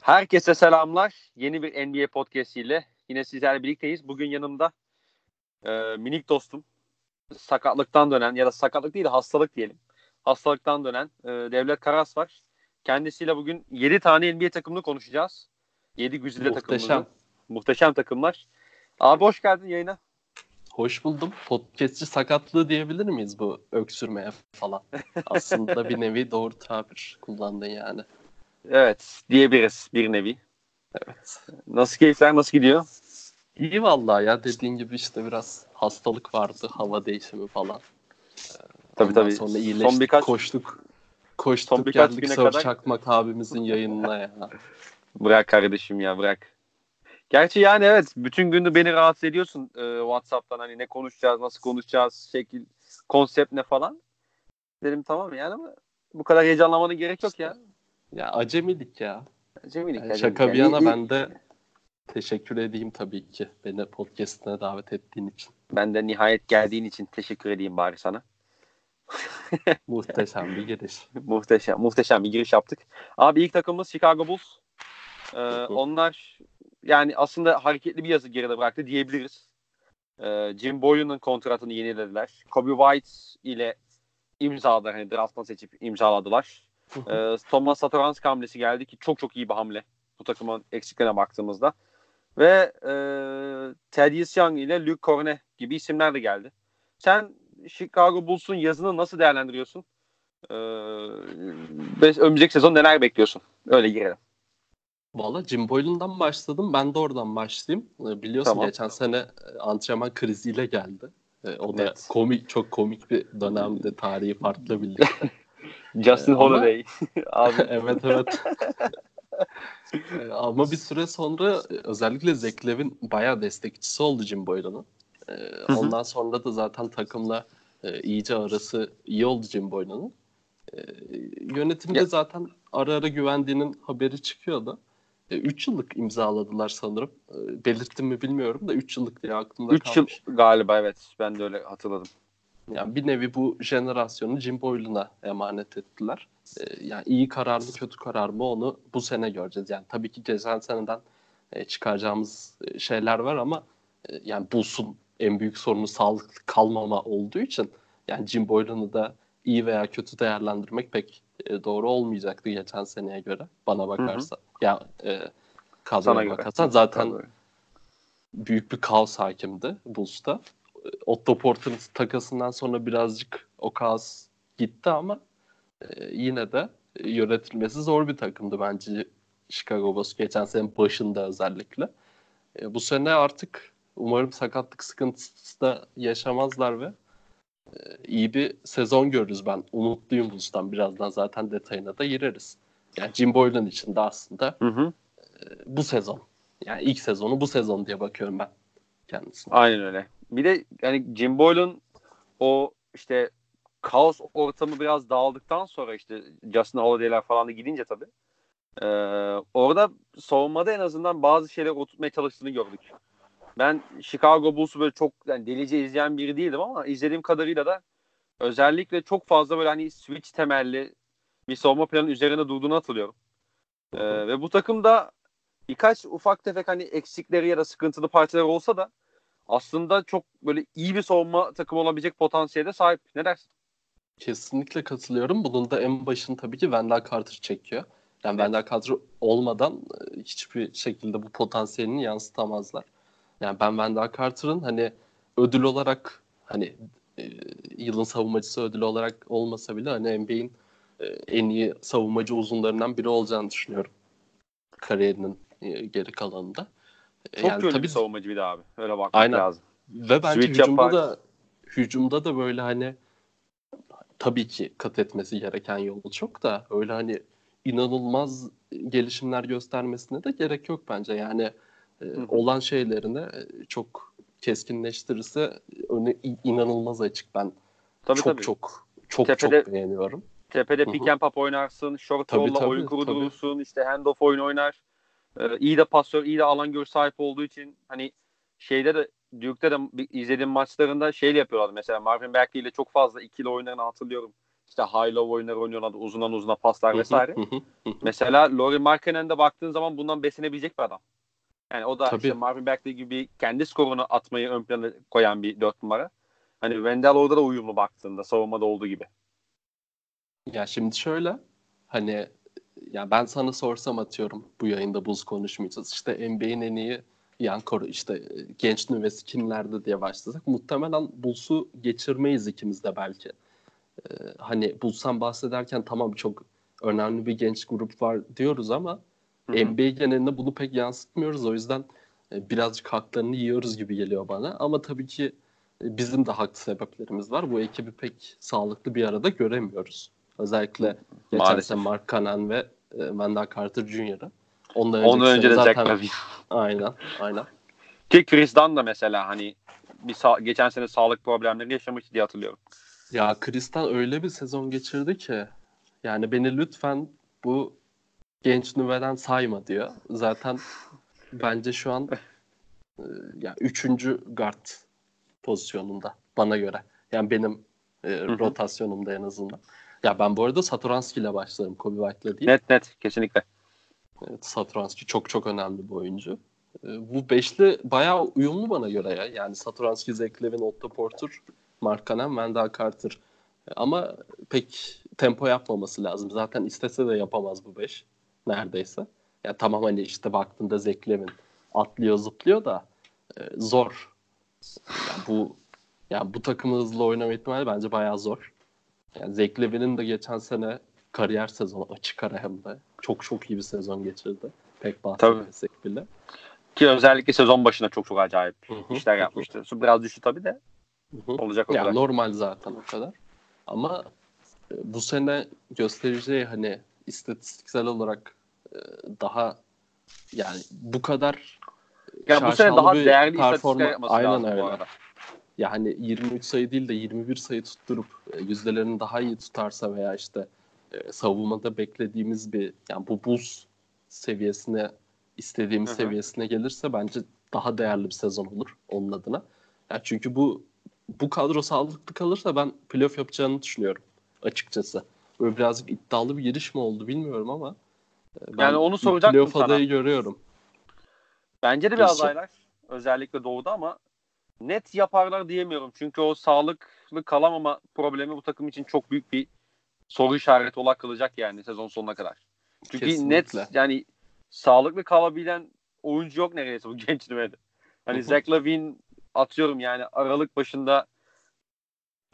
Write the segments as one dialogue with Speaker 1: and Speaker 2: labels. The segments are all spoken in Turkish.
Speaker 1: Herkese selamlar. Yeni bir NBA podcast ile yine sizlerle birlikteyiz. Bugün yanımda e, minik dostum, sakatlıktan dönen ya da sakatlık değil de hastalık diyelim. Hastalıktan dönen e, Devlet Karas var. Kendisiyle bugün 7 tane NBA takımını konuşacağız. 7 güzide takımını. Muhteşem takımlar. Abi hoş geldin yayına.
Speaker 2: Hoş buldum. Podcastçi sakatlığı diyebilir miyiz bu öksürmeye falan? Aslında bir nevi doğru tabir kullandın yani.
Speaker 1: Evet diyebiliriz bir nevi.
Speaker 2: Evet.
Speaker 1: Nasıl keyifler nasıl gidiyor?
Speaker 2: İyi vallahi ya dediğin gibi işte biraz hastalık vardı hava değişimi falan.
Speaker 1: Tabii
Speaker 2: Ondan
Speaker 1: tabii.
Speaker 2: Sonra iyileştik
Speaker 1: Son birkaç-
Speaker 2: koştuk. Koştuk
Speaker 1: Son birkaç
Speaker 2: geldik
Speaker 1: güne
Speaker 2: Sör
Speaker 1: kadar-
Speaker 2: Çakmak abimizin yayınına ya.
Speaker 1: Bırak kardeşim ya bırak. Gerçi yani evet bütün günü beni rahatsız ediyorsun e, WhatsApp'tan hani ne konuşacağız, nasıl konuşacağız, şekil, konsept ne falan. Dedim tamam yani ama bu kadar heyecanlamana gerek yok ya.
Speaker 2: Ya acemilik ya.
Speaker 1: Cemilik.
Speaker 2: Yani şaka bir yana ben de teşekkür edeyim tabii ki beni podcastine davet ettiğin için.
Speaker 1: Ben de nihayet geldiğin için teşekkür edeyim bari sana.
Speaker 2: Muhteşem bir giriş.
Speaker 1: muhteşem, muhteşem bir giriş yaptık. Abi ilk takımımız Chicago Bulls. Ee, onlar yani aslında hareketli bir yazı geride bıraktı diyebiliriz. Ee, Jim Boylan'ın kontratını yenilediler. Kobe White ile imzaladılar. Hani drafttan seçip imzaladılar. Ee, Thomas Satoranski hamlesi geldi ki çok çok iyi bir hamle. Bu takımın eksiklerine baktığımızda. Ve e, Thaddeus Young ile Luke Cornet gibi isimler de geldi. Sen Chicago Bulls'un yazını nasıl değerlendiriyorsun? Ee, önümüzdeki sezon neler bekliyorsun? Öyle girelim.
Speaker 2: Valla Jim Boylan'dan başladım. Ben de oradan başlayayım. Ee, Biliyorsun
Speaker 1: Tamam.
Speaker 2: geçen sene e, antrenman kriziyle geldi. Ee, O da
Speaker 1: Evet.
Speaker 2: komik, çok komik bir dönemde tarihi farklı birlikte.
Speaker 1: Justin
Speaker 2: ama-
Speaker 1: Holiday. Abi
Speaker 2: evet evet. Ee, Ama bir süre sonra özellikle Zach Levin bayağı destekçisi oldu Jim Boylan'ın. Ee. Ondan sonra da zaten takımla e, iyice arası iyi oldu Jim Boylan'ın. Ee, Yönetimde
Speaker 1: Ya-
Speaker 2: zaten ara ara güvendiğinin haberi çıkıyordu. 3 yıllık imzaladılar sanırım. Belirttim mi bilmiyorum da 3 yıllık diye aklımda
Speaker 1: 3 yıl
Speaker 2: kalmış.
Speaker 1: galiba evet. Ben de öyle hatırladım.
Speaker 2: Yani bir nevi bu jenerasyonu Jim Boylan'a emanet ettiler. Ee, yani iyi karar mı kötü karar mı onu bu sene göreceğiz. Yani tabii ki geçen seneden e, çıkaracağımız e, şeyler var ama e, yani Bulls'un en büyük sorunu sağlıklı kalmama olduğu için yani Jim Boylan'ı da iyi veya kötü değerlendirmek pek e, doğru olmayacaktı geçen seneye göre bana bakarsa. Ya e,
Speaker 1: Sana
Speaker 2: kadroya bakarsan zaten
Speaker 1: Tabii.
Speaker 2: büyük bir kaos hakimdi Bulls'ta. Otto Porter'ın takasından sonra birazcık o kaos gitti ama e, yine de e, yönetilmesi zor bir takımdı bence Chicago Bulls geçen sene başında özellikle. E, bu sene artık umarım sakatlık sıkıntısı da yaşamazlar ve e, iyi bir sezon görürüz ben. Umutluyum Bulls'tan. Birazdan zaten detayına da gireriz. Yani Jim Boylan için de aslında
Speaker 1: Hı hı.
Speaker 2: bu sezon. Yani ilk sezonu bu sezon diye bakıyorum ben kendisine.
Speaker 1: Aynen öyle. Bir de yani Jim Boylan o işte kaos ortamı biraz dağıldıktan sonra işte Justin Holiday'ler falan da gidince tabii. Ee, orada savunmada en azından bazı şeyler oturtmaya çalıştığını gördük. Ben Chicago Bulls'u böyle çok yani delice izleyen biri değildim ama izlediğim kadarıyla da özellikle çok fazla böyle hani switch temelli bir savunma planı üzerine durduğunu hatırlıyorum. Ee, ve bu takımda birkaç ufak tefek hani eksikleri ya da sıkıntılı parçalar olsa da aslında çok böyle iyi bir savunma takımı olabilecek potansiyele sahip. Ne dersin?
Speaker 2: Kesinlikle katılıyorum. Bunun da en başını tabii ki Wendell Carter çekiyor. Yani
Speaker 1: Evet.
Speaker 2: Wendell Carter olmadan e, hiçbir şekilde bu potansiyelini yansıtamazlar. Yani ben Wendell Carter'ın hani ödül olarak hani e, yılın savunmacısı ödülü olarak olmasa bile hani NBA'in e, en iyi savunmacı uzunlarından biri olacağını düşünüyorum. Kariyerinin e, geri kalanında. E,
Speaker 1: Çok
Speaker 2: yani
Speaker 1: yönlü
Speaker 2: tabii
Speaker 1: bir savunmacı bir de abi. Öyle bakmak
Speaker 2: Aynen.
Speaker 1: lazım.
Speaker 2: Ve bence
Speaker 1: Switch
Speaker 2: hücumda
Speaker 1: yapar.
Speaker 2: da hücumda da böyle hani tabii ki kat etmesi gereken yolu çok da öyle hani inanılmaz gelişimler göstermesine de gerek yok bence. Yani e, olan şeylerini e, çok keskinleştirirse önü inanılmaz açık. Ben
Speaker 1: Tabii
Speaker 2: çok
Speaker 1: tabii.
Speaker 2: çok çok
Speaker 1: Tepede-
Speaker 2: çok beğeniyorum.
Speaker 1: Tepede pick and pop oynarsın. Short
Speaker 2: Tabii,
Speaker 1: roll'la
Speaker 2: tabii,
Speaker 1: oyun
Speaker 2: tabii.
Speaker 1: kurdurursun. işte handoff oyun oynar. Ee, iyi de pasör, iyi de alan görüş sahip olduğu için hani şeyde de Duke'de de izlediğim maçlarında şeyle yapıyorlar mesela Marvin Bagley ile çok fazla ikili oyunlarını hatırlıyorum. işte high low oyunları oynuyorlar uzundan uzuna paslar vesaire. Mesela Laurie Markkanen'de baktığın zaman bundan beslenebilecek bir adam. Yani o da
Speaker 2: Tabii.
Speaker 1: işte Marvin Bagley gibi kendi skorunu atmayı ön plana koyan bir dört numara. Hani Wendell orada da uyumlu baktığında savunmada olduğu gibi.
Speaker 2: Ya şimdi şöyle hani ya ben sana sorsam atıyorum bu yayında buz konuşmayacağız. İşte NBA'nin en iyi yan koru işte e, genç nüvesi kimlerde diye başlasak muhtemelen Bulls'u geçirmeyiz ikimiz de belki. Ee, hani Bulls'tan bahsederken tamam çok önemli bir genç grup var diyoruz ama
Speaker 1: Hı hı.
Speaker 2: NBA genelinde bunu pek yansıtmıyoruz. O yüzden e, birazcık haklarını yiyoruz gibi geliyor bana. Ama tabii ki e, bizim de haklı sebeplerimiz var. Bu ekibi pek sağlıklı bir arada göremiyoruz. Özellikle geçen sene Mark Cannon ve Wendell Carter Jr.'ı. Ondan,
Speaker 1: Ondan önce de Zach
Speaker 2: zaten-
Speaker 1: Lavine.
Speaker 2: Aynen, aynen.
Speaker 1: Ki Chris Dunn da mesela hani bir sa- geçen sene sağlık problemleri yaşamış diye hatırlıyorum.
Speaker 2: Ya Kristal öyle bir sezon geçirdi ki yani beni lütfen bu genç nüveden sayma diyor. Zaten bence şu an e, ya üçüncü guard pozisyonunda bana göre. Yani benim e, rotasyonumda en azından. Ya ben bu arada Satoranski ile başlarım Kobe White'la değil.
Speaker 1: Net net kesinlikle.
Speaker 2: Evet, Satoranski çok çok önemli bir oyuncu. E, bu beşli bayağı uyumlu bana göre ya. Yani Satoranski, Zach Levin, Otto Porter, Mark Cannon, Wendell Carter. E, Ama pek tempo yapmaması lazım. Zaten istese de yapamaz bu beş neredeyse. Ya tamam hani işte baktığında Zach Levin atlıyor zıplıyor da e, zor. Yani bu yani bu takımı hızlı oynama ihtimali bence bayağı zor. Yani Zach Levin'in de geçen sene kariyer sezonu açık ara hem de. Çok çok iyi bir sezon geçirdi. Pek bahsetmesek bile.
Speaker 1: Ki özellikle sezon başında çok çok acayip
Speaker 2: Hı hı,
Speaker 1: işler yapmıştı. Su biraz düştü tabii de
Speaker 2: Hı hı.
Speaker 1: olacak o
Speaker 2: Ya
Speaker 1: kadar.
Speaker 2: normal zaten o kadar. Ama e, bu sene göstereceği hani istatistiksel olarak e, daha yani bu kadar
Speaker 1: Ya bu sene daha değerli istatistikler yapması
Speaker 2: Aynen
Speaker 1: lazım
Speaker 2: öyle.
Speaker 1: bu arada.
Speaker 2: Yani 23 sayı değil de 21 sayı tutturup e, yüzdelerini daha iyi tutarsa veya işte e, savunmada beklediğimiz bir yani bu buz seviyesine istediğimiz seviyesine gelirse bence daha değerli bir sezon olur onun adına. Ya çünkü bu bu kadro sağlıklı kalırsa ben playoff yapacağını düşünüyorum açıkçası. Böyle birazcık iddialı bir giriş mi oldu bilmiyorum ama e, ben
Speaker 1: Yani onu soracaktım
Speaker 2: playoff
Speaker 1: sana.
Speaker 2: adayı görüyorum.
Speaker 1: Bence de bir
Speaker 2: Diyorsun.
Speaker 1: adaylar. Özellikle doğuda ama net yaparlar diyemiyorum. Çünkü o sağlıklı kalamama problemi bu takım için çok büyük bir soru işareti olarak kalacak yani sezon sonuna kadar. Çünkü
Speaker 2: Kesinlikle.
Speaker 1: net yani sağlıklı kalabilen oyuncu yok neredeyse bu genç nüvede. Hani. Zach Lavine atıyorum yani Aralık başında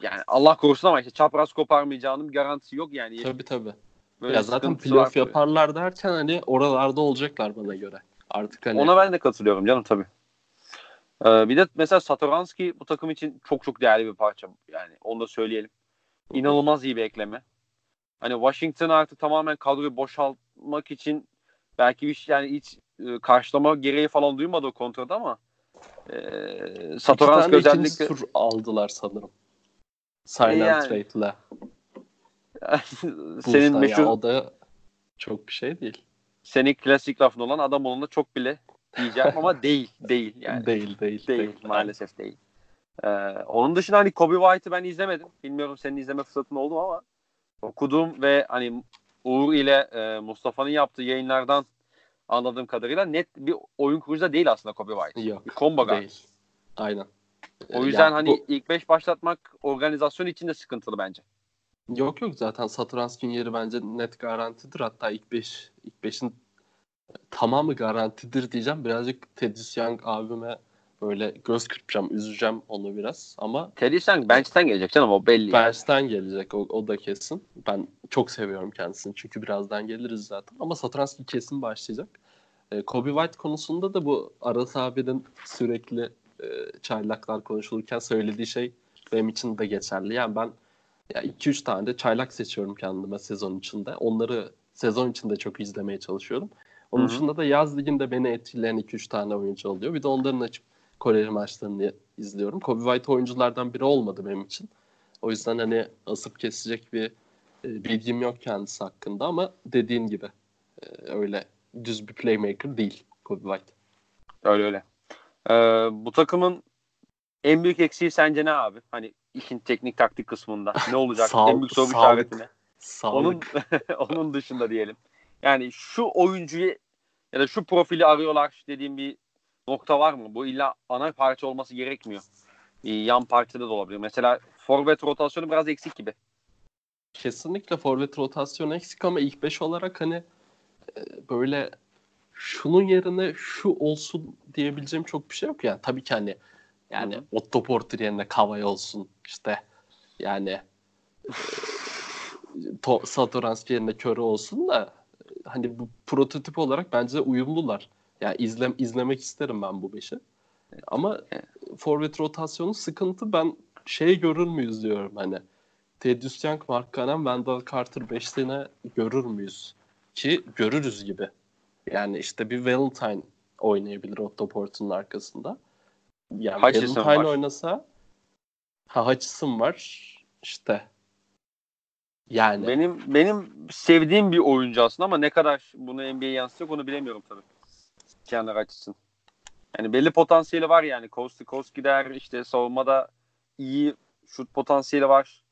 Speaker 1: yani Allah korusun ama işte çapraz koparmayacağının garantisi yok yani.
Speaker 2: Tabii tabii.
Speaker 1: Böyle
Speaker 2: ya zaten playoff yaparlar derken hani oralarda olacaklar bana göre. Artık hani
Speaker 1: Ona ben de katılıyorum canım tabii. Ee, bir de mesela Satoranski bu takım için çok çok değerli bir parça. Yani onu da söyleyelim. İnanılmaz iyi bir ekleme. Hani Washington artık tamamen kadroyu boşaltmak için belki bir şey yani hiç e, karşılama gereği falan duymadı o kontrada ama e, Satoranski özellikle
Speaker 2: tur aldılar sanırım. Sign and
Speaker 1: Yani.
Speaker 2: trade'le.
Speaker 1: senin meşhur
Speaker 2: ya, o da çok bir şey değil.
Speaker 1: senin klasik lafın olan adam onunla çok bile diyeceğim ama değil değil yani.
Speaker 2: değil, değil,
Speaker 1: Değil, maalesef değil. Ee, onun dışında hani Kobe White'ı ben izlemedim. Bilmiyorum senin izleme fırsatın oldu ama okuduğum ve hani Uğur ile e, Mustafa'nın yaptığı yayınlardan anladığım kadarıyla net bir oyun kurucu da değil aslında Kobe White.
Speaker 2: Yok,
Speaker 1: Bir combo guard.
Speaker 2: Değil. Aynen.
Speaker 1: O yüzden
Speaker 2: ya
Speaker 1: hani
Speaker 2: bu-
Speaker 1: ilk beş başlatmak organizasyon için de sıkıntılı bence.
Speaker 2: Yok yok zaten Satoranski'nin yeri bence net garantidir. Hatta ilk 5 ilk 5'in tamamı garantidir diyeceğim. Birazcık Teddy Young abime böyle göz kırpacağım, üzeceğim onu biraz. Ama
Speaker 1: Teddy Young bench'ten gelecek canım o belli.
Speaker 2: Bench'ten gelecek o, o da kesin. Ben çok seviyorum kendisini çünkü birazdan geliriz zaten. Ama Satoranski kesin başlayacak. Ee, Kobe White konusunda da bu Aras abinin sürekli e, çaylaklar konuşulurken söylediği şey benim için de geçerli. Yani ben ya 2-3 tane de çaylak seçiyorum kendime sezon içinde. Onları sezon içinde çok izlemeye çalışıyorum. Onun
Speaker 1: Hı hı.
Speaker 2: dışında da yaz liginde beni etkileyen 2-3 tane oyuncu oluyor. Bir de onların açıp Koreli maçlarını izliyorum. Kobe White oyunculardan biri olmadı benim için. O yüzden hani asıp kesecek bir e, bilgim yok kendisi hakkında ama dediğin gibi e, öyle düz bir playmaker değil Kobe White.
Speaker 1: Öyle öyle. Ee, bu takımın En büyük eksiği sence ne abi? Hani işin teknik taktik kısmında. Ne olacak?
Speaker 2: Sağ-
Speaker 1: en büyük soru işareti ne? Onun onun dışında diyelim. Yani şu oyuncuyu ya da şu profili arıyorlar dediğim bir nokta var mı? Bu illa ana parça olması gerekmiyor. Bir yan parçada da olabilir. Mesela forvet rotasyonu biraz eksik gibi.
Speaker 2: Kesinlikle forvet rotasyonu eksik ama ilk 5 olarak hani e, böyle şunun yerine şu olsun diyebileceğim çok bir şey yok yani. Tabii ki hani yani. Otto Porter yerine Kavay olsun işte yani e, to, Satoranski yerine Köre olsun da hani bu prototip olarak bence uyumlular. Yani izlem izlemek isterim ben bu beşi. Ama forvet rotasyonu sıkıntı ben şey görür müyüz diyorum hani. Thaddeus Young, Mark Cannon, Wendell Carter beşliğine görür müyüz? Ki görürüz gibi. Yani işte bir Valentine oynayabilir Otto Porter'ın arkasında. Yani
Speaker 1: Hutchison
Speaker 2: Valentine
Speaker 1: var.
Speaker 2: oynasa ha Hutchison var işte yani
Speaker 1: Benim benim sevdiğim bir oyuncu aslında ama ne kadar bunu NBA'ye yansıtacak onu bilemiyorum tabii. Kenar açısın. Yani belli potansiyeli var yani. Coast to coast gider. işte savunmada iyi şut potansiyeli var.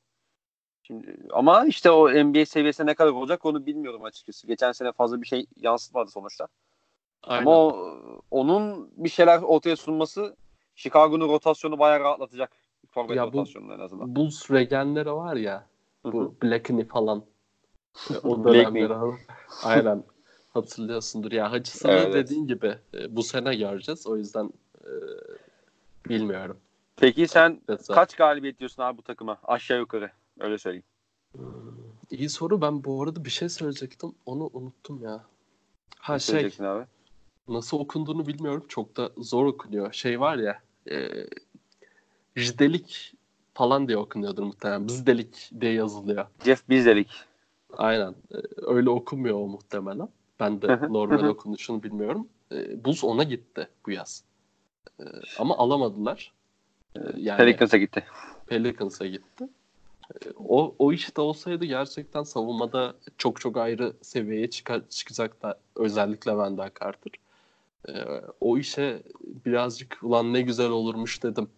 Speaker 1: Şimdi, ama işte o NBA seviyesine ne kadar olacak onu bilmiyorum açıkçası. Geçen sene fazla bir şey yansıtmadı sonuçta.
Speaker 2: aynen.
Speaker 1: Ama o, onun bir şeyler ortaya sunması Chicago'nun rotasyonu bayağı rahatlatacak. Forvet rotasyonunu en azından.
Speaker 2: Bulls regenleri var ya. Bu Blackney falan. o
Speaker 1: Blakeney.
Speaker 2: dönemleri aynen hatırlıyorsundur. Ya Hutchison'ı
Speaker 1: Evet, evet.
Speaker 2: dediğin gibi e, bu sene göreceğiz. O yüzden e, bilmiyorum.
Speaker 1: Peki sen
Speaker 2: Mesela-
Speaker 1: kaç galibiyet diyorsun abi bu takıma? Aşağı yukarı. Öyle söyleyeyim.
Speaker 2: İyi soru. Ben bu arada bir şey söyleyecektim. Onu unuttum ya. Ha
Speaker 1: Ne
Speaker 2: şey
Speaker 1: abi?
Speaker 2: nasıl okunduğunu bilmiyorum. Çok da zor okunuyor. Şey var ya e, Jdelik falan diye okunuyordur muhtemelen. Bizdelik diye yazılıyor.
Speaker 1: Jeff Bizdelik.
Speaker 2: Aynen. E, Öyle okunmuyor o muhtemelen. Ben de normal okunuşunu bilmiyorum. E, Bulls ona gitti bu yaz. E, ama alamadılar. Yani
Speaker 1: Pelicans'a gitti.
Speaker 2: Pelicans'a gitti. O, o işte olsaydı gerçekten savunmada çok çok ayrı seviyeye çıkar, çıkacak da özellikle Wendell Carter. O işe birazcık ulan ne güzel olurmuş dedim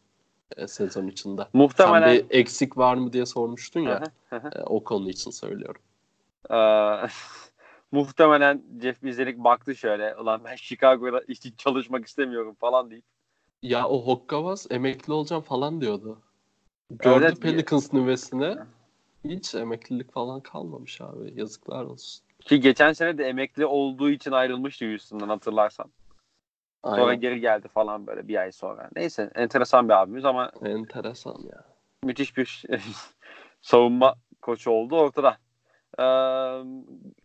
Speaker 2: sezon içinde.
Speaker 1: Muhtemelen
Speaker 2: Sen bir eksik var mı diye sormuştun ya. E, o konu için söylüyorum.
Speaker 1: Ee, muhtemelen Jeff Bizdelik baktı şöyle. Ulan ben Chicago'da hiç çalışmak istemiyorum falan deyip.
Speaker 2: Ya o Hokkabaz emekli olacağım falan diyordu. Gördü
Speaker 1: Evet,
Speaker 2: Pelicans nüvesine. Hiç emeklilik falan kalmamış abi. Yazıklar olsun.
Speaker 1: Ki geçen sene de emekli olduğu için ayrılmıştı Houston'dan hatırlarsan. Sonra
Speaker 2: Aynen.
Speaker 1: geri geldi falan böyle bir ay sonra. Neyse enteresan bir abimiz ama
Speaker 2: Enteresan ya.
Speaker 1: müthiş bir savunma koçu oldu ortada. Ee,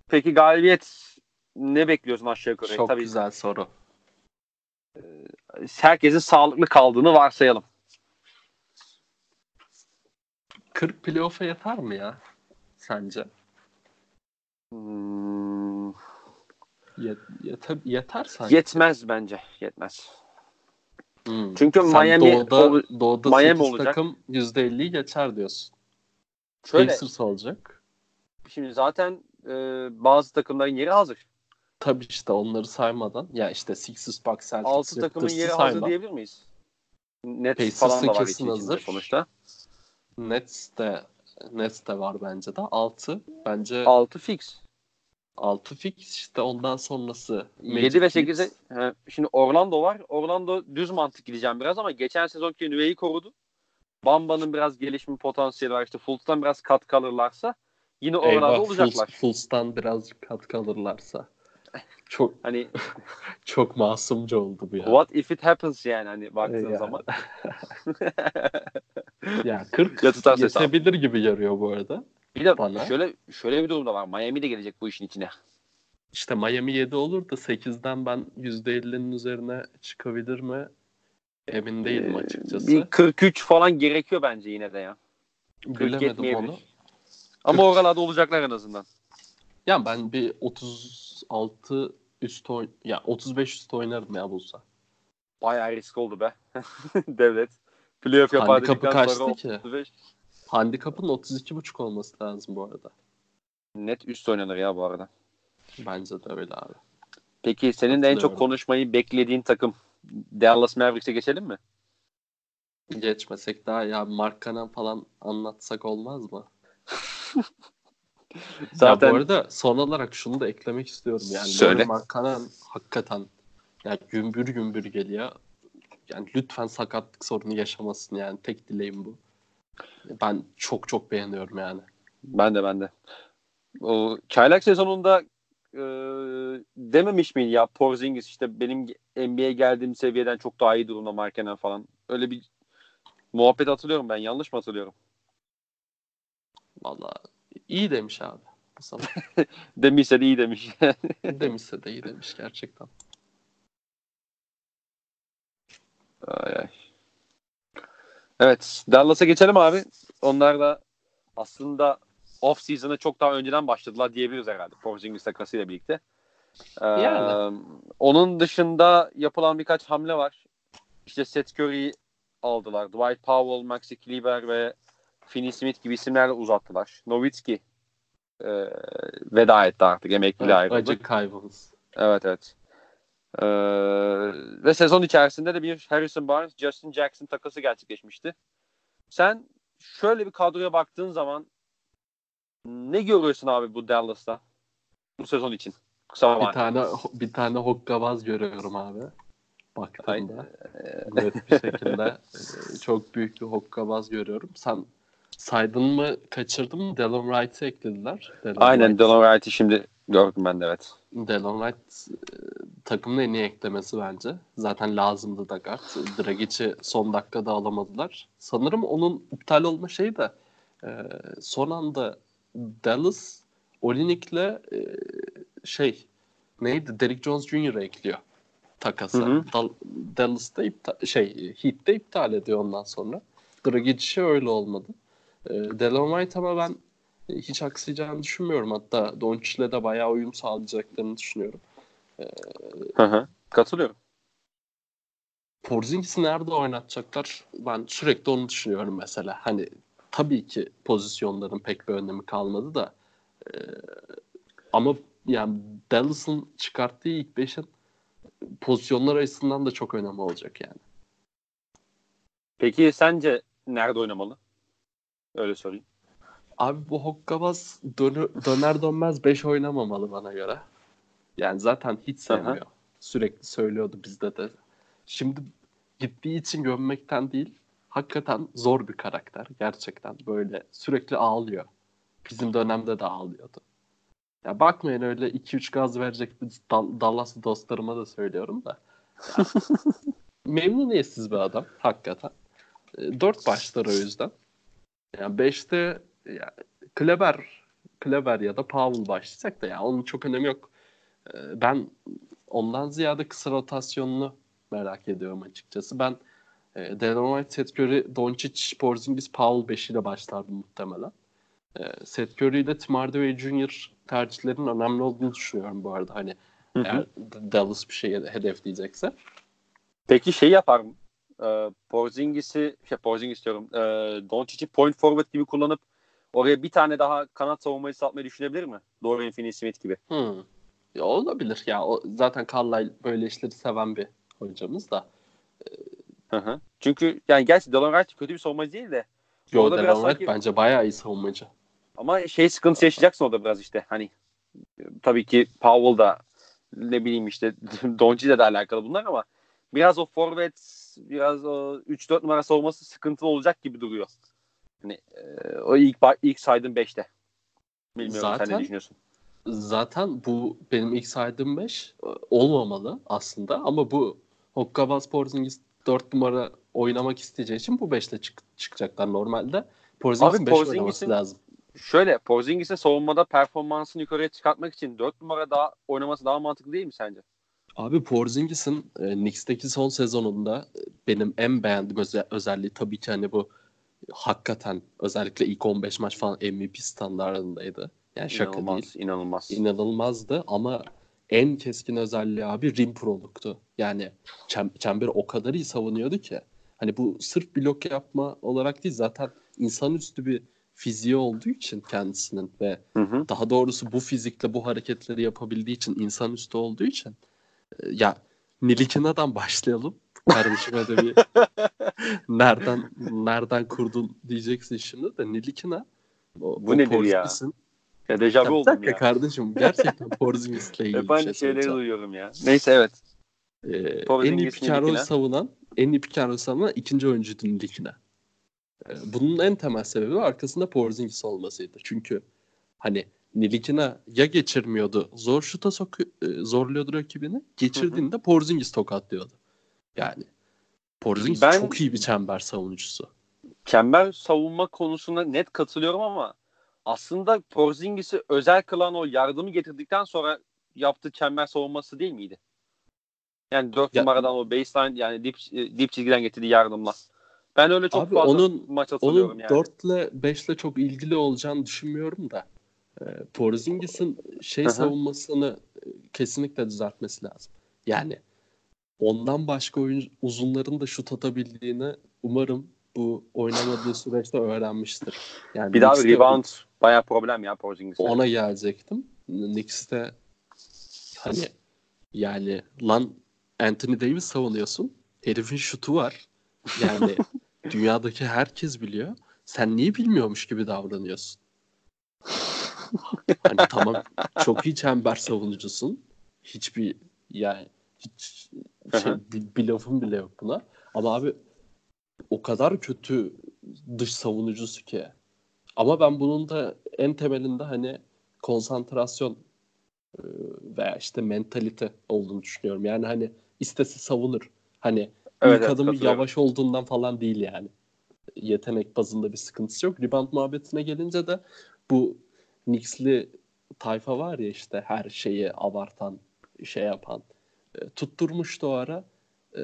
Speaker 1: peki galibiyet ne bekliyorsun aşağı yukarı?
Speaker 2: Çok
Speaker 1: Tabii
Speaker 2: güzel soru.
Speaker 1: herkesin sağlıklı kaldığını varsayalım.
Speaker 2: 40 playoff'a yeter mi ya? Sence?
Speaker 1: Hmm,
Speaker 2: Yet, yeter, yeter sanki.
Speaker 1: yetmez bence. Yetmez.
Speaker 2: Hmm.
Speaker 1: Çünkü
Speaker 2: Sen
Speaker 1: Miami
Speaker 2: doğuda,
Speaker 1: o-
Speaker 2: doğuda
Speaker 1: Miami
Speaker 2: 8
Speaker 1: olacak.
Speaker 2: takım %50'yi geçer diyorsun.
Speaker 1: şöyle
Speaker 2: Pacers olacak.
Speaker 1: şimdi zaten e, bazı takımların yeri hazır.
Speaker 2: Tabii işte onları saymadan. Ya işte Sixers, Bucks, Celtics,
Speaker 1: 6 takımın yeri hazır
Speaker 2: sayma.
Speaker 1: diyebilir miyiz? Net
Speaker 2: Pacers'ın
Speaker 1: falan da var
Speaker 2: kesin hazır.
Speaker 1: sonuçta.
Speaker 2: Nets de Nets de var bence de. 6 bence
Speaker 1: 6 fix.
Speaker 2: 6 fix işte ondan sonrası
Speaker 1: 7 ve
Speaker 2: Magic
Speaker 1: 8'e
Speaker 2: Knicks.
Speaker 1: şimdi Orlando var. Orlando düz mantık gideceğim biraz ama geçen sezonki nüveyi korudu. Bamba'nın biraz gelişme potansiyeli var. İşte Fultz'tan biraz katkı alırlarsa yine oralarda
Speaker 2: Eyvah
Speaker 1: olacaklar.
Speaker 2: Fultz- Fultz'tan birazcık katkı alırlarsa. Çok
Speaker 1: Hani
Speaker 2: çok masumca oldu bu ya.
Speaker 1: what if it happens yani hani baktığın
Speaker 2: Ya.
Speaker 1: zaman.
Speaker 2: Ya 40
Speaker 1: Ya tutarsa hesap.
Speaker 2: yetebilir gibi görüyor bu arada.
Speaker 1: Bir de
Speaker 2: Bana.
Speaker 1: şöyle şöyle bir durum da var. Miami de gelecek bu işin içine.
Speaker 2: İşte Miami 7 olur da 8'den ben %50'nin üzerine çıkabilir mi? Emin değilim
Speaker 1: Ee,
Speaker 2: açıkçası.
Speaker 1: Bir 43 falan gerekiyor bence yine de ya. 40
Speaker 2: Bilemedim onu.
Speaker 1: Ama oralarda olacaklar en azından.
Speaker 2: Ya ben bir 36 üst oyn ya 35 üst oynarım ya bulsa.
Speaker 1: Bayağı risk oldu be. Devlet. Playoff yapar
Speaker 2: Handikapı kaçtı ki?
Speaker 1: 35.
Speaker 2: Handikapın 32.5 olması lazım bu arada.
Speaker 1: Net üst oynanır ya bu arada.
Speaker 2: Bence de öyle abi.
Speaker 1: Peki senin de en çok konuşmayı beklediğin takım Dallas Mavericks'e geçelim mi?
Speaker 2: geçmesek daha ya Mark Cannon falan anlatsak olmaz mı? Zaten... Ya bu arada son olarak şunu da eklemek istiyorum. Yani Söyle. Mark Cannon hakikaten yani gümbür gümbür geliyor. Yani lütfen sakatlık sorunu yaşamasın yani. Tek dileğim bu. Ben çok çok beğeniyorum yani.
Speaker 1: Ben de ben de. O çaylak sezonunda e, dememiş miydi ya Porzingis işte benim NBA'ye geldiğim seviyeden çok daha iyi durumda Markenen falan. Öyle bir muhabbet hatırlıyorum ben. Yanlış mı hatırlıyorum?
Speaker 2: Valla iyi demiş abi.
Speaker 1: Demişse de iyi demiş.
Speaker 2: Demişse de iyi demiş gerçekten.
Speaker 1: Ay ay. Evet. Dallas'a geçelim abi. Onlar da aslında off season'a çok daha önceden başladılar diyebiliriz herhalde. Porzingis takasıyla birlikte. Ee, yani. Onun dışında yapılan birkaç hamle var. İşte Seth Curry'i aldılar. Dwight Powell, Maxi Kleber ve Finney Smith gibi isimlerle uzattılar. Nowitzki e, veda etti artık. Emekliliğe
Speaker 2: evet, ayrıldı. Acı kaybımız.
Speaker 1: Evet evet. Ee, ve sezon içerisinde de bir Harrison Barnes, Justin Jackson takası gerçekleşmişti. Sen şöyle bir kadroya baktığın zaman ne görüyorsun abi bu Dallas'ta bu sezon için?
Speaker 2: Kısa bir tane bir tane hokkabaz görüyorum abi. Baktığımda net bir şekilde e, çok büyük bir hokkabaz görüyorum. Sen saydın mı kaçırdın mı? Delon Wright'ı eklediler.
Speaker 1: Delon Aynen Wright. Delon Wright'ı şimdi gördüm ben de evet.
Speaker 2: Delon Wright e, takımın en iyi eklemesi bence. Zaten lazımdı da. Dragic'i son dakikada alamadılar. Sanırım onun iptal olma şeyi de e, son anda Dallas Olinik'le e, şey neydi Derrick Jones Jr. ekliyor takası. Hı hı. Dal- Dallas'ta iptal, şey Heat'te iptal ediyor ondan sonra. Dragic öyle olmadı. E, Delon White ama ben hiç aksayacağını düşünmüyorum. Hatta Doncic'le de bayağı uyum sağlayacaklarını düşünüyorum.
Speaker 1: Hı hı. Katılıyorum.
Speaker 2: Porzingis'i nerede oynatacaklar? Ben sürekli onu düşünüyorum mesela. Hani tabii ki pozisyonların pek bir önemi kalmadı da e, ama yani Dallas'ın çıkarttığı ilk beşin pozisyonlar açısından da çok önemli olacak yani.
Speaker 1: Peki sence nerede oynamalı? Öyle sorayım.
Speaker 2: Abi bu Hokkabaz döner, döner dönmez 5 oynamamalı bana göre. Yani zaten hiç sevmiyor. Aha. Sürekli söylüyordu bizde de. Şimdi gittiği için gömmekten değil, hakikaten zor bir karakter gerçekten. Böyle sürekli ağlıyor. Bizim dönemde de ağlıyordu. Ya bakmayın öyle 2-3 gaz verecek bir Dallas'lı dostlarıma da söylüyorum da. Ya, memnuniyetsiz bir adam hakikaten. E, 4 başlar o yüzden. Yani 5'te ya, Kleber, Kleber ya da Powell başlayacak da ya onun çok önemi yok. E, ben ondan ziyade kısa rotasyonunu merak ediyorum açıkçası. Ben e, Delon White, Seth Curry, Doncic, Porzingis, Powell 5 ile başlardım muhtemelen. E, Seth Curry ile Tim Hardaway Jr. tercihlerin önemli olduğunu düşünüyorum bu arada. Hani hı hı. eğer Dallas bir şey hedefleyecekse.
Speaker 1: Peki şey yapar mı? E, Porzingis'i, şey Porzingis diyorum, e, Doncic'i point forward gibi kullanıp oraya bir tane daha kanat savunmayı satmayı düşünebilir mi? Dorian Finney-Smith gibi.
Speaker 2: Hmm. Ya olabilir. Ya o, zaten Carlisle böyle işleri seven bir hocamız da.
Speaker 1: Hı hı. Çünkü yani gerçi Delon Wright kötü bir savunmacı değil de.
Speaker 2: Yo Delon Wright sanki... bence bayağı iyi savunmacı.
Speaker 1: Ama şey sıkıntı yaşayacaksın o da biraz işte. Hani tabii ki Powell da ne bileyim işte Doncic de alakalı bunlar ama biraz o forvet biraz o 3-4 numara savunması sıkıntılı olacak gibi duruyor. Hani e, o ilk ilk saydığım 5'te. Bilmiyorum zaten, sen ne düşünüyorsun?
Speaker 2: Zaten bu benim ilk saydığım 5 e, olmamalı aslında ama bu Hokkabaz Porzingis 4 numara oynamak isteyeceği için bu 5'te çık- çıkacaklar normalde. Porzingis'in 5 oynaması lazım.
Speaker 1: Şöyle Porzingis'in savunmada performansını yukarıya çıkartmak için 4 numara daha oynaması daha mantıklı değil mi sence?
Speaker 2: Abi Porzingis'in e, Knicks'teki son sezonunda e, benim en beğendiğim öze- özelliği tabii ki hani bu hakikaten özellikle ilk 15 maç falan MVP standartındaydı. Yani şaka
Speaker 1: inanılmaz,
Speaker 2: değil.
Speaker 1: İnanılmaz.
Speaker 2: İnanılmazdı ama en keskin özelliği abi rim proluktu. Yani çem- çemberi o kadar iyi savunuyordu ki. Hani bu sırf blok yapma olarak değil zaten insanüstü bir fiziği olduğu için kendisinin ve hı hı. daha doğrusu bu fizikle bu hareketleri yapabildiği için insanüstü olduğu için e, ya Nilikina'dan başlayalım. kardeşime de bir nereden nereden kurdun diyeceksin şimdi de Nilikina
Speaker 1: o, Bu nedir ya? Ya dejavu oldum ya.
Speaker 2: kardeşim gerçekten Porzingis'le ilgili
Speaker 1: Hep aynı şey şeyleri duyuyorum ya. Neyse evet.
Speaker 2: Ee, en iyi pick savunan en iyi pick savunan ikinci oyuncuydu Nilikina. Ee, bunun en temel sebebi arkasında Porzingis olmasıydı. Çünkü hani Nilikina ya geçirmiyordu, zor şuta soku, e, zorluyordu rakibini. Geçirdiğinde Porzingis tokatlıyordu. Yani Porzingis ben, çok iyi bir çember savunucusu.
Speaker 1: Çember savunma konusunda net katılıyorum ama aslında Porzingis'i özel kılan o yardımı getirdikten sonra yaptığı çember savunması değil miydi? Yani 4 ya, numaradan o baseline yani dip, dip çizgiden getirdiği yardımla. Ben öyle çok abi fazla onun, maç hatırlıyorum
Speaker 2: onun
Speaker 1: yani.
Speaker 2: 4 ile 5 ile çok ilgili olacağını düşünmüyorum da. E, Porzingis'in şey Hı-hı. savunmasını e, kesinlikle düzeltmesi lazım. Yani ondan başka oyun uzunların da şut atabildiğini umarım bu oynamadığı süreçte öğrenmiştir.
Speaker 1: Yani bir daha bir rebound baya problem ya Porzingis'e.
Speaker 2: Ona gelecektim. Knicks'te hani yani lan Anthony Davis savunuyorsun. Herifin şutu var. Yani dünyadaki herkes biliyor. Sen niye bilmiyormuş gibi davranıyorsun? hani tamam çok iyi çember savunucusun. Hiçbir yani hiç şey, bir, bir lafım bile yok buna. Ama abi o kadar kötü dış savunucusu ki. Ama ben bunun da en temelinde hani konsantrasyon e, veya işte mentalite olduğunu düşünüyorum. Yani hani istese savunur. Hani evet, ilk evet, adımı yavaş olduğundan falan değil yani. Yetenek bazında bir sıkıntısı yok. Rebound muhabbetine gelince de bu Knicks'li tayfa var ya işte her şeyi abartan, şey yapan. E, tutturmuştu o ara. E,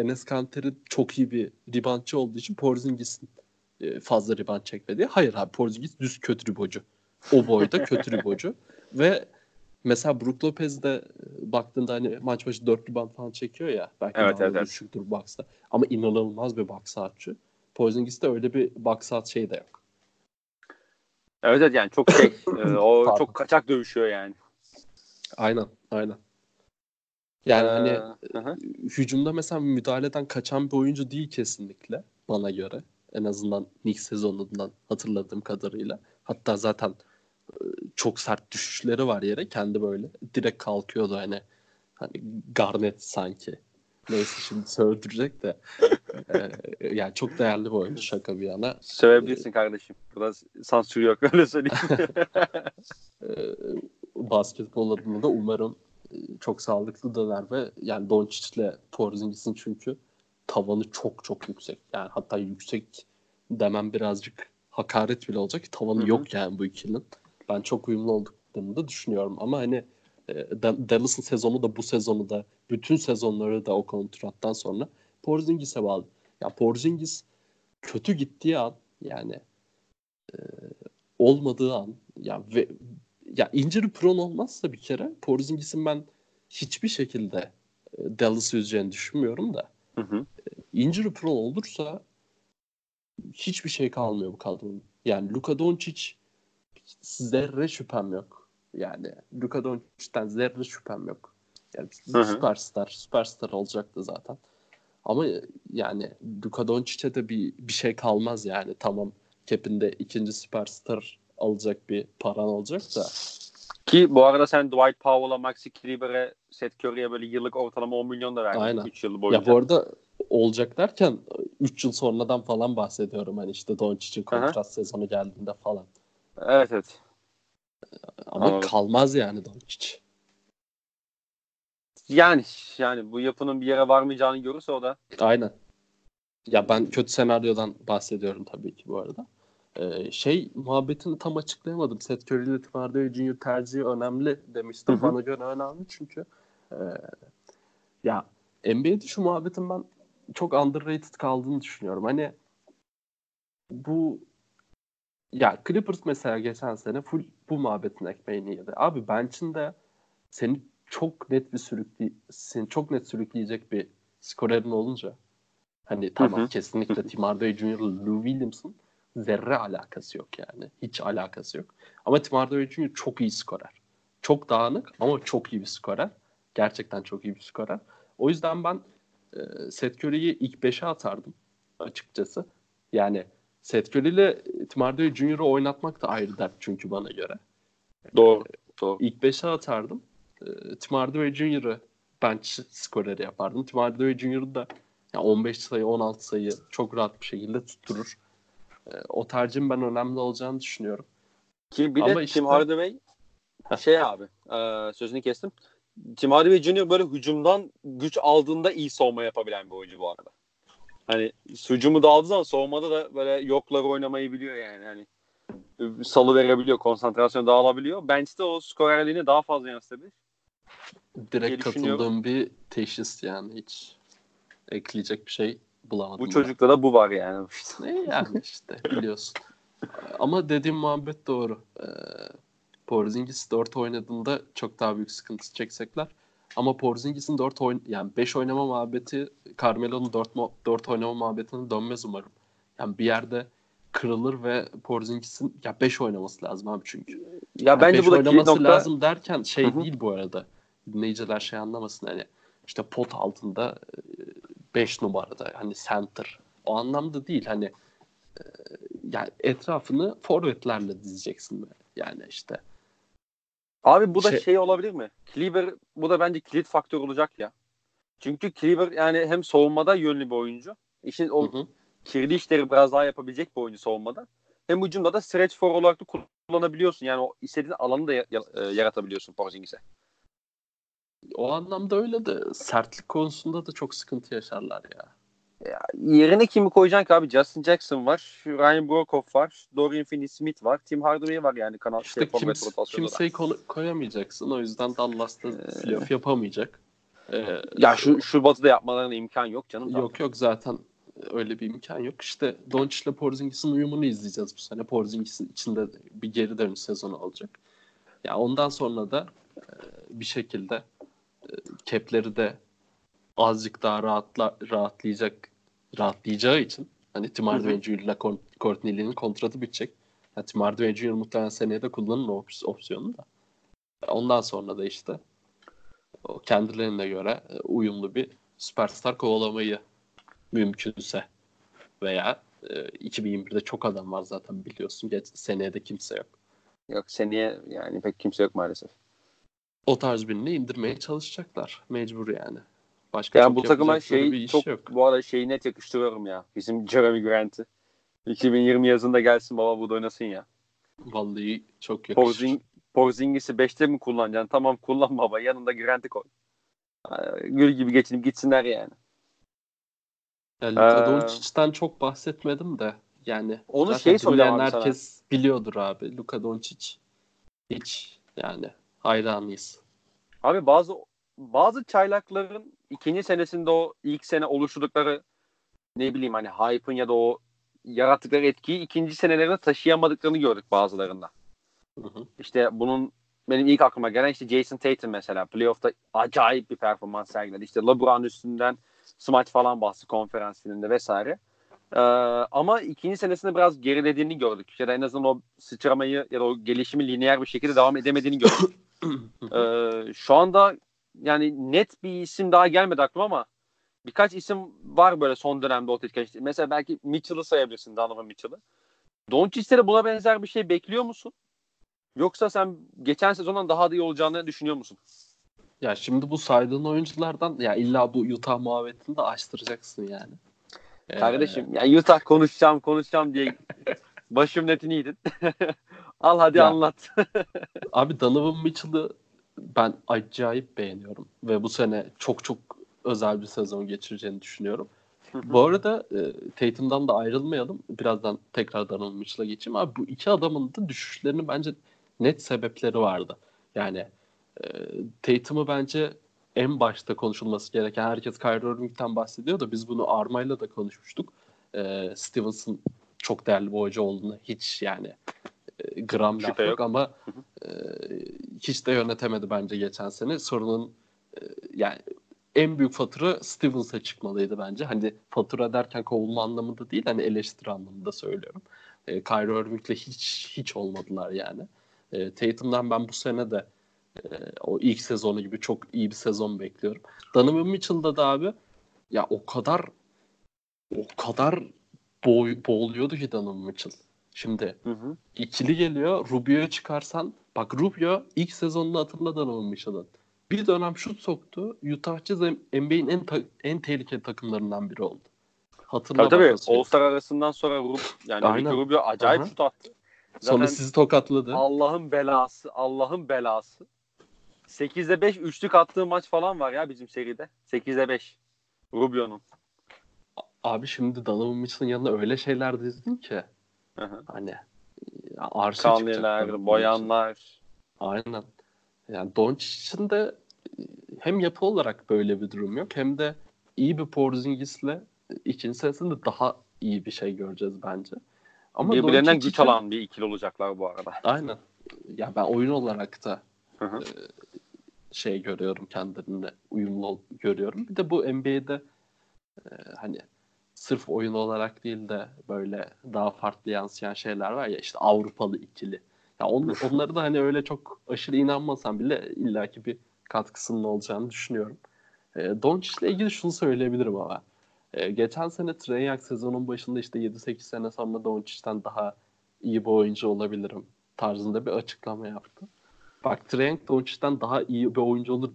Speaker 2: Enes Kanter'i çok iyi bir ribantçı olduğu için Porzingis'in e, fazla ribant çekmedi. Hayır abi Porzingis düz kötü ribocu. O boyda kötü ribocu. Ve mesela Brook Lopez de baktığında hani maç başı 4 ribant falan çekiyor ya. Belki evet, evet, evet. düşüktür box'ta. Ama inanılmaz bir box atçı. Porzingis'te öyle bir box at şey de yok.
Speaker 1: Evet evet yani çok şey e, o çok kaçak dövüşüyor yani.
Speaker 2: Aynen aynen. Yani ee, hani hı. hücumda mesela müdahaleden kaçan bir oyuncu değil kesinlikle bana göre. En azından Knicks sezonundan hatırladığım kadarıyla. Hatta zaten çok sert düşüşleri var yere. Kendi böyle direkt kalkıyordu hani. Hani Garnet sanki. Neyse şimdi sövdürecek de. ee, yani çok değerli bir oyuncu şaka bir yana.
Speaker 1: Sövebilirsin kardeşim. Burada sansür yok öyle söyleyeyim.
Speaker 2: ee, basketbol adına da umarım çok sağlıklı döner ve yani Doncic'le Porzingis'in çünkü tavanı çok çok yüksek. Yani hatta yüksek demem birazcık hakaret bile olacak. Tavanı Hı-hı. yok yani bu ikilinin. Ben çok uyumlu olduklarını da düşünüyorum ama hani e, Dallas'ın sezonu da bu sezonu da bütün sezonları da o kontrattan sonra Porzingis'e bağlı. Ya Porzingis kötü gittiği an yani e, olmadığı an ya ve ya injury prone olmazsa bir kere Porzingis'in ben hiçbir şekilde e, Dallas üzeceğini düşünmüyorum da. Hı hı. E, injury prone olursa hiçbir şey kalmıyor bu kadronun. Yani Luka Doncic zerre şüphem yok. Yani Luka Doncic'ten zerre şüphem yok. Yani hı hı. süperstar, süperstar olacaktı zaten. Ama yani Luka Doncic'e de bir, bir şey kalmaz yani. Tamam Kep'inde ikinci süperstar alacak bir paran olacak da.
Speaker 1: Ki bu arada sen Dwight Powell'a, Maxi Kleber'e, Seth Curry'e böyle yıllık ortalama 10 milyon da verdin. Aynen. 3 yıl boyunca.
Speaker 2: Ya bu arada olacak derken 3 yıl sonradan falan bahsediyorum. Hani işte Doncic'in kontrat Aha. sezonu geldiğinde falan.
Speaker 1: Evet evet.
Speaker 2: Ama Anladım. kalmaz yani Doncic.
Speaker 1: Yani yani bu yapının bir yere varmayacağını görürse o da.
Speaker 2: Aynen. Ya ben kötü senaryodan bahsediyorum tabii ki bu arada. Ee, şey muhabbetini tam açıklayamadım. Seth Curry ile Jr. tercihi önemli demiştim. Hı-hı. Bana göre önemli çünkü e, ya NBA'de şu muhabbetin ben çok underrated kaldığını düşünüyorum. Hani bu ya Clippers mesela geçen sene full bu muhabbetin ekmeğini yedi. Abi bench'in de seni çok net bir sürükli seni çok net sürükleyecek bir skorerin olunca hani tamam kesinlikle Tim Hardaway Jr. Lou Williams'ın zerre alakası yok yani. Hiç alakası yok. Ama Tim Hardaway Jr. çok iyi skorer. Çok dağınık ama çok iyi bir skorer. Gerçekten çok iyi bir skorer. O yüzden ben e, Seth Curry'i ilk 5'e atardım açıkçası. Yani Seth Curry ile Tim Hardaway Jr.'ı oynatmak da ayrı dert çünkü bana göre.
Speaker 1: Doğru. Doğru.
Speaker 2: İlk 5'e atardım. E, Tim Hardaway Jr.'ı bench skoreri yapardım. Tim Hardaway Jr. da yani 15 sayı 16 sayı çok rahat bir şekilde tutturur. E, o tercihin ben önemli olacağını düşünüyorum.
Speaker 1: Ki bir de
Speaker 2: Ama işte-
Speaker 1: Tim Hardaway şey abi e, sözünü kestim. Tim Hardaway Jr. böyle hücumdan güç aldığında iyi savunma yapabilen bir oyuncu bu arada. Hani hücumu da aldığı zaman savunmada da böyle yokları oynamayı biliyor yani. Hani salı verebiliyor, konsantrasyon dağılabiliyor. Bench'te o skorerliğini daha fazla yansıtabilir.
Speaker 2: Direkt katıldığım bir teşhis yani hiç ekleyecek bir şey bulamadım.
Speaker 1: Bu çocukta da bu var yani.
Speaker 2: Ne yani işte biliyorsun. Ama dediğim muhabbet doğru. Ee, Porzingis 4 oynadığında çok daha büyük sıkıntı çekecekler. Ama Porzingis'in 4 oyn yani 5 oynama muhabbeti Carmelo'nun 4 4 oynama muhabbetine dönmez umarım. Yani bir yerde kırılır ve Porzingis'in ya 5 oynaması lazım abi çünkü.
Speaker 1: Ya
Speaker 2: Yani
Speaker 1: bence bu da
Speaker 2: oynaması
Speaker 1: nokta.
Speaker 2: lazım derken şey
Speaker 1: Hı hı.
Speaker 2: değil bu arada. Dinleyiciler şey anlamasın hani işte pot altında 5 numarada hani center. O anlamda değil hani e, yani etrafını forvetlerle dizeceksin. Yani işte
Speaker 1: Abi bu da
Speaker 2: Şey-
Speaker 1: şey, olabilir mi? Cleaver bu da bence kilit faktör olacak ya. Çünkü Cleaver yani hem savunmada yönlü bir oyuncu. İşin o
Speaker 2: hı hı.
Speaker 1: kirli işleri biraz daha yapabilecek bir oyuncu savunmada. Hem hücumda da stretch for olarak da kullanabiliyorsun. Yani o istediğin alanı da e, yaratabiliyorsun Porzingis'e.
Speaker 2: O anlamda öyle de sertlik konusunda da çok sıkıntı yaşarlar ya.
Speaker 1: Yerine kimi koyacaksın ki abi? Justin Jackson var. Ryan Brokoff var. Dorian Finney-Smith var. Tim Hardaway var yani kanal
Speaker 2: İşte
Speaker 1: şey,
Speaker 2: kims-
Speaker 1: da.
Speaker 2: kimseyi konu- koyamayacaksın. O yüzden Dallas'ta
Speaker 1: Ee,
Speaker 2: playoff yapamayacak. Ee,
Speaker 1: Ya şu, şu batıda yapmalarına imkan yok canım.
Speaker 2: Yok yok zaten öyle bir imkan yok. İşte Doncic ile Porzingis'in uyumunu izleyeceğiz bu sene. Porzingis'in içinde bir geri dönüş sezonu olacak. Ya ondan sonra da e, bir şekilde cap'leri de azıcık daha rahatla rahatlayacak rahatlayacağı için hani Tim. Hardaway Jr. ile Courtney Lee'nin kontratı bitecek. Yani Tim Hardaway Jr. muhtemelen seneye de kullanır o op- opsiyonu da. Ondan sonra da işte o kendilerine göre e, uyumlu bir süperstar kovalamayı mümkünse veya e, 2021'de çok adam var zaten biliyorsun. Geç, seneye de kimse yok.
Speaker 1: Yok seneye yani pek kimse yok maalesef.
Speaker 2: O tarz birini indirmeye çalışacaklar. Mecbur yani. Başka
Speaker 1: Yani bu takıma şey çok
Speaker 2: yok.
Speaker 1: bu arada şeyi net yakıştırıyorum ya. Bizim Jeremy Grant'i. 2020 yazında gelsin baba bu da oynasın ya.
Speaker 2: Vallahi çok yakışır.
Speaker 1: Porzing, Porzingis'i 5'te mi kullanacaksın? Tamam kullan baba. Yanında Grant'i koy. Gül gibi geçinip gitsinler yani.
Speaker 2: Ya Luka
Speaker 1: Ee,
Speaker 2: Doncic'ten çok bahsetmedim de yani
Speaker 1: Onu şey soracağım abi sana.
Speaker 2: herkes biliyordur abi. Luka Doncic hiç yani hayranıyız.
Speaker 1: Abi bazı bazı çaylakların ikinci senesinde o ilk sene oluşturdukları ne bileyim hani hype'ın ya da o yarattıkları etkiyi ikinci senelerine taşıyamadıklarını gördük bazılarında.
Speaker 2: Hı hı.
Speaker 1: İşte bunun benim ilk aklıma gelen işte Jason Tatum mesela playoff'ta acayip bir performans sergiledi. İşte LeBron üstünden smaç falan bastı konferans finalinde vesaire. Ee, ama ikinci senesinde biraz gerilediğini gördük. Ya da en azından o sıçramayı ya da o gelişimi lineer bir şekilde devam edemediğini gördük. Ee, şu anda yani net bir isim daha gelmedi aklıma ama birkaç isim var böyle son dönemde ortaya çıkan. Mesela belki Mitchell'ı sayabilirsin Donovan Mitchell'ı. Doncic'te de buna benzer bir şey bekliyor musun? Yoksa sen geçen sezondan daha da iyi olacağını düşünüyor musun?
Speaker 2: Ya şimdi bu saydığın oyunculardan ya illa bu Utah muhabbetini de açtıracaksın yani. Ee,
Speaker 1: Kardeşim ya Utah konuşacağım konuşacağım diye başım netini yedin. Al hadi
Speaker 2: Ya.
Speaker 1: anlat.
Speaker 2: Abi Donovan Mitchell'ı ben acayip beğeniyorum ve bu sene çok çok özel bir sezon geçireceğini düşünüyorum. Bu arada e, Tatum'dan da ayrılmayalım. Birazdan tekrar Donovan Mitchell'a geçeyim. Abi bu iki adamın da düşüşlerinin bence net sebepleri vardı. Yani e, Tatum'u bence en başta konuşulması gereken herkes Kyrie Irving'den bahsediyor da biz bunu Arma'yla da konuşmuştuk. E, Stevenson çok değerli bir oyuncu olduğunu hiç yani gram
Speaker 1: Şüphe
Speaker 2: yok
Speaker 1: yok.
Speaker 2: ama e, hiç de yönetemedi bence geçen sene. Sorunun e, yani en büyük fatura Stevens'a çıkmalıydı bence. Hani fatura derken kovulma anlamında değil hani eleştiri anlamında söylüyorum. E, Kyrie Irving'le hiç hiç olmadılar yani. E, Tatum'dan ben bu sene de e, o ilk sezonu gibi çok iyi bir sezon bekliyorum. Donovan Mitchell'da da abi ya o kadar o kadar boy, boğuluyordu ki Donovan Mitchell. Şimdi
Speaker 1: Hı hı.
Speaker 2: ikili geliyor. Rubio'ya çıkarsan bak Rubio ilk sezonunu hatırla Donovan Mitchell'ın. Bir dönem şut soktu. Utah Jazz NBA'in en ta- en tehlikeli takımlarından biri oldu. Hatırla
Speaker 1: Tabii tabii.
Speaker 2: süreci.
Speaker 1: All-Star arasından sonra Rub, yani
Speaker 2: Aynen.
Speaker 1: Rubio acayip
Speaker 2: Aha.
Speaker 1: şut attı.
Speaker 2: Sonra
Speaker 1: Zaten
Speaker 2: sizi tokatladı.
Speaker 1: Allah'ın belası, Allah'ın belası. 8'de 5 üçlük attığı maç falan var ya bizim seride. 8'de 5. Rubio'nun.
Speaker 2: Abi şimdi Donovan Mitchell'ın yanına öyle şeyler dizdin ki
Speaker 1: Hı hı.
Speaker 2: hani çıkacak Donovan
Speaker 1: Kanliler, boyanlar.
Speaker 2: Aynen. Yani Doncic'in de hem yapı olarak böyle bir durum yok hem de iyi bir Porzingis'le ikinci senesinde daha iyi bir şey göreceğiz bence. Ama
Speaker 1: Birbirlerinden
Speaker 2: Doncic
Speaker 1: güç alan bir ikili olacaklar bu arada.
Speaker 2: Aynen. Ya ben oyun olarak da
Speaker 1: Hı hı.
Speaker 2: şey görüyorum kendilerine uyumlu görüyorum. Bir de bu NBA'de e, hani sırf oyun olarak değil de böyle daha farklı yansıyan şeyler var ya işte Avrupalı ikili. Ya on, onları da hani öyle çok aşırı inanmasam bile illaki bir katkısının olacağını düşünüyorum. E, Doncic'le ilgili şunu söyleyebilirim ama. E, geçen sene Young sezonun başında işte 7-8 sene sonra Doncic'ten daha iyi bir oyuncu olabilirim tarzında bir açıklama yaptı. Bak Trent Doncic'ten daha iyi bir oyuncu olur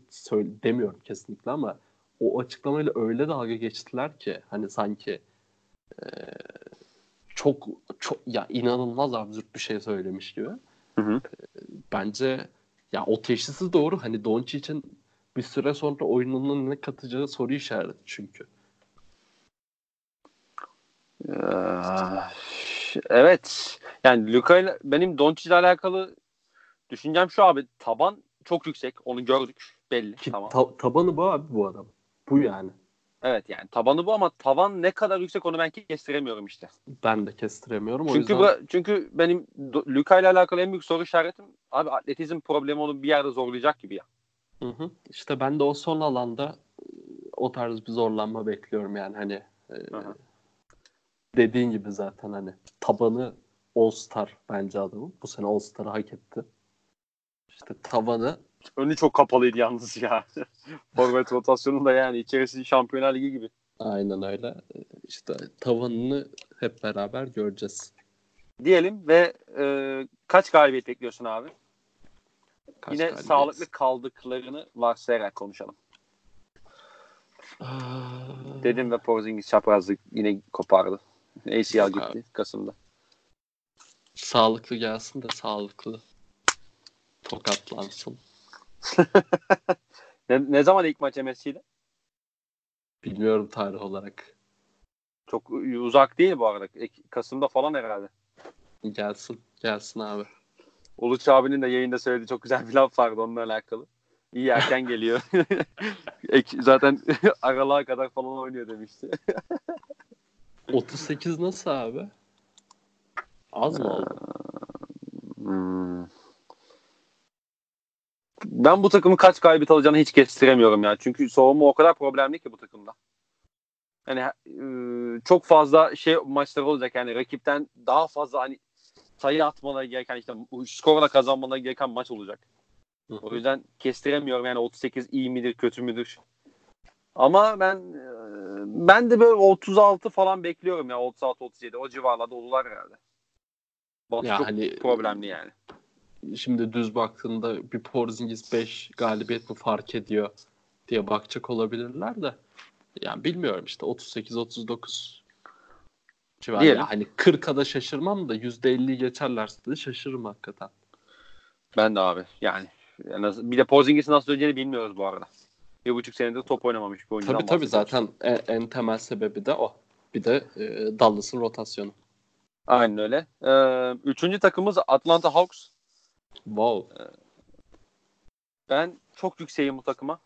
Speaker 2: demiyorum kesinlikle ama o açıklamayla öyle dalga geçtiler ki hani sanki e, çok çok ya inanılmaz absürt bir şey söylemiş gibi.
Speaker 1: Hı hı.
Speaker 2: Bence ya o teşhisi doğru. Hani Doncic'in bir süre sonra oyununun ne katacağı soru işareti çünkü.
Speaker 1: Evet. Yani Luka ile benim Doncic ile alakalı düşüncem şu abi. Taban çok yüksek. Onu gördük. Belli.
Speaker 2: Ki
Speaker 1: tamam.
Speaker 2: ta- tabanı bu abi bu adam. Bu yani.
Speaker 1: Evet yani tabanı bu ama tavan ne kadar yüksek onu ben kestiremiyorum işte.
Speaker 2: Ben de kestiremiyorum. O
Speaker 1: Çünkü
Speaker 2: yüzden
Speaker 1: bu, çünkü benim Luka ile alakalı en büyük soru işaretim abi atletizm problemi onu bir yerde zorlayacak gibi ya.
Speaker 2: Hı hı. İşte ben de o son alanda e, o tarz bir zorlanma bekliyorum yani hani e, dediğin gibi zaten hani tabanı All Star bence adamın. Bu sene All Star'ı hak etti. İşte tavanı
Speaker 1: Önü çok kapalıydı yalnız ya. Forvet rotasyonunda yani içerisi Şampiyonlar Ligi gibi.
Speaker 2: aynen öyle. İşte tavanını hep beraber göreceğiz.
Speaker 1: Diyelim ve e, kaç galibiyet bekliyorsun abi?
Speaker 2: Kaç
Speaker 1: Yine
Speaker 2: galibiyet?
Speaker 1: sağlıklı kaldıklarını varsayarak konuşalım.
Speaker 2: Aa,
Speaker 1: Dedim ve Porzingis çaprazlık yine kopardı. ACL gitti
Speaker 2: abi.
Speaker 1: Kasım'da.
Speaker 2: Sağlıklı gelsin de sağlıklı tokatlansın.
Speaker 1: Ne, ne zaman ilk maç MSC'de?
Speaker 2: Bilmiyorum tarih olarak.
Speaker 1: Çok uzak değil bu arada. Kasım'da falan herhalde.
Speaker 2: Gelsin. Gelsin abi.
Speaker 1: Uluç abinin de yayında söylediği çok güzel bir laf vardı onunla alakalı. İyi erken geliyor. Zaten aralığa kadar falan oynuyor demişti.
Speaker 2: 38 nasıl abi? Az mı oldu?
Speaker 1: Hmm. Ben bu takımın kaç galibiyet alacağını hiç kestiremiyorum ya. Çünkü savunma o kadar problemli ki bu takımda. Yani e, çok fazla şey maçlar olacak yani rakipten daha fazla hani sayı atmaları gereken işte skorla kazanmaları gereken maç olacak.
Speaker 2: Hı
Speaker 1: O yüzden kestiremiyorum yani 38 iyi midir kötü müdür. Ama ben e, ben de böyle 36 falan bekliyorum ya 36 37 o civarlarda olurlar herhalde. Batı
Speaker 2: Ya
Speaker 1: çok
Speaker 2: hani
Speaker 1: problemli yani.
Speaker 2: Şimdi düz baktığında bir Porzingis 5 galibiyet mi fark ediyor diye bakacak olabilirler de yani bilmiyorum işte 38 39 civarı.
Speaker 1: Diyelim.
Speaker 2: Ya hani 40'a da şaşırmam da %50'yi geçerlerse de şaşırırım hakikaten.
Speaker 1: Ben de abi yani. az- bir de Porzingis'in nasıl döneceğini bilmiyoruz bu arada. Bir buçuk senedir top oynamamış bir oyuncudan
Speaker 2: Tabii tabii zaten en, en temel sebebi de o. Bir de e, Dallas'ın rotasyonu.
Speaker 1: Aynen öyle. Ee, üçüncü takımımız Atlanta Hawks.
Speaker 2: Wow.
Speaker 1: Ben çok yükseğim bu takıma.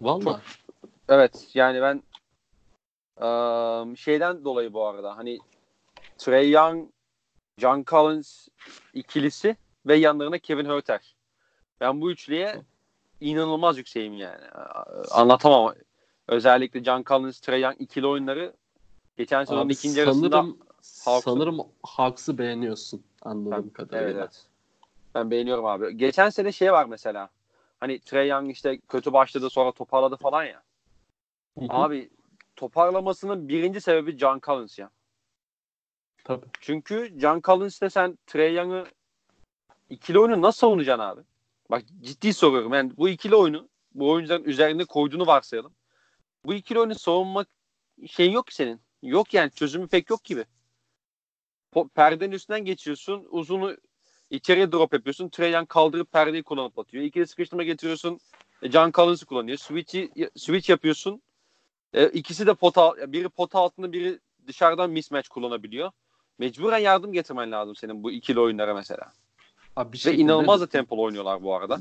Speaker 2: Valla.
Speaker 1: Evet yani ben şeyden dolayı bu arada hani Trey Young, John Collins ikilisi ve yanlarına Kevin Herter. Ben bu üçlüye inanılmaz yükseğim yani. Anlatamam. Özellikle John Collins, Trey Young ikili oyunları geçen sezonun ikinci yarısında
Speaker 2: sanırım
Speaker 1: Hawks'ı-
Speaker 2: sanırım Hawks'ı beğeniyorsun anladığım
Speaker 1: Ben-
Speaker 2: kadarıyla.
Speaker 1: Evet, evet. Ben beğeniyorum abi. Geçen sene şey var mesela. Hani Trey Young işte kötü başladı sonra toparladı falan ya.
Speaker 2: Hı hı.
Speaker 1: Abi toparlamasının birinci sebebi John Collins ya.
Speaker 2: Tabii.
Speaker 1: Çünkü John Collins'te sen Trey Young'ı ikili oyunu nasıl savunacaksın abi? Bak ciddi soruyorum. Yani bu ikili oyunu bu oyuncuların üzerinde koyduğunu varsayalım. Bu ikili oyunu savunmak şey yok ki senin. Yok yani çözümü pek yok gibi. Perdenin üstünden geçiyorsun. Uzunu içeriye drop yapıyorsun. Trey Young kaldırıp perdeyi kullanıp atıyor. İkili sıkıştırma getiriyorsun. E, John Collins'ı kullanıyor. Switch'i, switch yapıyorsun. E, ikisi de pota, biri pota altında biri dışarıdan mismatch kullanabiliyor. Mecburen yardım getirmen lazım senin bu ikili oyunlara mesela.
Speaker 2: Abi bir
Speaker 1: Ve
Speaker 2: şekilde-
Speaker 1: inanılmaz da tempolu oynuyorlar bu arada.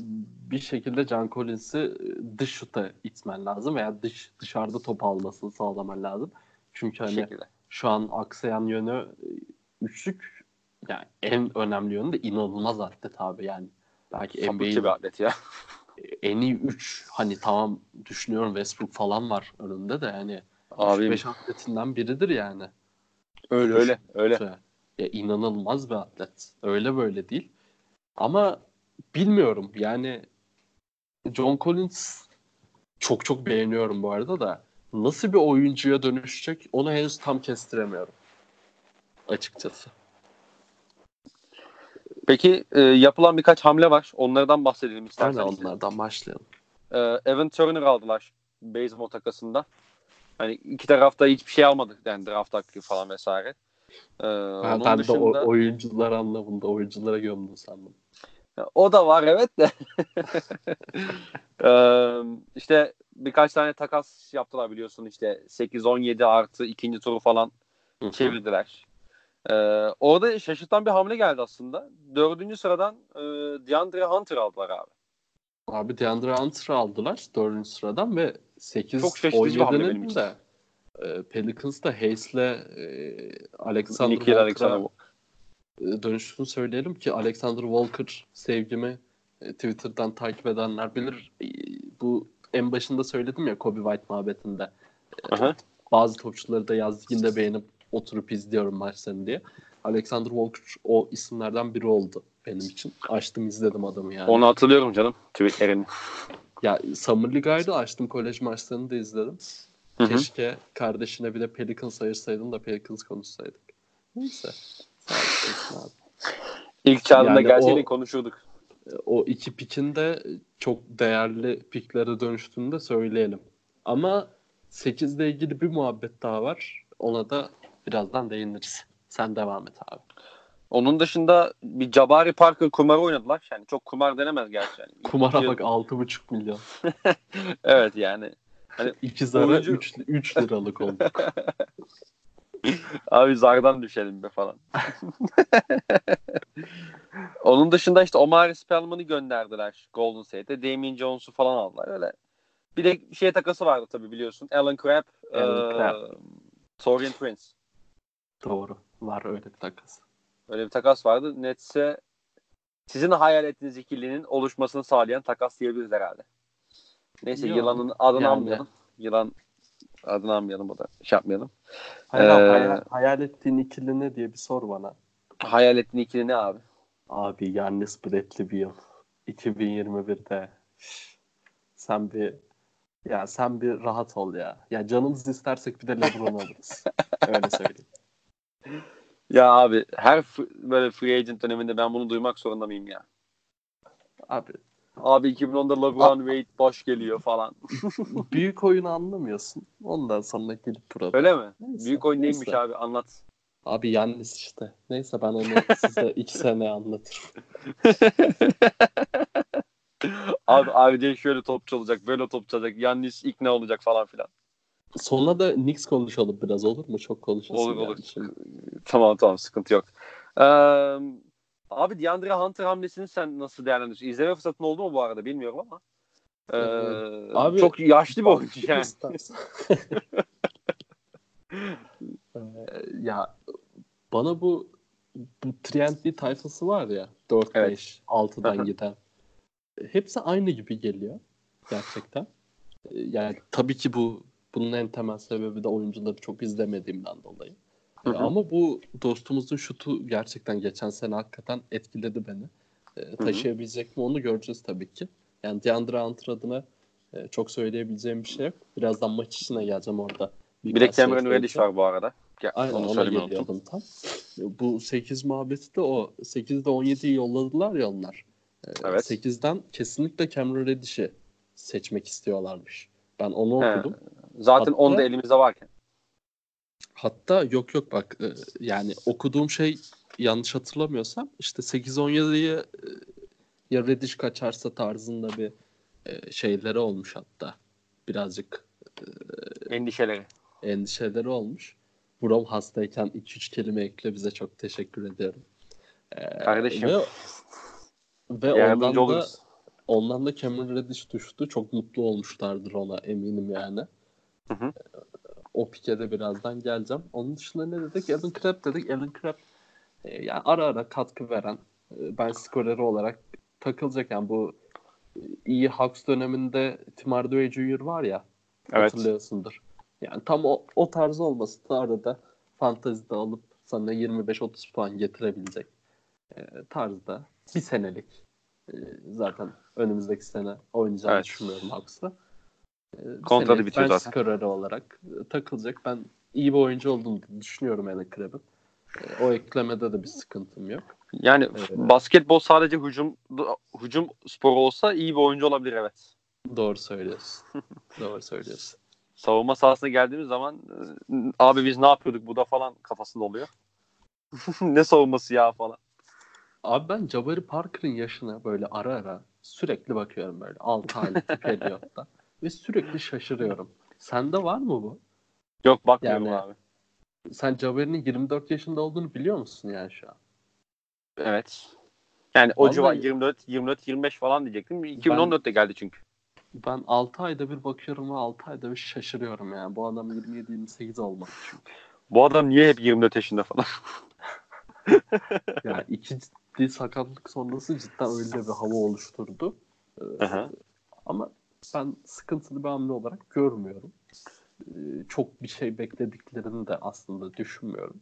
Speaker 2: bir şekilde John Collins'i dış şuta itmen lazım veya dış dışarıda top almasını sağlaman lazım. Çünkü hani şu an aksayan yönü e, üçlük yani en önemli yönü de inanılmaz atlet abi yani. Belki NBA'in
Speaker 1: bir atlet ya.
Speaker 2: en iyi 3 hani tamam düşünüyorum Westbrook falan var önünde de yani
Speaker 1: Abi
Speaker 2: 5 atletinden biridir yani.
Speaker 1: öyle öyle öyle.
Speaker 2: Şuta. Ya inanılmaz bir atlet. Öyle böyle değil. Ama bilmiyorum yani John Collins çok çok beğeniyorum bu arada da nasıl bir oyuncuya dönüşecek onu henüz tam kestiremiyorum. Açıkçası.
Speaker 1: Peki e, yapılan birkaç hamle var. Onlardan bahsedelim
Speaker 2: Aynen
Speaker 1: isterseniz.
Speaker 2: onlardan başlayalım.
Speaker 1: E, Evan Turner aldılar baseball takasında. Hani iki tarafta hiçbir şey almadık yani draft hakkı falan vesaire. E,
Speaker 2: Ben, ben de
Speaker 1: dışında,
Speaker 2: o, oyuncular anlamında oyunculara gömdüm sandım.
Speaker 1: o da var evet de. e, işte birkaç tane takas yaptılar biliyorsun işte 8-17 artı ikinci turu falan çevirdiler. Ee, orada şaşırtan bir hamle geldi aslında. Dördüncü sıradan e, DeAndre Hunter aldılar abi.
Speaker 2: Abi DeAndre Hunter'ı aldılar 4. sıradan ve 8
Speaker 1: Çok şaşırtıcı bir hamle benim
Speaker 2: 17'nin
Speaker 1: için.
Speaker 2: de e, Pelicans'da Hayes'le e, Alexander
Speaker 1: Nikhil Alexander.
Speaker 2: E, dönüştüğünü söyleyelim ki Alexander Walker sevgimi e, Twitter'dan takip edenler bilir. E, bu en başında söyledim ya Kobe White muhabbetinde.
Speaker 1: Aha.
Speaker 2: Bazı topçuları da yaz liginde beğenip oturup izliyorum maçlarını diye. Alexander Walker o isimlerden biri oldu benim için. Açtım izledim adamı yani.
Speaker 1: Onu hatırlıyorum canım tweetlerini.
Speaker 2: Ya Summer League'aydı açtım kolej maçlarını da izledim.
Speaker 1: Hı hı.
Speaker 2: Keşke kardeşine bir de Pelicans ayırsaydın da Pelicans konuşsaydık. Neyse. Abi.
Speaker 1: İlk çağrında
Speaker 2: Yani
Speaker 1: gelseydi
Speaker 2: o-
Speaker 1: konuşurduk.
Speaker 2: O iki pikin de çok değerli piklere dönüştüğünü de söyleyelim. Ama 8'le ilgili bir muhabbet daha var. Ona da birazdan değiniriz. Sen devam et abi.
Speaker 1: Onun dışında bir Jabari Parker kumarı oynadılar. Yani çok kumar denemez gerçi. Yani.
Speaker 2: Kumara
Speaker 1: İki-
Speaker 2: bak 6,5 milyon.
Speaker 1: Evet yani.
Speaker 2: İki zara
Speaker 1: Oyuncu-
Speaker 2: 3, 3 liralık olduk.
Speaker 1: Abi zardan düşelim be falan. Onun dışında işte Omar Spellman'ı gönderdiler Golden State'e. Damian Jones'u falan aldılar öyle. Bir de şey takası vardı tabii biliyorsun. Alan Crabb,
Speaker 2: Alan
Speaker 1: eee,
Speaker 2: Crabb.
Speaker 1: Torian Prince.
Speaker 2: Doğru. Var öyle bir takas.
Speaker 1: Öyle bir takas vardı. Nets'e sizin hayal ettiğiniz ikilinin oluşmasını sağlayan takas diyebiliriz herhalde. Neyse
Speaker 2: Yok,
Speaker 1: yılanın adını
Speaker 2: yani.
Speaker 1: almayalım. Yılan adını almayalım o da şey yapmayalım.
Speaker 2: Hayal,
Speaker 1: Ee,
Speaker 2: hayal, hayal ettiğin ikili ne diye bir sor bana.
Speaker 1: Hayal ettiğin ikili ne abi?
Speaker 2: Abi Yannis Bradley Beal 2021'de Şş, sen bir ya sen bir rahat ol ya. Ya canımız istersek bir de LeBron alırız. Öyle söyleyeyim.
Speaker 1: Ya abi her böyle free agent döneminde ben bunu duymak zorunda mıyım ya?
Speaker 2: Abi
Speaker 1: Abi 2010'da LeBron Wade boş geliyor falan.
Speaker 2: büyük oyunu anlamıyorsun. Ondan sonra gelip burada.
Speaker 1: Öyle mi?
Speaker 2: Neyse,
Speaker 1: Büyük oyun neymiş
Speaker 2: neyse.
Speaker 1: abi anlat.
Speaker 2: Abi Yannis işte. Neyse ben onu size iki sene anlatırım.
Speaker 1: abi RJ şöyle top çalacak, böyle top çalacak, Yannis ikna olacak falan filan.
Speaker 2: Sonra da Knicks konuşalım biraz olur mu? Çok konuşasın.
Speaker 1: Olur
Speaker 2: yani
Speaker 1: olur.
Speaker 2: şimdi.
Speaker 1: Tamam tamam sıkıntı yok. Ee, abi DeAndre Hunter hamlesini sen nasıl değerlendiriyorsun? İzleme fırsatın oldu mu bu arada bilmiyorum ama. Ee,
Speaker 2: Abi-
Speaker 1: çok yaşlı bir oyuncu yani.
Speaker 2: Ya bana bu bu Trentli tayfası var ya 4
Speaker 1: Evet.
Speaker 2: 5 6'dan
Speaker 1: Aha.
Speaker 2: giden. Hepsi aynı gibi geliyor gerçekten. Yani tabii ki bu bunun en temel sebebi de oyuncuları çok izlemediğimden dolayı.
Speaker 1: Hı hı.
Speaker 2: Ama bu dostumuzun şutu gerçekten geçen sene hakikaten etkiledi beni. Ee, taşıyabilecek mi onu göreceğiz tabii ki. Yani DeAndre Hunter adına E, çok söyleyebileceğim bir şey yok. Birazdan maç içine geleceğim orada.
Speaker 1: Bir de Cameron Reddish var bu arada.
Speaker 2: Ya, Aynen onu ona geliyordum tam. Bu 8 muhabbeti de o 8'de 17'yi yolladılar ya onlar. E, evet. 8'den kesinlikle Cameron Reddish'i seçmek istiyorlarmış. Ben onu He. okudum.
Speaker 1: Zaten Hatta, 10 da elimizde varken.
Speaker 2: Hatta yok yok bak e, yani okuduğum şey yanlış hatırlamıyorsam işte 8-17'yi e, ya Reddish kaçarsa tarzında bir e, şeyleri olmuş hatta. Birazcık
Speaker 1: endişeleri.
Speaker 2: Endişeleri olmuş. Brom hastayken 2-3 kelime ekle bize çok teşekkür ediyorum.
Speaker 1: Kardeşim.
Speaker 2: Ve, ve ondan da, ondan da Cameron Reddish düştü. Çok mutlu olmuşlardır ona eminim yani. Hı hı. O pikede birazdan geleceğim. Onun dışında ne dedik? Alan Crab dedik. Alan Crab e, yani ara ara katkı veren e, ben skoreri olarak takılacak yani bu e, iyi Hawks döneminde Tim Hardaway Jr. var ya evet. hatırlıyorsundur. Yani tam o, o tarz olması da arada fantazide alıp sana 25-30 puan getirebilecek e, tarzda bir senelik e, zaten önümüzdeki sene oynayacağını evet. düşünüyorum Hawks'la.
Speaker 1: E, Kontratı bitiyor
Speaker 2: zaten. skoreri olarak e, takılacak. Ben iyi bir oyuncu olduğunu düşünüyorum Alan Crab'ın. E, o eklemede de bir sıkıntım yok.
Speaker 1: Yani evet. basketbol sadece hücum hücum sporu olsa iyi bir oyuncu olabilir evet.
Speaker 2: Doğru söylüyorsun. Doğru söylüyorsun.
Speaker 1: Savunma sahasına geldiğimiz zaman abi biz ne yapıyorduk bu da falan kafasında oluyor. ne savunması ya falan.
Speaker 2: Abi ben Jabari Parker'ın yaşına böyle ara ara sürekli bakıyorum böyle 6 aylık periyotta ve sürekli şaşırıyorum. Sende var mı bu?
Speaker 1: Yok bakmıyorum yani, abi.
Speaker 2: Sen Jabari'nin 24 yaşında olduğunu biliyor musun yani şu an?
Speaker 1: Evet. Yani o civar 24 24 25 falan diyecektim. 2014'te ben, geldi çünkü.
Speaker 2: Ben 6 ayda bir bakıyorum ve 6 ayda bir şaşırıyorum yani. Bu adam 27 28 olmadı çünkü.
Speaker 1: Bu adam niye hep 24 yaşında falan?
Speaker 2: yani iki ciddi sakatlık sonrası cidden öyle bir hava oluşturdu. Ee, ama ben sıkıntılı bir hamle olarak görmüyorum. Ee, çok bir şey beklediklerini de aslında düşünmüyorum.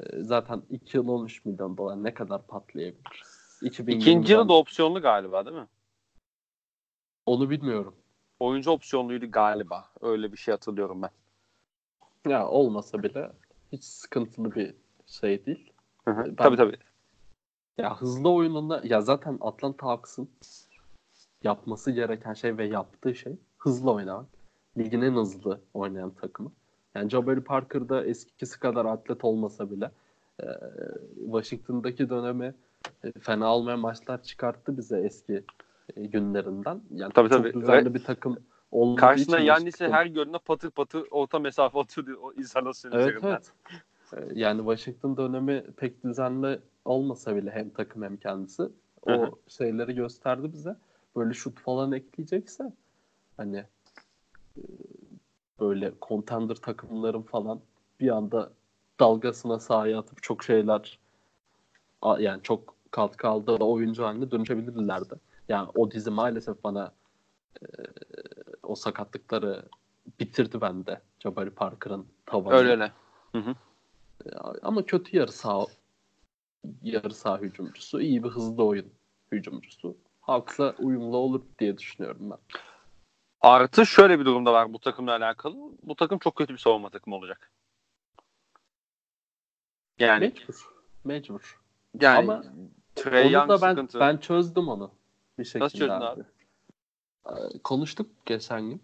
Speaker 2: Ee, zaten 2 yıl 13 milyon dolar ne kadar patlayabilir?
Speaker 1: İkinci yılı da opsiyonlu galiba değil mi?
Speaker 2: Onu bilmiyorum.
Speaker 1: Oyuncu opsiyonluydu galiba. Öyle bir şey hatırlıyorum ben.
Speaker 2: Ya olmasa bile hiç sıkıntılı bir şey değil.
Speaker 1: Hı hı, ben, tabii tabii.
Speaker 2: Ya hızlı oyununda ya zaten Atlanta Hawks'ın yapması gereken şey ve yaptığı şey hızlı oynamak. Ligin en hızlı oynayan takımı. Yani Jabari Parker'da eskisi kadar atlet olmasa bile e, Washington'daki dönemi e, fena olmayan maçlar çıkarttı bize eski e, günlerinden. Yani tabii, çok tabii. düzenli Ve bir takım
Speaker 1: olduğu Karşısında Yannis'i her gördüğünde patır patır orta mesafe atıyordu o izolasyon
Speaker 2: evet, üzerinden. Evet. Yani Washington dönemi pek düzenli olmasa bile hem takım hem kendisi o Hı-hı. şeyleri gösterdi bize. Böyle şut falan ekleyecekse hani böyle contender takımların falan bir anda dalgasına sahaya atıp çok şeyler yani çok katkı kaldı oyuncu haline dönüşebilirlerdi. Yani o dizi maalesef bana e, o sakatlıkları bitirdi bende. Jabari Parker'ın tavanı.
Speaker 1: Öyle öyle. Hı hı.
Speaker 2: Ama kötü yarı sağ yarı sağ hücumcusu. iyi bir hızlı oyun hücumcusu. Hawks'la uyumlu olur diye düşünüyorum ben.
Speaker 1: Artı şöyle bir durumda var bu takımla alakalı. Bu takım çok kötü bir savunma takımı olacak.
Speaker 2: Yani mecbur. Mecbur.
Speaker 1: Yani Ama
Speaker 2: Trey Young da ben, sıkıntı. ben çözdüm onu. Bir şekilde
Speaker 1: Nasıl çözdün abi?
Speaker 2: abi? Konuştuk geçen gün.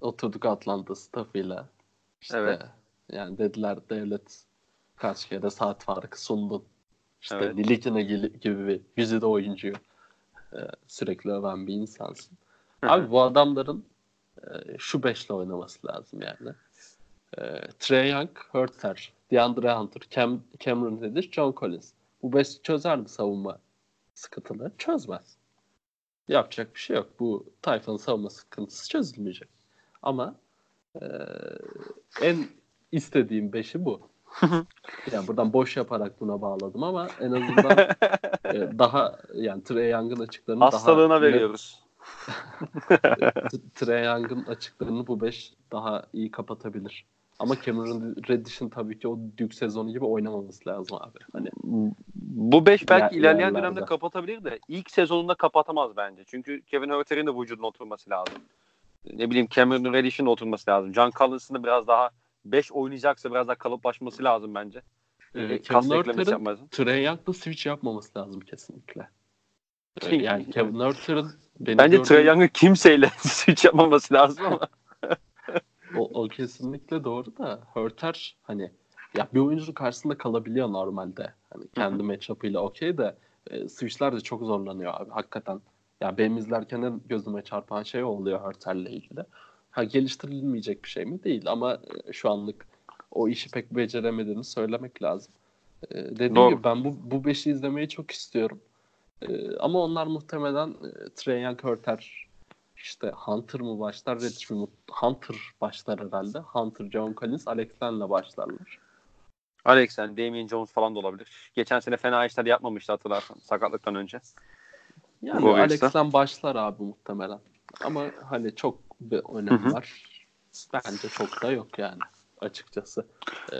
Speaker 2: Oturduk Atlanta staffıyla. İşte evet. yani dediler devlet kaç kere saat farkı sundun. İşte evet. Lilikine gibi bir güzide oyuncuyu e, sürekli öven bir insansın. Abi bu adamların e, şu beşle oynaması lazım yani. E, Trey Young, Hurter, DeAndre Hunter, Cam, Cameron Reddish, John Collins. Bu beş çözer mi savunma sıkıntıları? Çözmez. Yapacak bir şey yok. Bu tayfanın savunma sıkıntısı çözülmeyecek. Ama e, en istediğim beşi bu. yani buradan boş yaparak buna bağladım ama en azından e, daha yani Trey Young'ın açıklarını
Speaker 1: Hastalığına daha veriyoruz.
Speaker 2: Trey Young'ın açıklarını bu 5 daha iyi kapatabilir. Ama Cameron Reddish'in tabii ki o Duke sezonu gibi oynamaması lazım abi. Hani
Speaker 1: bu 5 belki ilerleyen yerlerde. dönemde kapatabilir de ilk sezonunda kapatamaz bence. Çünkü Kevin Huerter'in de vücuduna oturması lazım. ne bileyim Cameron Reddish'in oturması lazım. John Collins'ın da biraz daha 5 oynayacaksa biraz daha kalıplaşması lazım bence.
Speaker 2: Ee,
Speaker 1: Kas
Speaker 2: Kevin
Speaker 1: yapmaz.
Speaker 2: Trey Young'la switch yapmaması lazım kesinlikle. Ee, yani Kevin Hurter'ın benim
Speaker 1: Bence
Speaker 2: gördüğüm-
Speaker 1: Trae Young'ın kimseyle switch yapmaması lazım ama.
Speaker 2: O, o kesinlikle doğru da Hurter hani ya bir oyuncunun karşısında kalabiliyor normalde. Hani kendi matchup'ıyla okey de e, switch'ler de çok zorlanıyor abi hakikaten. Ya benim izlerken en gözüme çarpan şey oluyor Hurter'le ilgili. Ha geliştirilmeyecek bir şey mi? Değil ama e, şu anlık o işi pek beceremediğini söylemek lazım. E, dediğim
Speaker 1: Doğru.
Speaker 2: gibi ben bu, bu beşi izlemeyi çok istiyorum. E, ama onlar muhtemelen e, Trae Young, Hurter, işte Hunter mı başlar, Reddish mi? Hunter başlar herhalde. Hunter, John Collins, Alex Len'le başlarlar.
Speaker 1: Alexen, Damian Jones falan da olabilir. Geçen sene fena işler yapmamıştı hatırlarsan sakatlıktan önce.
Speaker 2: Yani. Alex Len başlar abi muhtemelen. Ama hani çok bir önem
Speaker 1: Hı hı.
Speaker 2: var. Bence çok da yok yani açıkçası. Ee,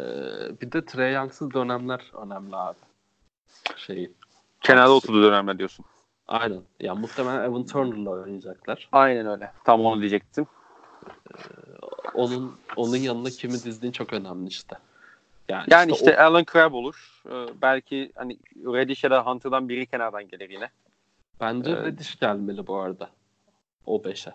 Speaker 2: bir de Trae Young'sız dönemler önemli abi. Şeyi.
Speaker 1: Kenarda oturduğu dönemler diyorsun.
Speaker 2: Aynen. Ya muhtemelen Evan Turner'la oynayacaklar.
Speaker 1: Aynen öyle. Tam onu diyecektim.
Speaker 2: Onun onun yanına kimi dizdiğin çok önemli işte. Yani,
Speaker 1: Yani işte,
Speaker 2: o-
Speaker 1: Alan Crabb olur. Ee, belki hani Reddish ya da Hunter'dan biri kenardan gelir yine.
Speaker 2: Bence
Speaker 1: Evet.
Speaker 2: Reddish gelmeli bu arada. O 5'e.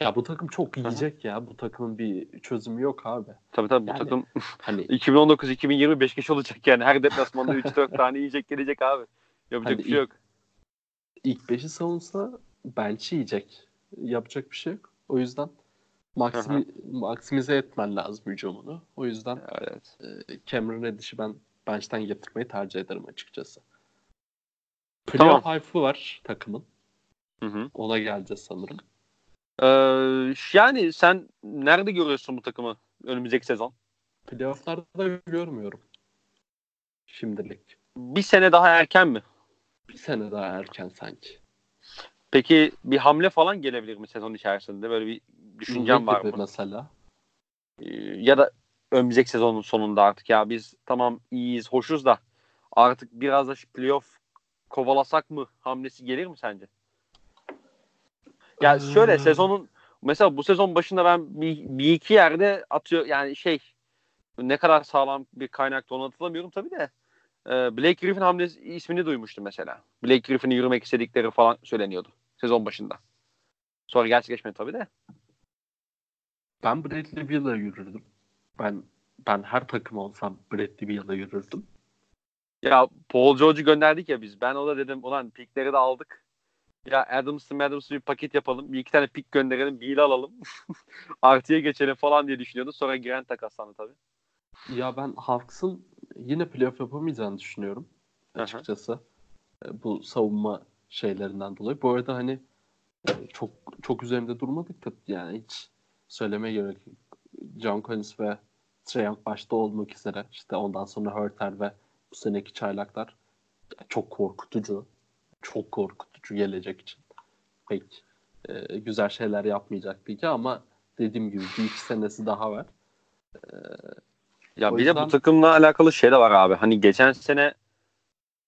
Speaker 2: Ya bu takım çok yiyecek ya. Bu takımın bir çözümü yok abi.
Speaker 1: Tabii tabii bu
Speaker 2: Yani-
Speaker 1: takım
Speaker 2: Hani
Speaker 1: 2019-2020 5 kişi olacak yani. Her deplasmanda 3-4 tane yiyecek gelecek abi. Yapacak
Speaker 2: Hani
Speaker 1: bir şey yok.
Speaker 2: ilk 5'i savunsa bench yiyecek. Yapacak bir şey yok. O yüzden maksimi, maksimize etmen lazım hücumunu. O yüzden
Speaker 1: Evet.
Speaker 2: e, Cameron Reddish'i ben bench'ten getirmeyi tercih ederim açıkçası.
Speaker 1: Tamam.
Speaker 2: Playoff hype'ı var takımın.
Speaker 1: Hı hı.
Speaker 2: Ona geleceğiz sanırım.
Speaker 1: Ee, yani sen nerede görüyorsun bu takımı önümüzdeki sezon?
Speaker 2: Playoff'larda görmüyorum. Şimdilik.
Speaker 1: Bir sene daha erken mi?
Speaker 2: Bir sene daha erken sanki.
Speaker 1: Peki bir hamle falan gelebilir mi sezon içerisinde? Böyle bir düşüncem var mı?
Speaker 2: mesela?
Speaker 1: Ee, ya da önümüzdeki sezonun sonunda artık ya biz tamam iyiyiz, hoşuz da artık biraz da playoff kovalasak mı hamlesi gelir mi sence? Ya şöyle
Speaker 2: Ee,
Speaker 1: sezonun mesela bu sezon başında ben bir, bir iki yerde atıyor yani şey ne kadar sağlam bir kaynakta onu hatırlamıyorum tabii de e, Blake Griffin hamlesi ismini duymuştum mesela. Blake Griffin'i yürümek istedikleri falan söyleniyordu sezon başında. Sonra gerçekleşmedi tabii de.
Speaker 2: Ben Bradley Beal'a yürürdüm. Ben ben her takım olsam Bradley Beal'a yürürdüm.
Speaker 1: Ya Paul George'u gönderdik ya biz. Ben o da dedim ulan pikleri de aldık. Ya Adams'ı bir paket yapalım. Bir iki tane pik gönderelim. Bir alalım. Artıya geçelim falan diye düşünüyordu. Sonra giren takaslandı tabii.
Speaker 2: Ya ben Hawks'ın yine playoff yapamayacağını düşünüyorum açıkçası. E, Bu savunma şeylerinden dolayı. Bu arada hani e, çok çok üzerinde durmadık da yani hiç söylemeye gerek yok. John Collins ve Trae Young başta olmak üzere işte ondan sonra Hurter ve bu seneki çaylaklar çok korkutucu. Çok korkutucu gelecek için. Pek e, güzel şeyler yapmayacak bilgi ama dediğim gibi bir iki senesi daha var.
Speaker 1: Ya
Speaker 2: O
Speaker 1: bir de
Speaker 2: yüzden-
Speaker 1: bu takımla alakalı şey de var abi. Hani geçen sene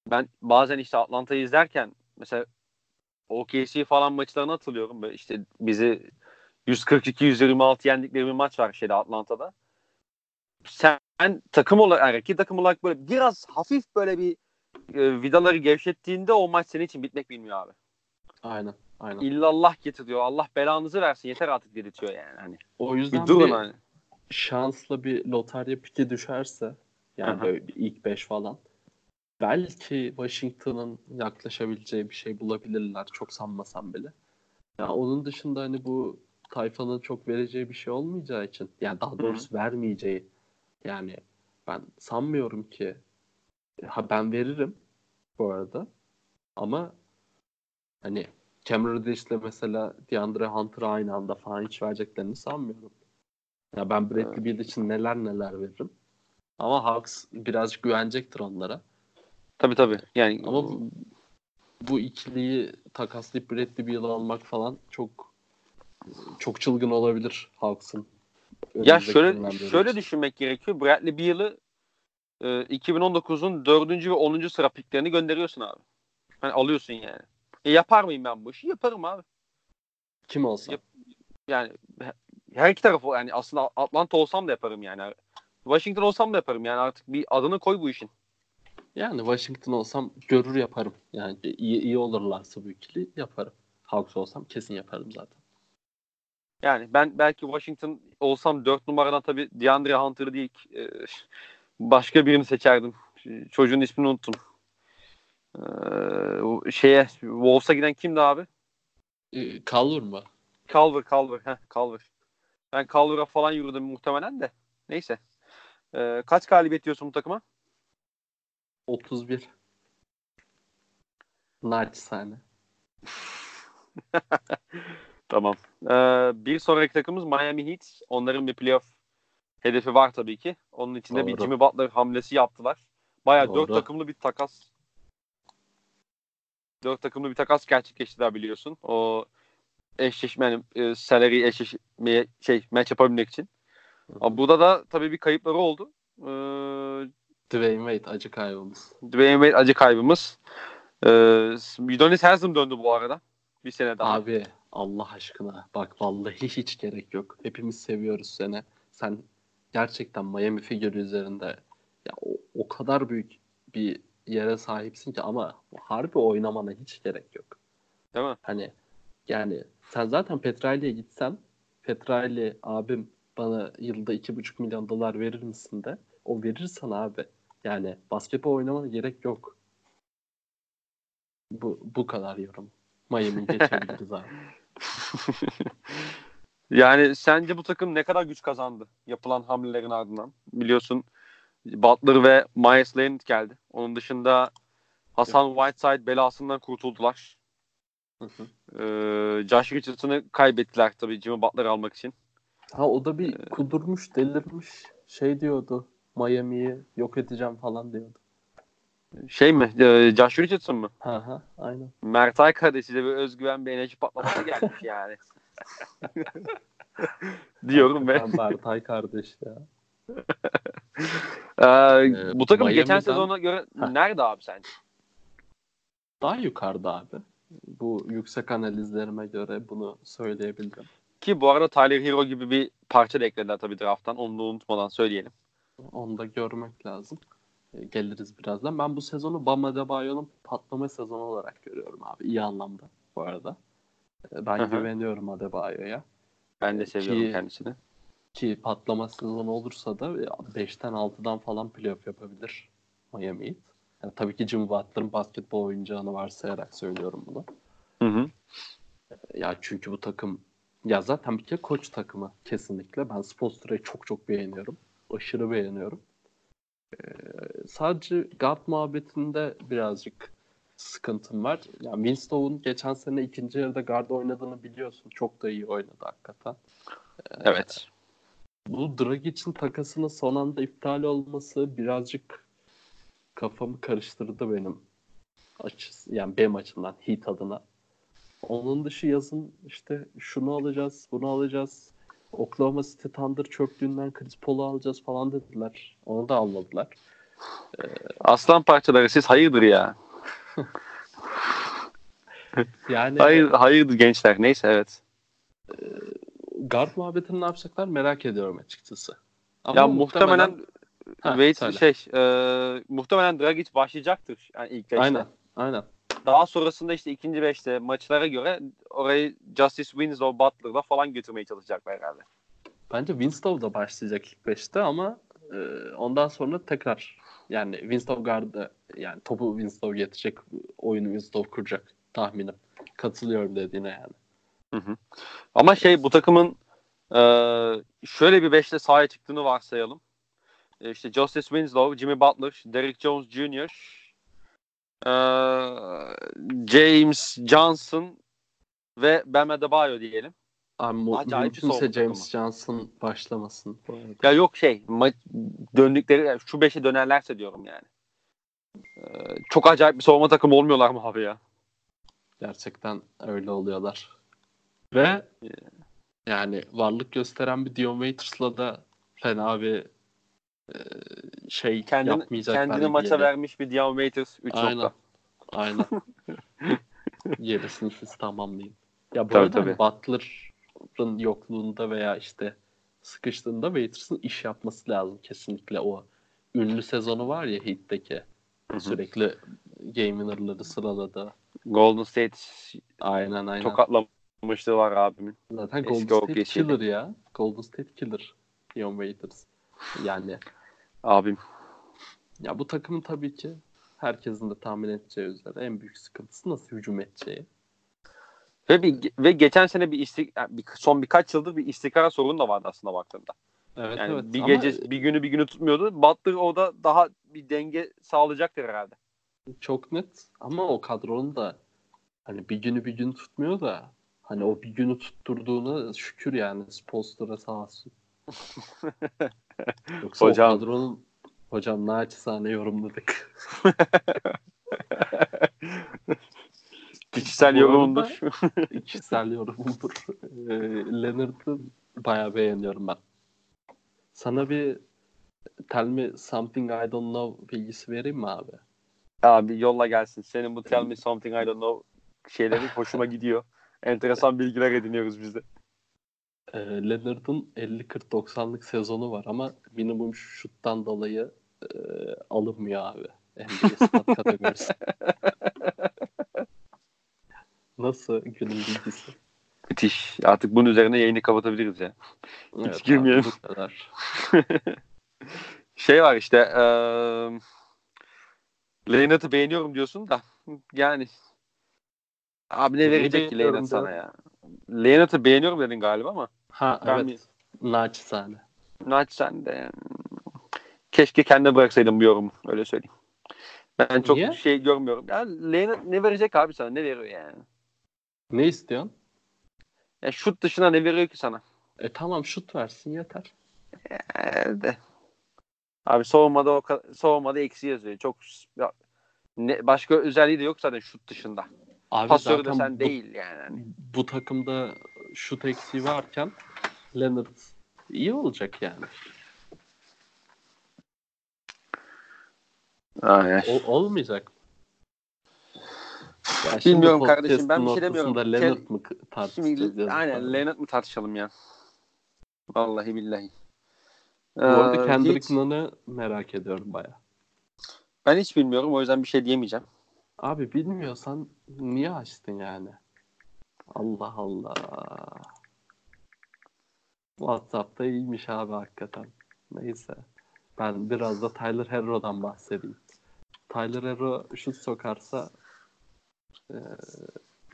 Speaker 1: ben bazen işte Atlanta'yı izlerken mesela OKC falan maçlarını hatırlıyorum. Böyle işte bizi 142-126 yendikleri bir maç var şeyde Atlanta'da. Sen takım olarak, yani takım olarak böyle biraz hafif böyle bir e, vidaları gevşettiğinde o maç senin için bitmek bilmiyor abi.
Speaker 2: Aynen. Aynen.
Speaker 1: İllallah getiriyor. Allah belanızı versin. Yeter artık dedirtiyor yani. Hani.
Speaker 2: O yüzden
Speaker 1: Bir durun
Speaker 2: bir
Speaker 1: hani.
Speaker 2: şansla bir lotarya piki düşerse yani
Speaker 1: Aha.
Speaker 2: böyle bir ilk 5 falan belki Washington'ın yaklaşabileceği bir şey bulabilirler çok sanmasam bile. Ya onun dışında hani bu tayfanın çok vereceği bir şey olmayacağı için yani daha doğrusu vermeyeceği yani ben sanmıyorum ki ha ben veririm bu arada ama hani Cameron Reddish'le mesela DeAndre Hunter'a aynı anda falan hiç vereceklerini sanmıyorum. Ya ben Bradley Beal için neler neler veririm. Ama Hawks birazcık güvenecektir onlara.
Speaker 1: Tabii tabii. Yani
Speaker 2: Ama bu, bu ikiliyi takaslayıp Bradley Beal'ı almak falan çok çok çılgın olabilir Hawks'ın.
Speaker 1: Ya şöyle şöyle
Speaker 2: için.
Speaker 1: düşünmek gerekiyor. Bradley Beal'ı e, 2019'un 4. ve 10. sıra piklerini gönderiyorsun abi. Hani alıyorsun yani. E, yapar mıyım ben bu işi? Yaparım abi.
Speaker 2: Kim olsa.
Speaker 1: Yap- yani her iki tarafı yani aslında Atlanta olsam da yaparım yani. Washington olsam da yaparım yani artık bir adını koy bu işin.
Speaker 2: Yani Washington olsam görür yaparım. Yani iyi, iyi olurlarsa bu ikili yaparım. Hawks olsam kesin yaparım zaten.
Speaker 1: Yani ben belki Washington olsam 4 numaradan tabii DeAndre Hunter değil e, başka birini seçerdim. Çocuğun ismini unuttum. Ee, şeye Wolves'a giden kimdi abi?
Speaker 2: Ee, Calvin mı?
Speaker 1: Calver, Calver. Heh, Calver. Ben Calver'a falan yürüdüm muhtemelen de. Neyse. Ee, kaç galibiyet diyorsun bu takıma?
Speaker 2: 31. Naçizane.
Speaker 1: tamam. Ee, bir sonraki takımımız Miami Heat. Onların bir playoff hedefi var tabii ki. Onun içinde Doğru. bir Jimmy Butler hamlesi yaptılar. Bayağı dört takımlı bir takas. Dört takımlı bir takas gerçekleştiler biliyorsun. O eşleşme yani e, salary eşleşmeye şey maç yapabilmek için. Ama burada da tabii bir kayıpları oldu. Ee,
Speaker 2: Dwayne Wade acı kaybımız.
Speaker 1: Dwayne Wade acı kaybımız. Ee, Udonis Haslem döndü bu arada. Bir sene daha.
Speaker 2: Abi Allah aşkına bak vallahi hiç gerek yok. Hepimiz seviyoruz seni. Sen gerçekten Miami figürü üzerinde ya o, o kadar büyük bir yere sahipsin ki ama harbi oynamana hiç gerek yok.
Speaker 1: Değil mi?
Speaker 2: Hani yani sen zaten Petrali'ye gitsen Petrali abim bana yılda iki buçuk milyon dolar verir misin de o verirsen abi yani basketbol oynamana gerek yok. Bu, bu kadar yorum. Miami geçebiliriz abi.
Speaker 1: yani sence bu takım ne kadar güç kazandı yapılan hamlelerin ardından? Biliyorsun Butler ve Myers Leonard geldi. Onun dışında Hasan Whiteside belasından kurtuldular. Hı hı. Ee, Josh Richardson'ı kaybettiler tabii Jimmy Butler almak için.
Speaker 2: Ha o da bir ee, kudurmuş, delirmiş. Şey diyordu. Miami'yi yok edeceğim falan diyordu.
Speaker 1: Şey mi? E, Josh Richardson mı?
Speaker 2: Ha ha aynen.
Speaker 1: Mertay kardeşiyle bir özgüven bir enerji patlaması gelmiş yani. Diyorum ve.
Speaker 2: Mertay kardeş ya.
Speaker 1: ee, ee, bu takım geçen sezona göre nerede abi sence?
Speaker 2: Daha yukarıda abi. Bu yüksek analizlerime göre bunu söyleyebilirim.
Speaker 1: Ki bu arada Tyler Hero gibi bir parça da eklediler tabii drafttan. Onu da unutmadan söyleyelim.
Speaker 2: Onu da görmek lazım. E, geliriz birazdan. Ben bu sezonu Bam Adebayo'nun patlama sezonu olarak görüyorum abi. İyi anlamda bu arada. E, ben Hı-hı. güveniyorum Adebayo'ya.
Speaker 1: Ben de seviyorum ki, kendisini.
Speaker 2: Ki patlama sezonu olursa da 5'ten 6'dan falan playoff yapabilir Miami Heat. Yani tabii ki Jimmy Butler'ın basketbol oyuncağını varsayarak söylüyorum bunu.
Speaker 1: Hı hı.
Speaker 2: E, ya çünkü bu takım ya zaten bir kere koç takımı kesinlikle. Ben Spoelstra'yı çok çok beğeniyorum. Aşırı beğeniyorum. Ee, sadece guard muhabbetinde birazcık sıkıntım var. Yani Winstow'un geçen sene ikinci yarıda guard oynadığını biliyorsun. Çok da iyi oynadı hakikaten.
Speaker 1: Ee, evet.
Speaker 2: Bu Dragic'in takasının son anda iptal olması birazcık kafamı karıştırdı benim açısı. Yani benim açımdan Heat adına. Onun dışı yazın işte şunu alacağız, bunu alacağız. Oklahoma City Thunder çöktüğünden Chris Paul'u alacağız falan dediler. Onu da almadılar.
Speaker 1: Ee, Aslan parçaları siz hayırdır ya. yani hayır hayırdır gençler neyse evet.
Speaker 2: E, guard muhabbetini ne yapacaklar merak ediyorum açıkçası.
Speaker 1: Ama ya muhtemelen, muhtemelen Wade şey e, muhtemelen Dragic başlayacaktır yani ilk beşte.
Speaker 2: Aynen. Aynen.
Speaker 1: Daha sonrasında işte ikinci beşte maçlara göre orayı Justice Winslow, Butler'da falan götürmeye çalışacaklar herhalde.
Speaker 2: Bence Winslow da başlayacak ilk beşte ama e, ondan sonra tekrar yani Winslow guard'ı yani topu Winslow getirecek, oyunu Winslow kuracak tahminim. Katılıyorum dediğine yani.
Speaker 1: Hı hı. Ama şey bu takımın e, şöyle bir beşte sahaya çıktığını varsayalım. E, işte Justice Winslow, Jimmy Butler, Derrick Jones Jr., ee, James Johnson ve Bam Adebayo diyelim.
Speaker 2: Abi mu- Acayip mümkünse James Johnson başlamasın.
Speaker 1: Ya yok şey ma- döndükleri şu beşe dönerlerse diyorum yani. Ee, çok acayip bir savunma takım olmuyorlar mı abi ya?
Speaker 2: Gerçekten öyle oluyorlar. Ve yani varlık gösteren bir Dion Waiters'la da fena bir e, şey
Speaker 1: kendini,
Speaker 2: yapmayacaklar.
Speaker 1: Kendini maça yere. vermiş bir Dion Waiters 3
Speaker 2: Aynen. nokta. Aynen. Gerisini siz tamamlayın. Ya bu tabii, arada tabii. Butler Butler'ın yokluğunda veya işte sıkıştığında Waiters'ın iş yapması lazım kesinlikle o ünlü sezonu var ya Heat'teki
Speaker 1: Hı hı.
Speaker 2: sürekli game winner'ları sıraladı.
Speaker 1: Golden State
Speaker 2: Aynen aynen.
Speaker 1: tokatlamışlığı var abimin.
Speaker 2: Zaten
Speaker 1: Eski
Speaker 2: Golden State
Speaker 1: OKC'li.
Speaker 2: killer ya. Golden State killer. Dion Waiters. Yani
Speaker 1: Abim.
Speaker 2: ya bu takımın tabii ki herkesin de tahmin edeceği üzere en büyük sıkıntısı nasıl hücum edeceği.
Speaker 1: Ve bir, ve geçen sene bir, istik, yani bir son birkaç yıldır bir istikrar sorunu da vardı aslında baktığında.
Speaker 2: Evet
Speaker 1: Yani
Speaker 2: evet.
Speaker 1: bir
Speaker 2: Ama
Speaker 1: gece bir günü bir günü tutmuyordu. Butler orada daha bir denge sağlayacaktır herhalde.
Speaker 2: çok net ama o kadronun da hani bir günü bir gün tutmuyor da hani o bir günü tutturduğuna şükür yani Spolster'a sağ olsun. Yoksa
Speaker 1: Hocam.
Speaker 2: o kadronun hocam naçizane yorumladık.
Speaker 1: Kişisel
Speaker 2: Bu
Speaker 1: yorumundur.
Speaker 2: Kişisel yorumumdur. Ee, Leonard'ı bayağı beğeniyorum ben. Sana bir Tell me something I don't know bilgisi vereyim mi abi?
Speaker 1: Abi yolla gelsin. Senin bu tell me something I don't know şeyleri hoşuma gidiyor. Enteresan bilgiler ediniyoruz biz de.
Speaker 2: Ee, Leonard'ın 50-40-90'lık sezonu var ama minimum şuttan dolayı e, alınmıyor abi. NBA stat kategorisi. Nasıl günün bilgisi?
Speaker 1: Müthiş. Artık bunun üzerine yayını kapatabiliriz ya.
Speaker 2: Evet, abi,
Speaker 1: girmeyelim.
Speaker 2: bu kadar.
Speaker 1: Şey var işte eee Leonard'ı beğeniyorum diyorsun da yani abi ne verecek ki Leonard sana ya? Leonard'ı beğeniyorum dedin galiba ama
Speaker 2: Ha
Speaker 1: Ben
Speaker 2: evet. Naçizane.
Speaker 1: naçizane de yani. Keşke kendine bıraksaydım bu yorumu. Öyle söyleyeyim. Ben çok
Speaker 2: Niye?
Speaker 1: şey görmüyorum. Ya Leonard ne verecek abi sana? Ne veriyor yani?
Speaker 2: Ne istiyorsun?
Speaker 1: Ya şut dışına ne veriyor ki sana?
Speaker 2: E tamam şut versin yeter.
Speaker 1: Ee, de. Abi savunmada o savunmada eksi yazıyor. Çok ya, ne, başka özelliği de yok zaten şut dışında.
Speaker 2: Abi
Speaker 1: Pasör
Speaker 2: zaten
Speaker 1: desen
Speaker 2: bu,
Speaker 1: değil yani. Hani
Speaker 2: bu takımda şut eksiği varken Leonard iyi olacak yani.
Speaker 1: Ay, ay.
Speaker 2: O, olmayacak? Ya
Speaker 1: Bilmiyorum kardeşim, ben bir şey demiyorum.
Speaker 2: Leonard mı tartışacağız?
Speaker 1: Şimdi aynen
Speaker 2: bana.
Speaker 1: Leonard mı tartışalım ya? Vallahi billahi.
Speaker 2: Bu arada
Speaker 1: Ee,
Speaker 2: Kendrick
Speaker 1: hiç-
Speaker 2: Nunn'ı merak ediyorum baya.
Speaker 1: ben hiç bilmiyorum o yüzden bir şey diyemeyeceğim.
Speaker 2: Abi bilmiyorsan niye açtın yani? Allah Allah. WhatsApp'ta iyiymiş abi hakikaten. Neyse. Ben biraz da Tyler Herro'dan bahsedeyim. Tyler Herro şut sokarsa eee,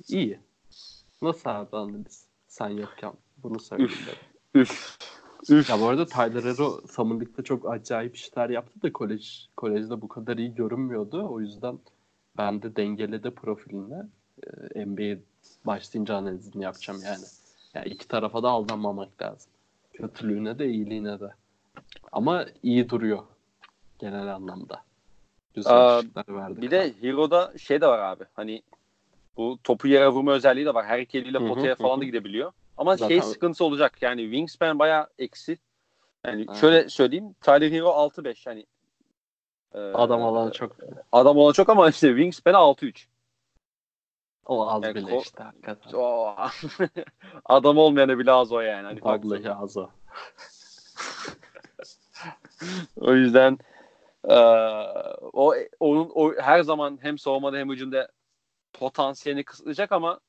Speaker 2: iyi. Nasıl abi analiz? Sen yokken bunu söyleyeyim
Speaker 1: Üf. Üf.
Speaker 2: Ya bu arada Tyler Hero Summer League'de çok acayip işler yaptı da kolej kolejde bu kadar iyi görünmüyordu. O yüzden ben de dengeledi profiline. Ee, NBA başlayınca analizini yapacağım yani. Yani iki tarafa da aldanmamak lazım. Kötülüğüne de iyiliğine de. Ama iyi duruyor genel anlamda. Güzel
Speaker 1: Aa,
Speaker 2: ışıklar verdi.
Speaker 1: Bir de Hero'da şey de var abi. Hani bu topu yere vurma özelliği de var. Her iki eliyle potaya falan da gidebiliyor. Ama
Speaker 2: Zaten-
Speaker 1: şey sıkıntısı olacak. Yani wingspan bayağı eksi. Yani
Speaker 2: Aynen.
Speaker 1: şöyle söyleyeyim. Tyler Hero 6-5 hani. e,
Speaker 2: Adam alanı çok
Speaker 1: Adam olan çok ama işte wingspan'ı 6-3.
Speaker 2: o az
Speaker 1: Yani
Speaker 2: bile
Speaker 1: ko-
Speaker 2: işte hakikaten.
Speaker 1: Adam olmayana bile az o yani. Hani
Speaker 2: Vallahi az o.
Speaker 1: O yüzden eee, o onun o her zaman hem savunmada hem hücumda potansiyelini kısıtlayacak ama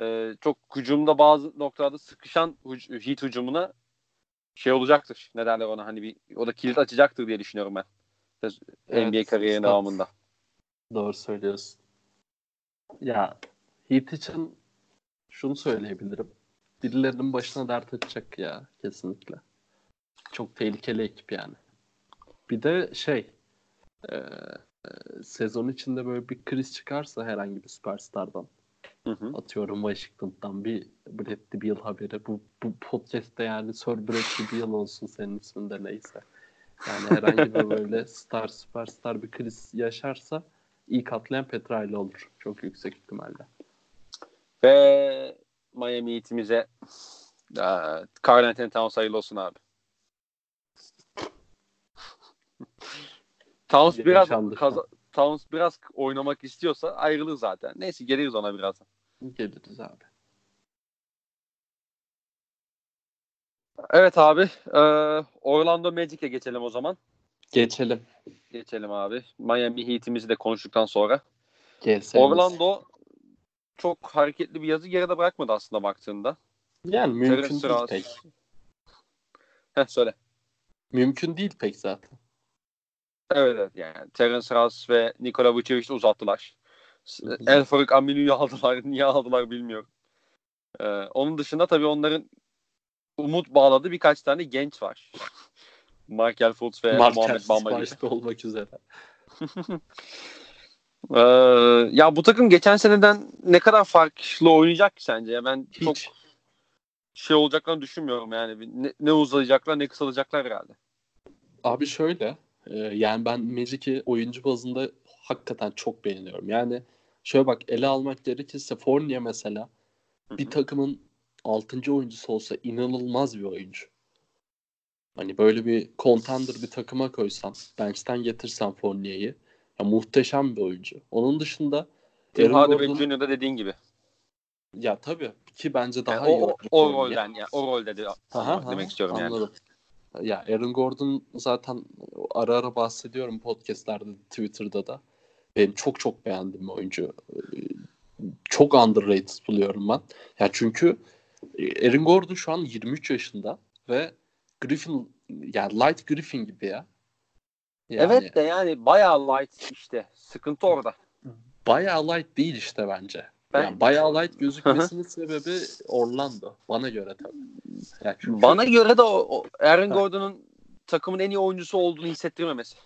Speaker 1: eee, çok hücumda bazı noktalarda sıkışan hüc- hit hücumuna şey olacaktır. Ne derler ona hani bir o da kilit açacaktır diye düşünüyorum ben.
Speaker 2: Evet,
Speaker 1: NBA kariyerinin devamında.
Speaker 2: Doğru söylüyorsun. Ya Heat için şunu söyleyebilirim. Birilerinin başına dert açacak ya kesinlikle. Çok tehlikeli ekip yani. Bir de şey e, e, sezon içinde böyle bir kriz çıkarsa herhangi bir süperstardan
Speaker 1: Hı hı.
Speaker 2: atıyorum Washington'dan bir Bradley Beal haberi bu, bu podcast'te yani Sir Bradley Beal olsun senin isminde neyse. Yani herhangi bir böyle star süperstar bir kriz yaşarsa ilk atlayan Petra'yla olur. Çok yüksek ihtimalle.
Speaker 1: Ve Miami Heat'imize eee Karl Anthony Towns hayırlı olsun abi. Towns
Speaker 2: Bir
Speaker 1: biraz kaza- Towns biraz oynamak istiyorsa ayrılır zaten. Neyse geliriz ona birazdan.
Speaker 2: Geliriz abi.
Speaker 1: Evet abi. E, Orlando Magic'e geçelim o zaman.
Speaker 2: Geçelim.
Speaker 1: Geçelim abi. Miami Heat'imizi de konuştuktan sonra.
Speaker 2: GS'miz.
Speaker 1: Orlando çok hareketli bir yazı geride bırakmadı aslında baktığında.
Speaker 2: Yani mümkün
Speaker 1: Terence
Speaker 2: değil
Speaker 1: Ross-
Speaker 2: pek.
Speaker 1: Heh, söyle.
Speaker 2: Mümkün değil pek zaten.
Speaker 1: Evet, evet yani Terence Ross ve Nikola Vucevic'i uzattılar. El Farouk Aminu'yu aldılar. Niye aldılar bilmiyorum. Ee, onun dışında tabii onların umut bağladığı birkaç tane genç var. Michael Fultz ve
Speaker 2: Markel
Speaker 1: Muhammed Bamba
Speaker 2: başta olmak üzere.
Speaker 1: Ee, ya bu takım geçen seneden ne kadar farklı oynayacak ki sence? Ya ben çok
Speaker 2: Hiç.
Speaker 1: şey olacaklarını düşünmüyorum yani. Ne, ne uzayacaklar ne kısalacaklar herhalde.
Speaker 2: Abi şöyle e, yani ben Magic'i oyuncu bazında hakikaten çok beğeniyorum. Yani şöyle bak ele almak gerekirse Fournier mesela
Speaker 1: Hı
Speaker 2: bir takımın 6. oyuncusu olsa inanılmaz bir oyuncu. Hani böyle bir contender bir takıma koysan, bench'ten getirsen Fournier'i ya muhteşem bir oyuncu. Onun dışında
Speaker 1: Tim Hardaway Jr. da dediğin gibi.
Speaker 2: ya tabii ki bence daha
Speaker 1: Yani
Speaker 2: iyi
Speaker 1: o, o, rolden yani o rolde de
Speaker 2: Aha,
Speaker 1: demek
Speaker 2: aha,
Speaker 1: istiyorum yani.
Speaker 2: Ya Aaron Gordon zaten ara ara bahsediyorum podcastlerde, Twitter'da da. Benim çok çok beğendiğim oyuncu. Ee, Çok underrated buluyorum ben. Ya çünkü e, Aaron Gordon şu an 23 yaşında ve Griffin yani Light Griffin gibi ya. Yani
Speaker 1: Evet de yani bayağı light işte. Sıkıntı orada.
Speaker 2: bayağı light değil işte bence.
Speaker 1: Ben-
Speaker 2: Yani bayağı light gözükmesinin sebebi Orlando. Bana göre tabii. Yani çünkü-
Speaker 1: Bana göre de o, o Aaron. Gordon'un takımın en iyi oyuncusu olduğunu hissettirmemesi.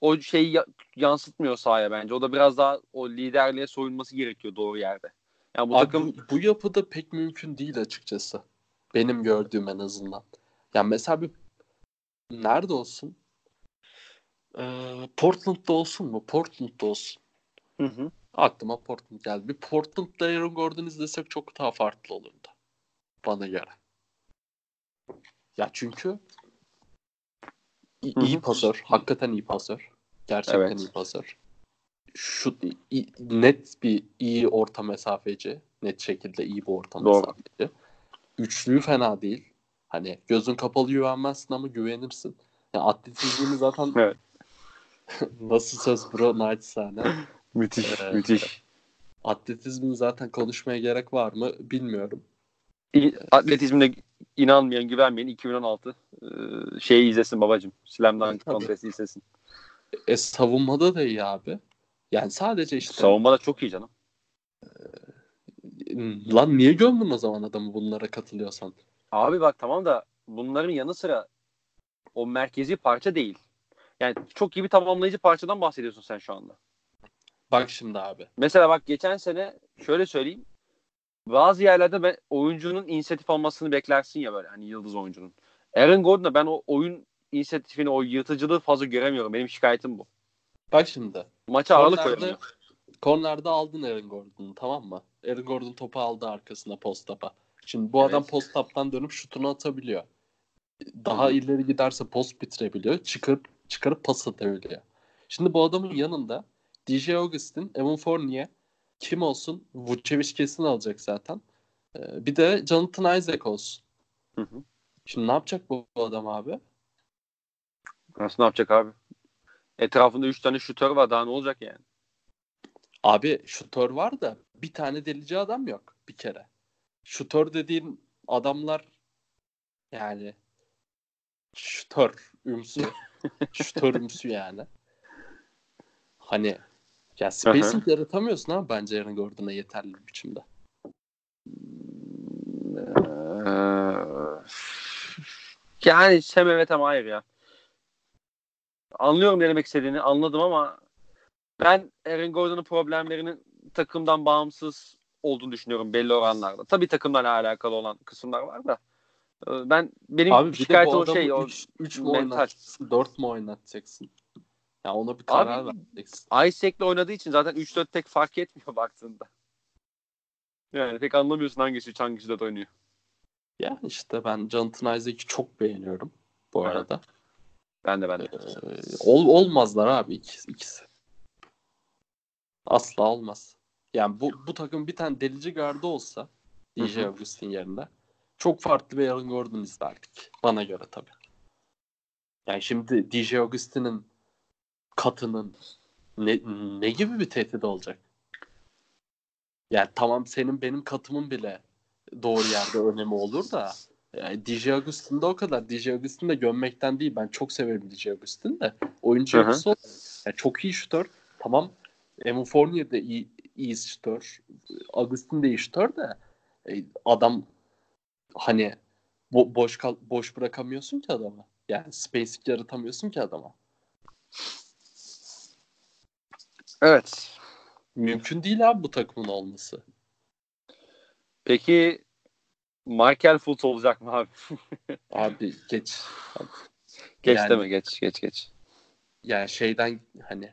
Speaker 1: O şeyi ya- yansıtmıyor sahaya bence. O da biraz daha o liderliğe soyunması gerekiyor doğru yerde. Yani bu
Speaker 2: Abi
Speaker 1: takım
Speaker 2: bu, bu yapıda pek mümkün değil açıkçası. Benim gördüğüm en azından. Yani mesela bir nerede olsun? Ee, Portland'da olsun mu? Portland'da olsun.
Speaker 1: Hı hı.
Speaker 2: Aklıma Portland geldi. Bir Portland'da Aaron Gordon izlesek çok daha farklı olurdu. Bana göre. Ya çünkü iyi pasör. Hakikaten iyi pasör. Gerçekten
Speaker 1: Evet.
Speaker 2: iyi pasör. Şu i- net bir iyi orta mesafeci. Net şekilde iyi bir orta
Speaker 1: Doğru.
Speaker 2: mesafeci. Üçlüğü fena değil. Hani gözün kapalı güvenmezsin ama güvenirsin. Ya atletizmini zaten
Speaker 1: Evet.
Speaker 2: nasıl söz bro naçizane.
Speaker 1: Müthiş,
Speaker 2: Ee,
Speaker 1: müthiş.
Speaker 2: Atletizmin zaten konuşmaya gerek var mı bilmiyorum.
Speaker 1: Atletizmine inanmayan, güvenmeyen 2016 e, şeyi izlesin babacım. Slam Dunk. Contest'i izlesin.
Speaker 2: E savunmada da iyi abi. Yani sadece işte
Speaker 1: Savunmada çok iyi canım.
Speaker 2: lan niye gömdün o zaman adamı bunlara katılıyorsan?
Speaker 1: Abi bak tamam da bunların yanı sıra o merkezi parça değil. Yani çok iyi bir tamamlayıcı parçadan bahsediyorsun sen şu anda.
Speaker 2: Bak şimdi abi.
Speaker 1: Mesela bak geçen sene şöyle söyleyeyim. Bazı yerlerde ben oyuncunun inisiyatif almasını beklersin ya böyle hani yıldız oyuncunun. Aaron Gordon'da ben o oyun inisiyatifini, o yırtıcılığı fazla göremiyorum. Benim şikayetim bu.
Speaker 2: Bak şimdi.
Speaker 1: Maça ağırlık koyamıyor.
Speaker 2: kornerde aldın Aaron Gordon'u tamam mı? Aaron Gordon topu aldı arkasına post tapa. Şimdi bu adam
Speaker 1: Evet.
Speaker 2: post taptan dönüp şutunu atabiliyor. Daha ileri giderse post bitirebiliyor. Çıkarıp çıkarıp pas atabiliyor. Şimdi bu adamın yanında DJ Augustin, Evan Fournier kim olsun? Vucevic kesin alacak zaten. Ee, bir de Jonathan Isaac olsun.
Speaker 1: Hı hı.
Speaker 2: Şimdi ne yapacak bu, bu adam abi?
Speaker 1: Nasıl ne yapacak abi? Etrafında 3 tane şutör var daha ne olacak yani?
Speaker 2: Abi şutör var da bir tane delici adam yok bir kere. Şutör dediğin adamlar yani şutör ümsü. şutör ümsü yani. Hani ya spacing yaratamıyorsun abi bence Aaron Gordon'a yeterli bir biçimde.
Speaker 1: Ee, yani hem evet hem hayır ya. Anlıyorum ne demek istediğini anladım ama ben Aaron Gordon'un problemlerinin takımdan bağımsız olduğunu düşünüyorum belli oranlarda. Tabii takımdan alakalı olan kısımlar var da. Ee, Ben benim
Speaker 2: Abi
Speaker 1: şikayetim o şey o
Speaker 2: 3 mü oynatacaksın 4 mü oynatacaksın? Ya ona bir karar
Speaker 1: Abi-
Speaker 2: vereceksin.
Speaker 1: Isaac'le oynadığı için zaten 3-4 pek fark etmiyor baktığında. Yani pek anlamıyorsun hangisi 3 hangisi 4 oynuyor.
Speaker 2: Yani işte ben Jonathan Isaac'i çok beğeniyorum bu
Speaker 1: Aha.
Speaker 2: arada.
Speaker 1: Ben de ben de.
Speaker 2: Ee, ol, olmazlar abi ikisi, ikisi. Asla olmaz. Yani bu, bu takım bir tane delici gardı olsa DJ. Augustin yerine çok farklı bir Aaron Gordon izlerdik. Bana göre tabii. Yani şimdi DJ Augustin'in katının ne, ne gibi bir tehdit olacak? Yani tamam senin benim katımın bile doğru yerde önemi olur da yani DJ Augustin de o kadar. DJ Augustin de gömmekten değil. Ben çok severim DJ Augustin de. Oyuncu yapısı. Yani çok iyi şutör. Tamam Evan Fournier de iyi, iyi şutör. Augustin de iyi şutör de e, adam hani bo- boş kal boş bırakamıyorsun ki adamı. Yani spacing yaratamıyorsun ki adama.
Speaker 1: Evet.
Speaker 2: Mümkün değil abi bu takımın olması.
Speaker 1: Peki Michael Fultz olacak mı abi?
Speaker 2: Abi geç.
Speaker 1: geç
Speaker 2: Yani-
Speaker 1: deme geç geç geç.
Speaker 2: Yani şeyden hani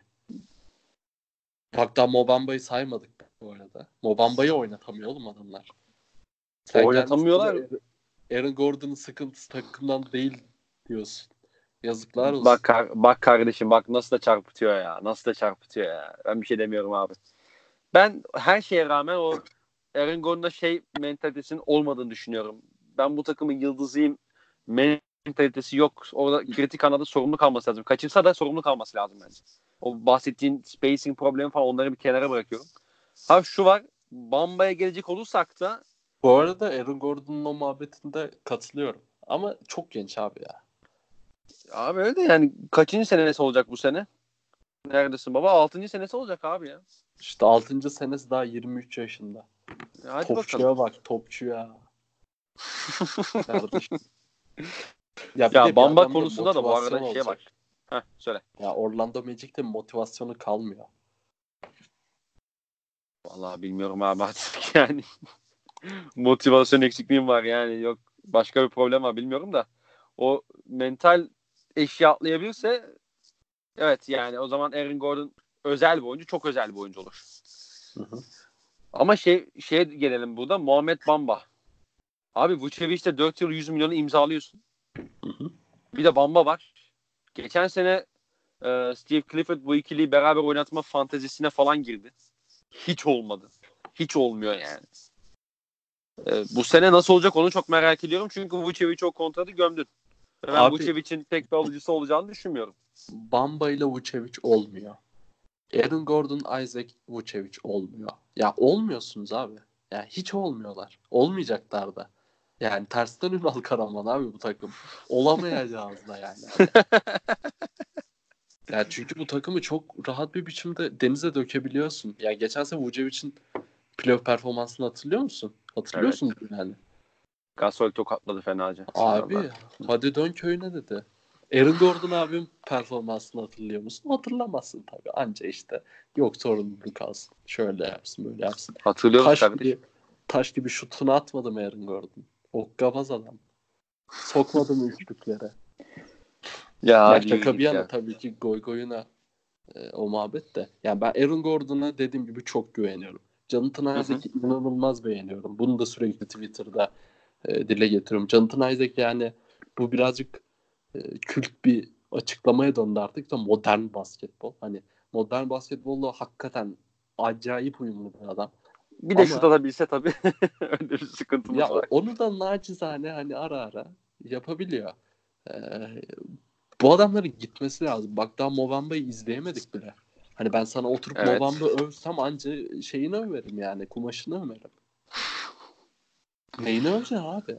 Speaker 2: daha Mobamba'yı saymadık bu arada. Mobamba'yı oynatamıyor oğlum adamlar.
Speaker 1: Oynatamıyorlar.
Speaker 2: kendisi de Aaron Gordon'un sıkıntısı takımdan değil diyorsun. Yazıklar olsun.
Speaker 1: Bak kar- bak kardeşim bak nasıl da çarpıtıyor ya. Nasıl da çarpıtıyor ya. Ben bir şey demiyorum abi. Ben her şeye rağmen o Aaron Gordon'da şey mentalitesinin olmadığını düşünüyorum. Ben bu takımın yıldızıyım mentalitesi yok. Orada kritik anada sorumlu kalması lazım. Kaçırsa da sorumlu kalması lazım bence. O bahsettiğin spacing problemi falan onları bir kenara bırakıyorum. Ha şu var. Bamba'ya gelecek olursak da
Speaker 2: Bu arada Aaron Gordon'un o muhabbetinde katılıyorum. Ama çok genç abi ya.
Speaker 1: Abi öyle de yani kaçıncı senesi olacak bu sene? Neredesin baba? Altıncı senesi olacak abi ya.
Speaker 2: İşte 6. senesi daha 23 yaşında.
Speaker 1: Ya Hadi
Speaker 2: topçuya
Speaker 1: bakalım.
Speaker 2: bak topçuya. Kardeşim. Ya, bir
Speaker 1: Ya
Speaker 2: bir
Speaker 1: Bamba
Speaker 2: adamda
Speaker 1: konusunda da bu arada
Speaker 2: motivasyon
Speaker 1: şey
Speaker 2: olacak.
Speaker 1: var. Heh, söyle.
Speaker 2: Ya Orlando Magic'te motivasyonu kalmıyor.
Speaker 1: Vallahi bilmiyorum abi artık yani. Motivasyon eksikliğim var yani. Yok başka bir problem var bilmiyorum da. O mental eşya atlayabilirse evet yani o zaman Aaron Gordon özel bir oyuncu. Çok özel bir oyuncu olur.
Speaker 2: Hı hı.
Speaker 1: Ama şey şeye gelelim burada. Muhammed Bamba. Abi Vucevic'te 4 yıl 100 milyonu imzalıyorsun.
Speaker 2: Hı hı.
Speaker 1: Bir de Bamba var. Geçen sene e, Steve Clifford bu ikiliyi beraber oynatma fantezisine falan girdi. Hiç olmadı. Hiç olmuyor yani. E, bu sene nasıl olacak onu çok merak ediyorum. Çünkü Vucevic o kontratı gömdün. Ve Ben
Speaker 2: Abi-
Speaker 1: Vucevic'in pek bir alıcısı olacağını düşünmüyorum.
Speaker 2: Bamba ile Vucevic olmuyor. Aaron Gordon, Isaac, Vucevic olmuyor. Ya olmuyorsunuz abi. Ya hiç olmuyorlar. Olmayacaklar da. Yani tersten Ünal Karaman abi bu takım. Olamayacağız da yani. ya çünkü bu takımı çok rahat bir biçimde denize dökebiliyorsun. Ya geçen sene Vucevic'in playoff performansını hatırlıyor musun? Hatırlıyorsun yani.
Speaker 1: Gasol tokatladı fenaca.
Speaker 2: Abi hadi dön köyüne dedi. Aaron Gordon abim performansını hatırlıyor musun? Hatırlamazsın tabii. Anca işte yok sorumluluk alsın. Şöyle yapsın böyle yapsın.
Speaker 1: Hatırlıyorum
Speaker 2: Taş
Speaker 1: kardeşim.
Speaker 2: gibi, taş gibi şutunu atmadı mı Aaron Gordon? Okkabaz adam. Sokmadı mı üçlüklere?
Speaker 1: Ya,
Speaker 2: Ya şaka bir yana
Speaker 1: ya.
Speaker 2: tabii ki goy goyuna e, o muhabbet de. Yani ben Aaron Gordon'a dediğim gibi çok güveniyorum. Jonathan Isaac'i inanılmaz beğeniyorum. Bunu da sürekli Twitter'da e, dile getiriyorum. Jonathan Isaac yani bu birazcık e, kült bir açıklamaya döndü artık da modern basketbol. Hani modern basketbolla hakikaten acayip uyumlu bir adam.
Speaker 1: Bir de
Speaker 2: Ama-
Speaker 1: şut atabilse tabii. Öyle bir sıkıntımız
Speaker 2: Ya
Speaker 1: var.
Speaker 2: onu da nacizane hani ara ara yapabiliyor. Ee, bu adamların gitmesi lazım. Bak daha Movamba'yı izleyemedik bile. Hani ben sana oturup
Speaker 1: Evet.
Speaker 2: Movamba övsem anca şeyini överim yani. Kumaşını överim. Neyini öveceksin abi?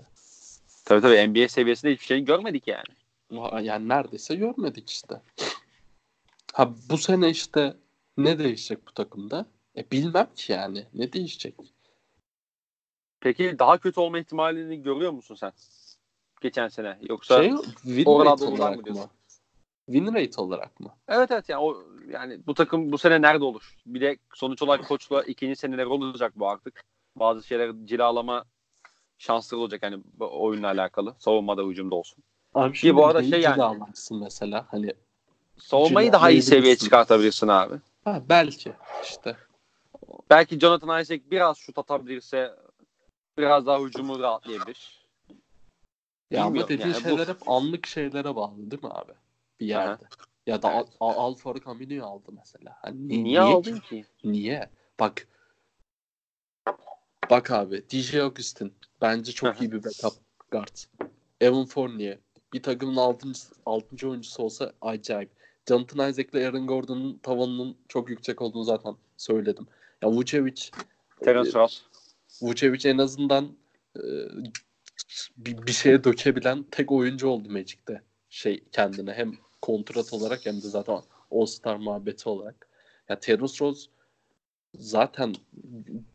Speaker 1: Tabii tabii NBA seviyesinde hiçbir şey görmedik yani.
Speaker 2: Yani neredeyse görmedik işte. Ha bu sene işte ne değişecek bu takımda? E bilmem ki yani. Ne değişecek?
Speaker 1: Peki daha kötü olma ihtimalini görüyor musun sen? Geçen sene. Yoksa
Speaker 2: Şey, win rate olarak mı?
Speaker 1: diyorsun?
Speaker 2: Win rate olarak mı?
Speaker 1: Evet evet yani o yani bu takım bu sene nerede olur? Bir de sonuç olarak koçla ikinci seneler olacak bu artık. Bazı şeyler cilalama şansları olacak hani bu oyunla alakalı. Savunmada hücumda olsun.
Speaker 2: Abi
Speaker 1: Ki bu arada şey yani-
Speaker 2: mesela hani
Speaker 1: Savunmayı daha iyi seviyeye çıkartabilirsin abi.
Speaker 2: ha, belki işte
Speaker 1: Belki Jonathan Isaac biraz şut atabilirse biraz daha hücumu rahatlayabilir.
Speaker 2: ya ama dediğin
Speaker 1: yani bu-
Speaker 2: şeyler hep anlık şeylere bağlı değil mi abi? Bir yerde. Ya da
Speaker 1: Evet.
Speaker 2: Al, Al, Amino'yu aldı mesela. Hani ni-
Speaker 1: Niye, aldın ki?
Speaker 2: Niye? Bak Bak abi DJ Augustin bence çok iyi bir backup guard. Evan Fournier bir takımın 6. 6. oyuncusu olsa acayip. Jonathan Isaac ile Aaron Gordon'un tavanının çok yüksek olduğunu zaten söyledim. Ya Vucevic
Speaker 1: Terence Ross.
Speaker 2: Vucevic en azından e, bir, bir şeye dökebilen tek oyuncu oldu Magic'te. Şey kendine hem kontrat olarak hem de zaten All-Star muhabbeti olarak. Ya Terence Ross zaten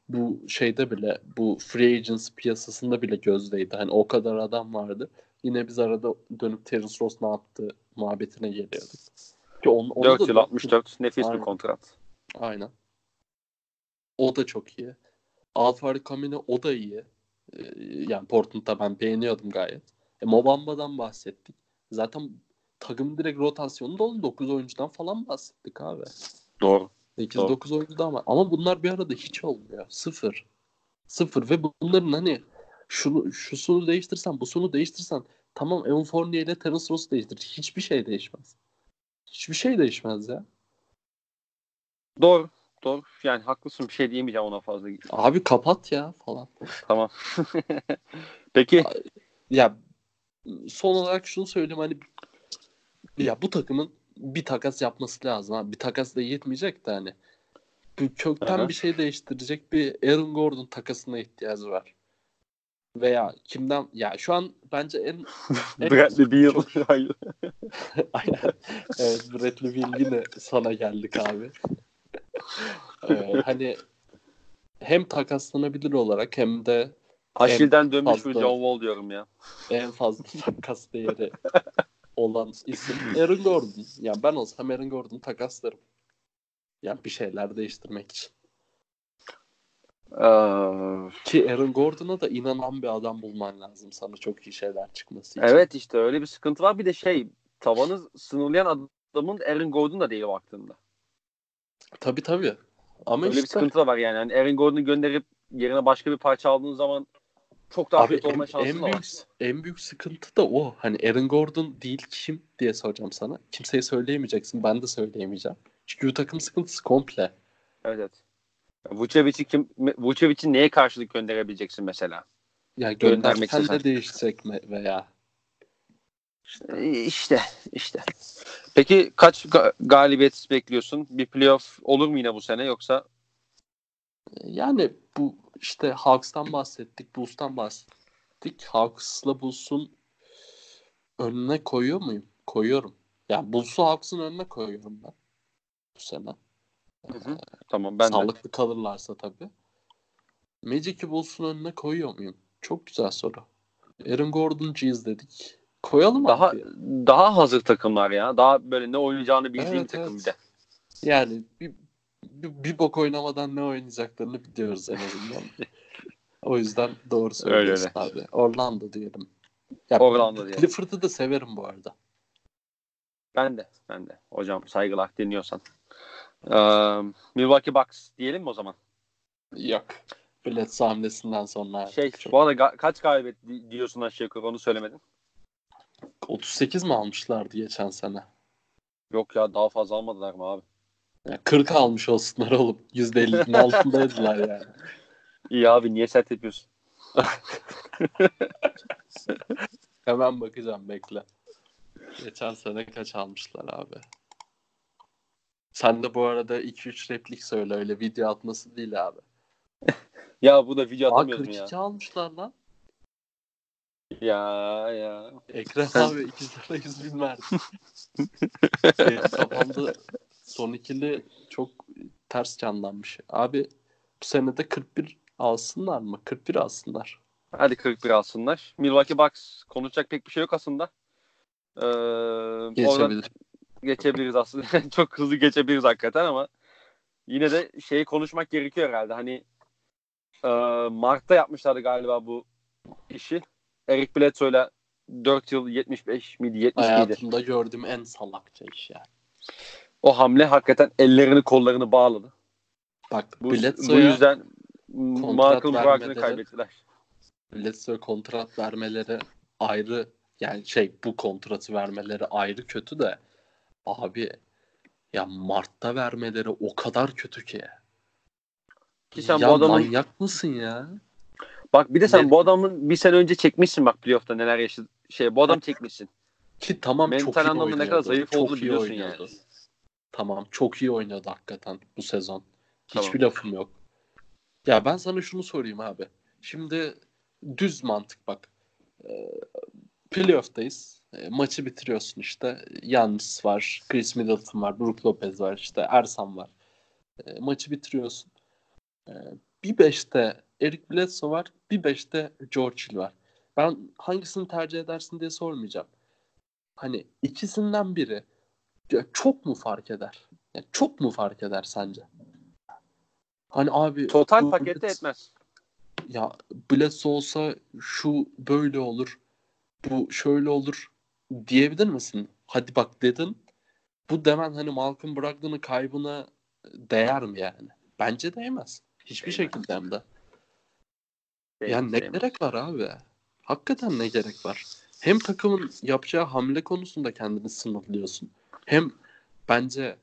Speaker 2: bu şeyde bile bu free agents piyasasında bile gözdeydi. Hani o kadar adam vardı. Yine biz arada dönüp Terence Ross ne yaptı muhabbetine geliyorduk. Ki on, onu
Speaker 1: 4
Speaker 2: da-
Speaker 1: yıl 64 nefis
Speaker 2: Aynen.
Speaker 1: bir kontrat.
Speaker 2: Aynen. O da çok iyi. Alfari Camino o da iyi. Ee, yani Portland'da ben beğeniyordum gayet. E, Mobamba'dan bahsettik. Zaten takım direkt rotasyonunda 19 oyuncudan falan bahsettik abi.
Speaker 1: Doğru.
Speaker 2: 8-9 oyuncuda ama ama bunlar bir arada hiç olmuyor. Sıfır. Sıfır ve bunların hani şunu şusunu değiştirsen, busunu değiştirsen tamam Evan Fournier ile Terence Ross'u değiştir. Hiçbir şey değişmez. Hiçbir şey değişmez ya.
Speaker 1: Doğru. Doğru. Yani haklısın bir şey diyemeyeceğim ona fazla.
Speaker 2: Abi kapat ya falan.
Speaker 1: Tamam. Peki
Speaker 2: Ya son olarak şunu söyleyeyim hani ya bu takımın bir takas yapması lazım. Ha. Bir takas da yetmeyecek de hani kökten
Speaker 1: Aha.
Speaker 2: bir şey değiştirecek bir Aaron Gordon takasına ihtiyacı var. Veya kimden ya şu an bence en en-
Speaker 1: Bradley Beal. Hayır.
Speaker 2: Aynen. Evet Bradley Beal yine sana geldik abi. Ee, hani hem takaslanabilir olarak hem de
Speaker 1: Aşil'den dönmüş bir
Speaker 2: fazla-
Speaker 1: John Wall diyorum ya.
Speaker 2: en fazla takas değeri olan isim Aaron Gordon. Ya ben olsam Aaron Gordon'u takaslarım. Ya bir şeyler değiştirmek için.
Speaker 1: Ee,
Speaker 2: Ki Aaron Gordon'a da inanan bir adam bulman lazım sana çok iyi şeyler çıkması için.
Speaker 1: evet işte öyle bir sıkıntı var. Bir de şey tavanı sınırlayan adamın Aaron Gordon da değil baktığında.
Speaker 2: Tabii tabii. Ama
Speaker 1: Öyle bir
Speaker 2: işte
Speaker 1: sıkıntı da var yani. yani Aaron Gordon'u gönderip yerine başka bir parça aldığın zaman çok daha
Speaker 2: Abi
Speaker 1: kötü olma
Speaker 2: en,
Speaker 1: şansın
Speaker 2: en büyük
Speaker 1: var.
Speaker 2: en büyük sıkıntı da o. Hani Aaron Gordon değil kim diye soracağım sana. Kimseye söyleyemeyeceksin. Ben de söyleyemeyeceğim. Çünkü bu takım sıkıntısı komple.
Speaker 1: Evet evet. Vucevic'i kim Vucevic'i neye karşılık gönderebileceksin mesela?
Speaker 2: Ya
Speaker 1: Göndermek
Speaker 2: göndersen
Speaker 1: istesen.
Speaker 2: de değişecek mi veya
Speaker 1: İşte işte. Peki kaç ga- galibiyet bekliyorsun? Bir playoff olur mu yine bu sene yoksa
Speaker 2: Yani bu işte Hawks'tan bahsettik, Bulls'tan bahsettik. Hawks'la Bulls'un önüne koyuyor muyum? Koyuyorum. Yani Bulls'u Hawks'ın önüne koyuyorum ben bu sene.
Speaker 1: tamam ben de.
Speaker 2: Sağlıklı kalırlarsa tabii. Magic'i Bulls'un önüne koyuyor muyum? Çok güzel soru. Aaron Gordon'cuyuz dedik. Koyalım
Speaker 1: Daha
Speaker 2: abi.
Speaker 1: daha hazır takımlar ya. Daha böyle ne oynayacağını bildiğim
Speaker 2: Evet,
Speaker 1: takım
Speaker 2: evet.
Speaker 1: bir de.
Speaker 2: Yani bir, bir, bir bok oynamadan ne oynayacaklarını biliyoruz en azından. o yüzden doğru söylüyorsun abi. Orlando diyelim. Ya,
Speaker 1: Orlando diyelim.
Speaker 2: Clifford'ı da severim bu arada.
Speaker 1: Ben de. Ben de. Hocam saygılar dinliyorsan. Ee, Milwaukee Bucks diyelim mi o zaman?
Speaker 2: Yok. Bledsoe hamlesinden sonra
Speaker 1: Şey,
Speaker 2: çok-
Speaker 1: bu arada kaç galibiyet di- diyorsun aşağı yukarı onu söylemedin.
Speaker 2: 38 mi almışlardı geçen sene?
Speaker 1: Yok ya daha fazla almadılar mı abi?
Speaker 2: Ya 40 almış olsunlar oğlum. %50'nin altındaydılar yani.
Speaker 1: İyi abi niye sert yapıyorsun?
Speaker 2: Hemen bakacağım bekle. Geçen sene kaç almışlar abi? Sen de bu arada 2-3 replik söyle öyle video atması değil abi.
Speaker 1: Ya bu da video
Speaker 2: Aa
Speaker 1: atamıyoruz mu
Speaker 2: 42
Speaker 1: ya?
Speaker 2: almışlar lan.
Speaker 1: Ya ya.
Speaker 2: Ekrem abi 2 lira 100 bin verdi. Benim kafamda son ikili çok ters canlanmış. Abi bu sene de 41 alsınlar mı? 41 alsınlar.
Speaker 1: Hadi 41 alsınlar. Milwaukee Bucks konuşacak pek bir şey yok aslında. Ee, oradan
Speaker 2: Geçebilir.
Speaker 1: geçebiliriz aslında. Çok hızlı geçebiliriz hakikaten ama yine de şeyi konuşmak gerekiyor herhalde. Hani e, Mart'ta yapmışlardı galiba bu işi. Eric Bledsoe'yla 4 yıl 75 miydi 70 miydi?
Speaker 2: Hayatımda gördüğüm en salakça iş yani.
Speaker 1: O hamle hakikaten ellerini kollarını bağladı.
Speaker 2: Bak
Speaker 1: Bu, bu yüzden Michael
Speaker 2: vermeleri-
Speaker 1: kaybettiler.
Speaker 2: Bledsoe kontrat vermeleri ayrı yani şey bu kontratı vermeleri ayrı kötü de abi ya Mart'ta vermeleri o kadar kötü ki.
Speaker 1: Ki sen
Speaker 2: ya
Speaker 1: bu adamın
Speaker 2: manyak mısın ya?
Speaker 1: bak bir de sen
Speaker 2: Ne-
Speaker 1: bu adamın bir sene önce çekmişsin bak playoff'ta neler yaşadı. Şey bu adam çekmişsin.
Speaker 2: Ki tamam
Speaker 1: Mental
Speaker 2: çok iyi
Speaker 1: anlamda ne kadar zayıf olduğunu biliyorsun
Speaker 2: oynuyordu.
Speaker 1: yani.
Speaker 2: Tamam çok iyi oynadı hakikaten bu sezon.
Speaker 1: Tamam.
Speaker 2: Hiçbir lafım yok. Ya ben sana şunu sorayım abi. Şimdi düz mantık bak. Ee, Playoff'tayız. Ee, maçı bitiriyorsun işte. Yannis var, Chris Middleton var, Brook Lopez var, işte Ersan var. Ee, maçı bitiriyorsun. Bir beşte Eric Bledsoe var, bir beşte George Hill var. Ben hangisini tercih edersin diye sormayacağım. Hani ikisinden biri çok mu fark eder? Ya çok mu fark eder sence? Hani abi
Speaker 1: Total
Speaker 2: bu
Speaker 1: pakette
Speaker 2: Blitz-
Speaker 1: etmez.
Speaker 2: Ya Bledsoe olsa şu böyle olur. Bu şöyle olur diyebilir misin? Hadi bak dedin. Bu demen hani Malcolm Brogdon'un kaybına değer mi yani? Bence değmez. Hiçbir
Speaker 1: Değmez.
Speaker 2: şekilde hem de.
Speaker 1: Değmez,
Speaker 2: Yani ne
Speaker 1: değmez.
Speaker 2: gerek var abi? Hakikaten ne gerek var? Hem takımın yapacağı hamle konusunda kendini sınırlıyorsun. Hem bence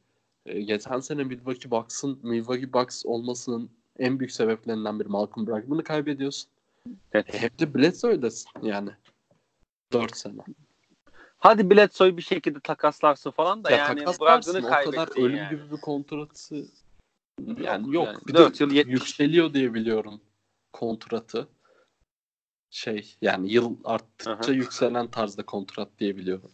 Speaker 2: e, geçen sene Milwaukee Bucks'ın Milwaukee Bucks olmasının en büyük sebeplerinden biri Malcolm Brogdon'u kaybediyorsun.
Speaker 1: Evet.
Speaker 2: E, hep de Bledsoe'desin yani. 4 sene.
Speaker 1: Hadi Bledsoe'yu bir şekilde takaslarsın falan da
Speaker 2: Ya
Speaker 1: yani Brogdon'u
Speaker 2: o kadar
Speaker 1: kaybettin
Speaker 2: ölüm
Speaker 1: yani.
Speaker 2: gibi bir kontratı yani yok.
Speaker 1: yani.
Speaker 2: Bir
Speaker 1: Dört
Speaker 2: de
Speaker 1: yıl yetmiş.
Speaker 2: yükseliyor diye biliyorum kontratı. Şey yani yıl arttıkça
Speaker 1: Aha.
Speaker 2: yükselen tarzda kontrat diye biliyorum.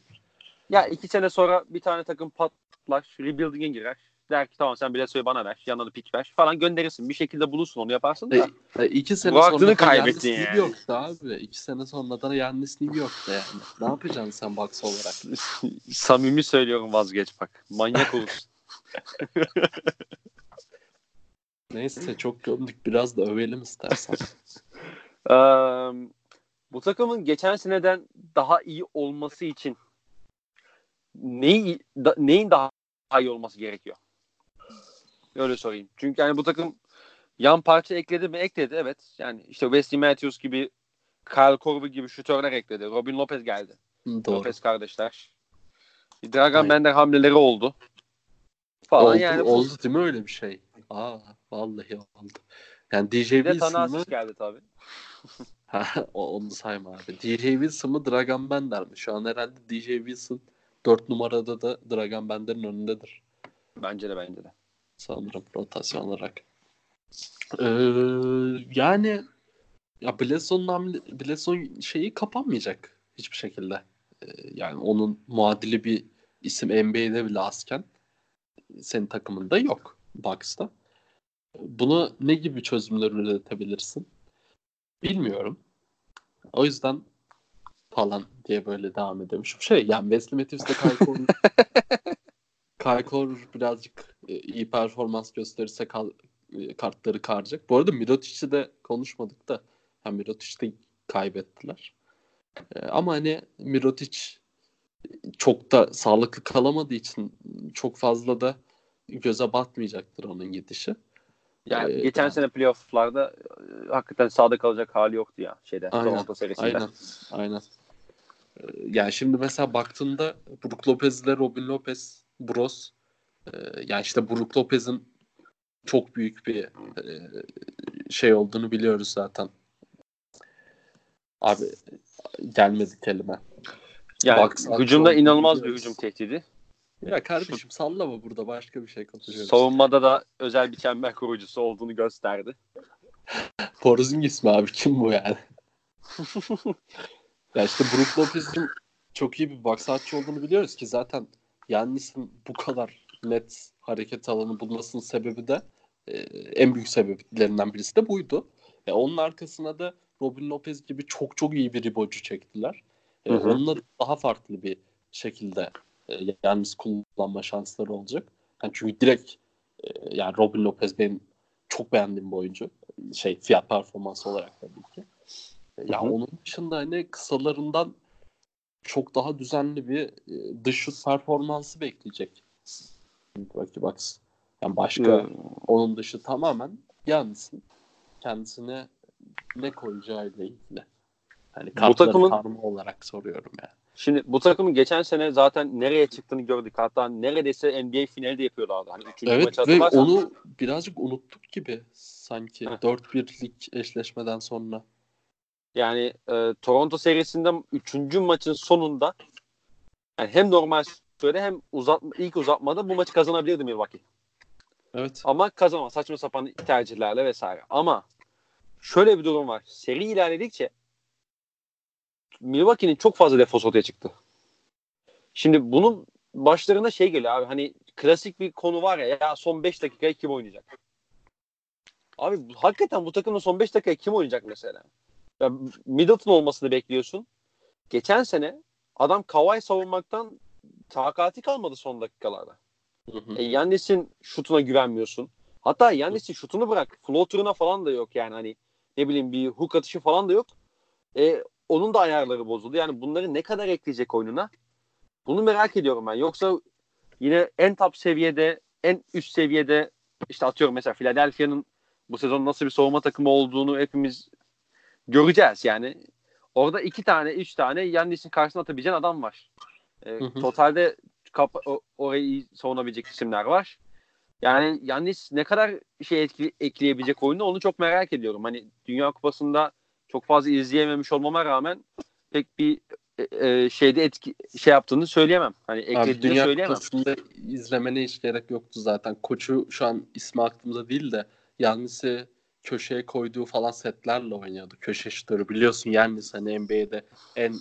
Speaker 1: Ya iki sene sonra bir tane takım patlar, rebuilding'e girer. Der ki tamam sen Bledsoe'yu bana ver, yanına da pick ver falan gönderirsin. Bir şekilde bulursun onu yaparsın da.
Speaker 2: E, e, iki sene
Speaker 1: Bu aklını
Speaker 2: sonra da
Speaker 1: kaybettin yani.
Speaker 2: New York'ta abi. İki sene sonra da Yannis New York'ta yani. Ne yapacaksın sen Bucks olarak?
Speaker 1: Samimi söylüyorum vazgeç bak. Manyak olursun.
Speaker 2: Neyse çok gömdük. Biraz da övelim istersen.
Speaker 1: Eee, bu takımın geçen seneden daha iyi olması için neyi, da- neyin daha iyi olması gerekiyor? Öyle sorayım. Çünkü yani bu takım yan parça ekledi mi? Ekledi evet. Yani işte Wesley Matthews gibi Kyle Korver gibi şutörler ekledi. Robin Lopez geldi.
Speaker 2: Doğru.
Speaker 1: Lopez kardeşler. Dragan
Speaker 2: Aynen.
Speaker 1: Bender hamleleri oldu. Falan
Speaker 2: oldu,
Speaker 1: yani. bu-
Speaker 2: oldu değil mi öyle bir şey? Aa vallahi oldu. Yani DJ Wilson mı?
Speaker 1: Geldi tabii.
Speaker 2: Ha, onu sayma abi. DJ Wilson mı Dragan Bender mi? Şu an herhalde DJ Wilson 4 numarada da Dragan Bender'in önündedir.
Speaker 1: Bence de bence de.
Speaker 2: sanırım rotasyon olarak. Ee, yani ya Bledsoe'nun hamle- Bledsoe şeyi kapanmayacak hiçbir şekilde. Ee, yani onun muadili bir isim NBA'de bile azken senin takımında yok Bucks'ta. Bunu ne gibi çözümler üretebilirsin? Bilmiyorum. O yüzden falan diye böyle devam ediyormuş. Şey yani Wesley Korver Kyle Korver birazcık e, iyi performans gösterirse kal- e, kartları karacak. Bu arada Mirotic'i de konuşmadık da yani Mirotic'i de kaybettiler. E, ama hani Mirotic çok da sağlıklı kalamadığı için çok fazla da göze batmayacaktır onun gidişi.
Speaker 1: Yani
Speaker 2: Ee,
Speaker 1: geçen
Speaker 2: yani-
Speaker 1: sene playoff'larda hakikaten sağda kalacak hali yoktu ya şeyde
Speaker 2: Aynen,
Speaker 1: Toronto serisinde.
Speaker 2: Aynen. Aynen. Ee, Yani şimdi mesela baktığında Brook Lopez ile Robin Lopez, Bros e, yani işte Brook Lopez'in çok büyük bir e, şey olduğunu biliyoruz zaten. Abi gelmedi kelime.
Speaker 1: Yani
Speaker 2: Bucks
Speaker 1: hücumda inanılmaz bir hücum tehdidi.
Speaker 2: Ya kardeşim sallama burada başka bir şey konuşuyoruz.
Speaker 1: Savunmada da özel bir çember kurucusu olduğunu gösterdi.
Speaker 2: Porzingis mi abi? Kim bu yani? ya işte Brook Lopez'in çok iyi bir baksatçı olduğunu biliyoruz ki zaten Yannis'in bu kadar net hareket alanı bulmasının sebebi de e, en büyük sebeplerinden birisi de buydu. E, onun arkasına da Robin Lopez gibi çok çok iyi bir ribocu çektiler. E,
Speaker 1: Hı hı.
Speaker 2: onunla daha farklı bir şekilde e, Yannis kullanma şansları olacak. Yani çünkü direkt e, yani Robin Lopez benim çok beğendiğim bir oyuncu. Şey fiyat performansı olarak tabii ki. Ya
Speaker 1: Hı
Speaker 2: onun dışında hani kısalarından çok daha düzenli bir e, dış şut performansı bekleyecek. Milwaukee Bucks. Yani başka
Speaker 1: Ee,
Speaker 2: onun dışı tamamen Yannis'in kendisine ne koyacağıyla ilgili. Hani kartları
Speaker 1: takımın-
Speaker 2: karma olarak soruyorum yani.
Speaker 1: Şimdi bu takımın geçen sene zaten nereye çıktığını gördük. Hatta neredeyse NBA finali de yapıyorlardı. Hani üçüncü
Speaker 2: Evet
Speaker 1: maçı
Speaker 2: ve onu birazcık unuttuk gibi sanki. 4-1'lik eşleşmeden sonra.
Speaker 1: Yani e, Toronto serisinden 3. maçın sonunda yani hem normal sürede hem uzatma, ilk uzatmada bu maçı kazanabilirdi Milwaukee.
Speaker 2: Evet.
Speaker 1: Ama kazanamaz. Saçma sapan tercihlerle vesaire. Ama şöyle bir durum var. Seri ilerledikçe Milwaukee'nin çok fazla defos ortaya çıktı. Şimdi bunun başlarında şey geliyor abi hani klasik bir konu var ya ya son 5 dakikaya kim oynayacak? Abi hakikaten bu takımda son 5 dakikaya kim oynayacak mesela? Ya Middleton olmasını bekliyorsun. Geçen sene adam Kawhi savunmaktan takati kalmadı son dakikalarda.
Speaker 2: Hı hı.
Speaker 1: E, Yannis'in şutuna güvenmiyorsun. Hatta Yannis'in şutunu bırak. Floater'ına falan da yok yani hani ne bileyim bir hook atışı falan da yok. E, onun da ayarları bozuldu. Yani bunları ne kadar ekleyecek oyununa? Bunu merak ediyorum ben. Yoksa yine en top seviyede, en üst seviyede işte atıyorum mesela Philadelphia'nın bu sezon nasıl bir savunma takımı olduğunu hepimiz göreceğiz yani. Orada iki tane, üç tane Yannis'in karşısına atabileceğin adam var. E,
Speaker 2: Hı hı.
Speaker 1: Totalde kapa- o- orayı savunabilecek isimler var. Yani Yannis ne kadar şey etki, ekleyebilecek oyunu onu çok merak ediyorum. Hani Dünya Kupası'nda çok fazla izleyememiş olmama rağmen pek bir e, e, şeyde etki şey yaptığını söyleyemem. Hani
Speaker 2: Abi
Speaker 1: eklediğini
Speaker 2: Dünya
Speaker 1: söyleyemem.
Speaker 2: Kupası'nda izlemene hiç gerek yoktu zaten. Koçu şu an ismi aklımda değil de Yannis'i köşeye koyduğu falan setlerle oynuyordu. Köşe şutörü biliyorsun Yannis hani NBA'de en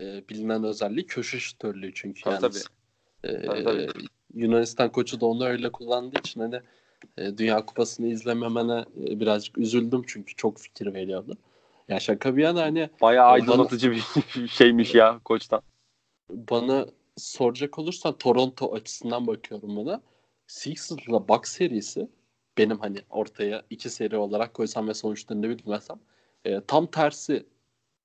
Speaker 2: e, bilinen özelliği köşe şutörlüğü çünkü
Speaker 1: Tabii,
Speaker 2: Yannis. E,
Speaker 1: Tabii, tabii.
Speaker 2: Yunanistan koçu da onu öyle kullandığı için hani e, Dünya Kupası'nı izlememene e, birazcık üzüldüm çünkü çok fikir veriyordu. Ya şaka bir yana hani
Speaker 1: Bayağı
Speaker 2: Bana-
Speaker 1: aydınlatıcı bir şeymiş ya koçtan.
Speaker 2: bana soracak olursan Toronto açısından bakıyorum buna. Sixers'la Bucks serisi benim hani ortaya iki seri olarak koysam ve sonuçlarını bilmesem e, tam tersi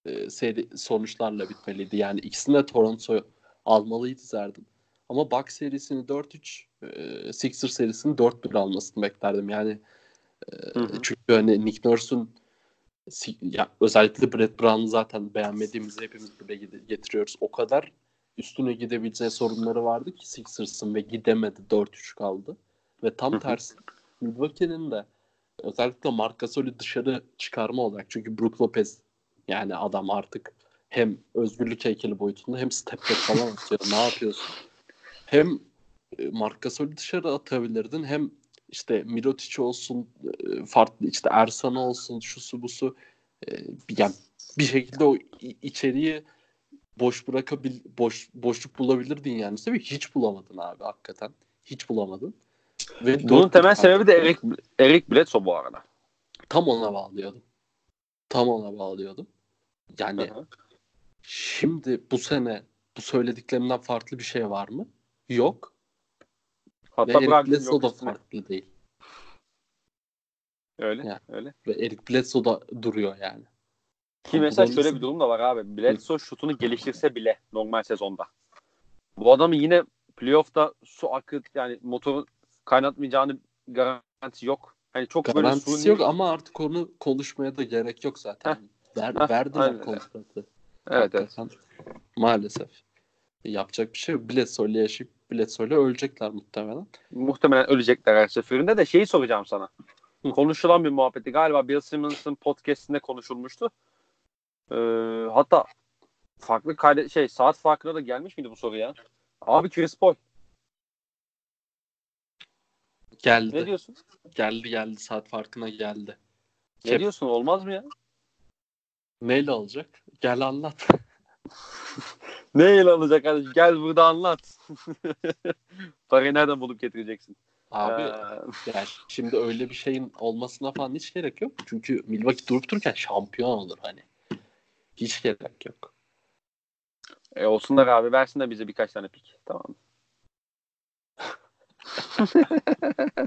Speaker 2: e, seri sonuçlarla bitmeliydi. Yani ikisini de Toronto almalıydı derdim. Ama Bucks serisini 4-3 e, Sixers serisini 4-1 almasını beklerdim. Yani e,
Speaker 1: Hı hı.
Speaker 2: çünkü hani Nick Nurse'un ya özellikle Brett Brown'u zaten beğenmediğimizi hepimiz gide- getiriyoruz. O kadar üstüne gidebileceği sorunları vardı ki Sixers'ın ve gidemedi. 4-3 kaldı. Ve tam tersi Milwaukee'nin de özellikle Marc Gasol'ü dışarı çıkarma olarak çünkü Brook Lopez yani adam artık hem özgürlük heykeli boyutunda hem step back falan atıyor. ne yapıyorsun? Hem e, Marc Gasol'ü dışarı atabilirdin hem işte Mirotic olsun e, farklı işte Ersan olsun şusu busu e, yani bir şekilde o içeriği boş bırakabil boş boşluk bulabilirdin yani. Tabii hiç bulamadın abi hakikaten. Hiç bulamadın. Ve
Speaker 1: Bunun
Speaker 2: dört
Speaker 1: temel sebebi de Eric, Eric Bledsoe bu arada.
Speaker 2: tam ona bağlıyordum. Tam ona bağlıyordum. Yani
Speaker 1: Hı hı.
Speaker 2: şimdi bu sene bu söylediklerimden farklı bir şey var mı? Yok. Ve
Speaker 1: Hatta
Speaker 2: Eric
Speaker 1: Brogdon
Speaker 2: Bledsoe
Speaker 1: yok
Speaker 2: da farklı değil.
Speaker 1: Öyle,
Speaker 2: Yani.
Speaker 1: öyle.
Speaker 2: Ve Eric Bledsoe da duruyor yani.
Speaker 1: Ki mesela şöyle bir durum da var abi. Bledsoe şutunu geliştirse bile normal sezonda. Bu adamı yine playoff'ta su akıt yani motoru kaynatmayacağını garanti yok. Hani çok böyle
Speaker 2: Garantisi
Speaker 1: suni...
Speaker 2: yok ama artık onu konuşmaya da gerek yok zaten. Ver,
Speaker 1: Heh,
Speaker 2: verdiler kontratı.
Speaker 1: Evet evet.
Speaker 2: Hakikaten. Maalesef. Yapacak bir şey yok. Bledsoe'yle yaşayıp Bledsoe'yle ölecekler muhtemelen.
Speaker 1: Muhtemelen ölecekler her seferinde de şeyi soracağım sana.
Speaker 2: Hı.
Speaker 1: Konuşulan bir muhabbeti galiba Bill Simmons'ın podcastinde konuşulmuştu. Ee, hatta farklı kayda şey saat farkına da gelmiş miydi bu soru ya? Abi Chris Paul.
Speaker 2: Geldi.
Speaker 1: Ne diyorsun?
Speaker 2: Geldi geldi. Saat farkına geldi.
Speaker 1: Ne
Speaker 2: Kep-
Speaker 1: diyorsun? Olmaz mı ya?
Speaker 2: Neyle alacak? Gel anlat.
Speaker 1: Ne ele alacak kardeşim? Gel burada anlat. Parayı nereden bulup getireceksin?
Speaker 2: Abi
Speaker 1: Ee,
Speaker 2: yani şimdi öyle bir şeyin olmasına falan hiç gerek yok. Çünkü Milwaukee durup dururken şampiyon olur hani. Hiç gerek yok.
Speaker 1: e, olsunlar abi. Versinler bize birkaç tane pik. Tamam.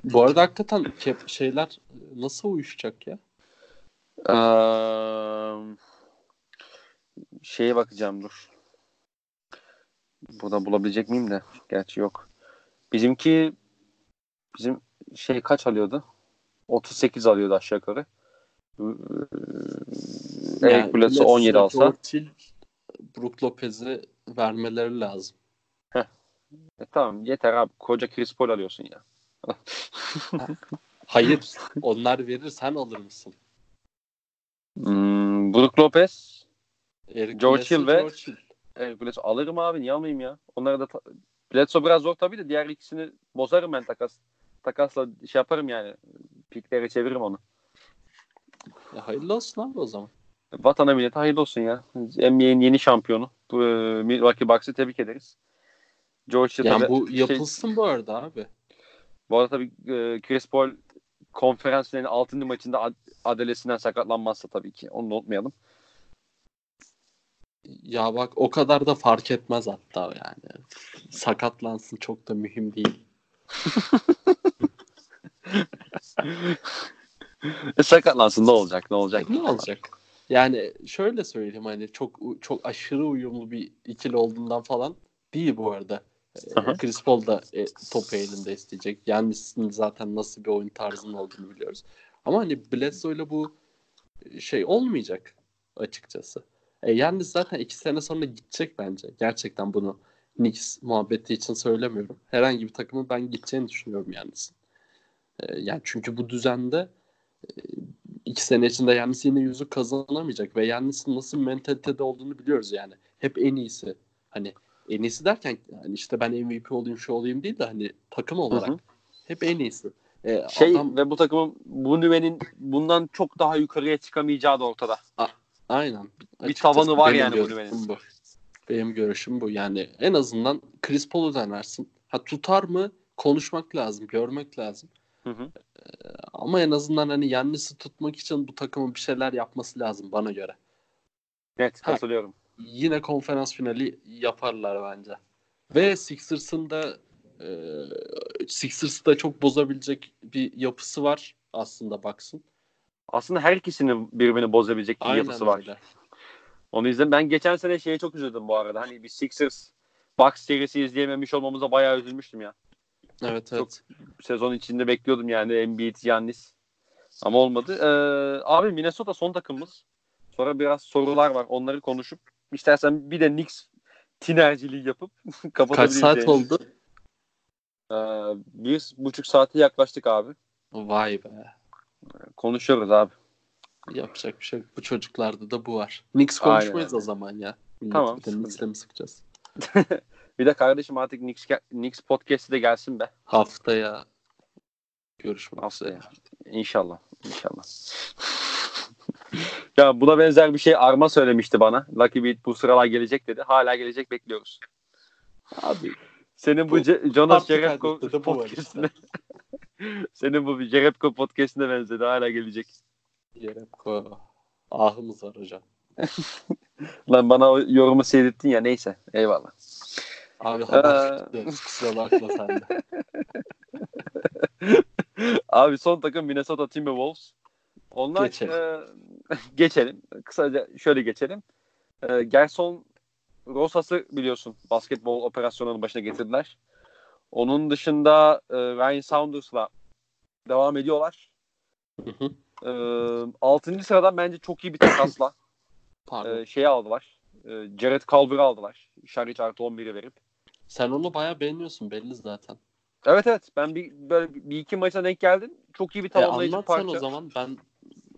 Speaker 2: Bu arada hakikaten şeyler nasıl uyuşacak ya?
Speaker 1: Ee, şeye bakacağım dur. Burada bulabilecek miyim de? Gerçi yok. Bizimki bizim şey kaç alıyordu? 38 alıyordu aşağı yukarı. Ee, Eric Bledsoe 17 alsa.
Speaker 2: Ortil, Brook Lopez'i vermeleri lazım.
Speaker 1: E, tamam yeter abi. Koca Chris Paul alıyorsun ya.
Speaker 2: Hayır. onlar verir sen alır mısın?
Speaker 1: Hmm, Brook Lopez,
Speaker 2: Eric
Speaker 1: George Hill ve-
Speaker 2: George Hill.
Speaker 1: Bledsoe alırım abi niye almayayım ya? Onları da ta- Bledsoe biraz zor tabii de diğer ikisini bozarım ben takas. Takasla şey yaparım yani. Pikleri çeviririm onu.
Speaker 2: Ya hayırlı olsun abi o zaman.
Speaker 1: Vatana millete hayırlı olsun ya. NBA'nin yeni şampiyonu. Bu, e, Milwaukee Bucks'ı tebrik ederiz. George Hill
Speaker 2: Yani
Speaker 1: tabii
Speaker 2: bu
Speaker 1: şey-
Speaker 2: yapılsın bu arada abi.
Speaker 1: bu arada tabii e, Chris Paul konferans finali 6. maçında ad- adalesinden sakatlanmazsa tabii ki. Onu unutmayalım.
Speaker 2: Ya bak o kadar da fark etmez hatta yani. Sakatlansın çok da mühim değil.
Speaker 1: E, sakatlansın ne olacak ne olacak?
Speaker 2: Ne olacak? Yani şöyle söyleyeyim hani çok çok aşırı uyumlu bir ikili olduğundan falan değil bu arada. Ee,
Speaker 1: Aha.
Speaker 2: Chris Paul da e, topu elinde isteyecek. Yannis'in zaten nasıl bir oyun tarzının olduğunu biliyoruz. Ama hani Bledsoe'yla bu şey olmayacak açıkçası. E, Yannis zaten iki sene sonra gidecek bence. Gerçekten bunu Knicks muhabbeti için söylemiyorum. Herhangi bir takımın ben gideceğini düşünüyorum Yannis'in. E, yani çünkü bu düzende e, iki sene içinde Yannis yine yüzü kazanamayacak ve Yannis'in nasıl mentalitede olduğunu biliyoruz yani. Hep en iyisi. Hani en iyisi derken hani işte ben MVP olayım şu olayım değil de hani takım olarak
Speaker 1: Hı hı.
Speaker 2: hep en iyisi. E,
Speaker 1: Şey
Speaker 2: adam
Speaker 1: ve bu takımın bu nüvenin bundan çok daha yukarıya çıkamayacağı da ortada.
Speaker 2: aynen.
Speaker 1: Bir
Speaker 2: Açıkçası
Speaker 1: tavanı var yani bu nüvenin.
Speaker 2: bu. Benim görüşüm bu. Yani en azından Chris Paul'u denersin. Ha tutar mı? Konuşmak lazım, görmek lazım.
Speaker 1: Hı hı.
Speaker 2: Ama en azından hani Yannis'i tutmak için bu takımın bir şeyler yapması lazım bana göre. Ha.
Speaker 1: katılıyorum.
Speaker 2: Yine konferans finali yaparlar bence. Ve Sixers'ın da e, Sixers'ı da çok bozabilecek bir yapısı var aslında baksın.
Speaker 1: Aslında her ikisinin birbirini bozabilecek bir yapısı var.
Speaker 2: öyle.
Speaker 1: Onu izledim. Ben geçen sene şeye çok üzüldüm bu arada. Hani bir Sixers Bucks serisi izleyememiş olmamıza bayağı üzülmüştüm ya.
Speaker 2: Evet
Speaker 1: Çok-
Speaker 2: evet.
Speaker 1: Sezon içinde bekliyordum yani Embiid, Giannis. Ama olmadı. Ee, abi Minnesota son takımımız. Sonra biraz sorular var. Onları konuşup istersen bir de Knicks tinerciliği yapıp
Speaker 2: Kaç saat oldu?
Speaker 1: Ee, bir buçuk saate yaklaştık abi.
Speaker 2: Vay be.
Speaker 1: Konuşuyoruz abi.
Speaker 2: Yapacak bir şey yok. Bu çocuklarda da bu var. Knicks
Speaker 1: Aynen
Speaker 2: konuşmayız
Speaker 1: öyle.
Speaker 2: o zaman ya. Milleti
Speaker 1: Tamam,
Speaker 2: Bir de
Speaker 1: sıkıntı
Speaker 2: Knicks'le mi sıkacağız?
Speaker 1: Bir de kardeşim artık Knicks, Knicks podcast'i de gelsin be.
Speaker 2: Haftaya görüşmek
Speaker 1: Haftaya.
Speaker 2: üzere.
Speaker 1: İnşallah. İnşallah. ya buna benzer bir şey Arma söylemişti bana. Lucky Beat bu sıralar gelecek dedi. Hala gelecek bekliyoruz.
Speaker 2: Abi
Speaker 1: Senin bu,
Speaker 2: Bu
Speaker 1: Ce- Jonas Jerebko podcast'ine Senin bu Jerebko podcast'ine benzedi. Hala gelecek.
Speaker 2: Yerepko. Ahımız var hocam.
Speaker 1: Lan bana o yorumu seyrettin ya neyse. Eyvallah.
Speaker 2: Abi
Speaker 1: Ee.
Speaker 2: Kusura bakma sen de.
Speaker 1: Abi son takım Minnesota Timberwolves. Onlar
Speaker 2: Geçelim.
Speaker 1: e, geçelim. Kısaca şöyle geçelim. E, Gerson Rosas'ı biliyorsun basketbol operasyonlarının başına getirdiler. Onun dışında e, Ryan Saunders'la devam ediyorlar.
Speaker 2: Hı hı.
Speaker 1: E, 6. sıradan bence çok iyi bir takasla e, şeyi aldılar. E, Jared Culver'ı aldılar. Şariç artı 11'i verip.
Speaker 2: Sen onu bayağı beğeniyorsun belli zaten.
Speaker 1: Evet evet ben bir böyle bir iki maça denk geldim. Çok iyi bir
Speaker 2: E,
Speaker 1: tamamlayıcı
Speaker 2: anlat sen
Speaker 1: parça.
Speaker 2: o zaman ben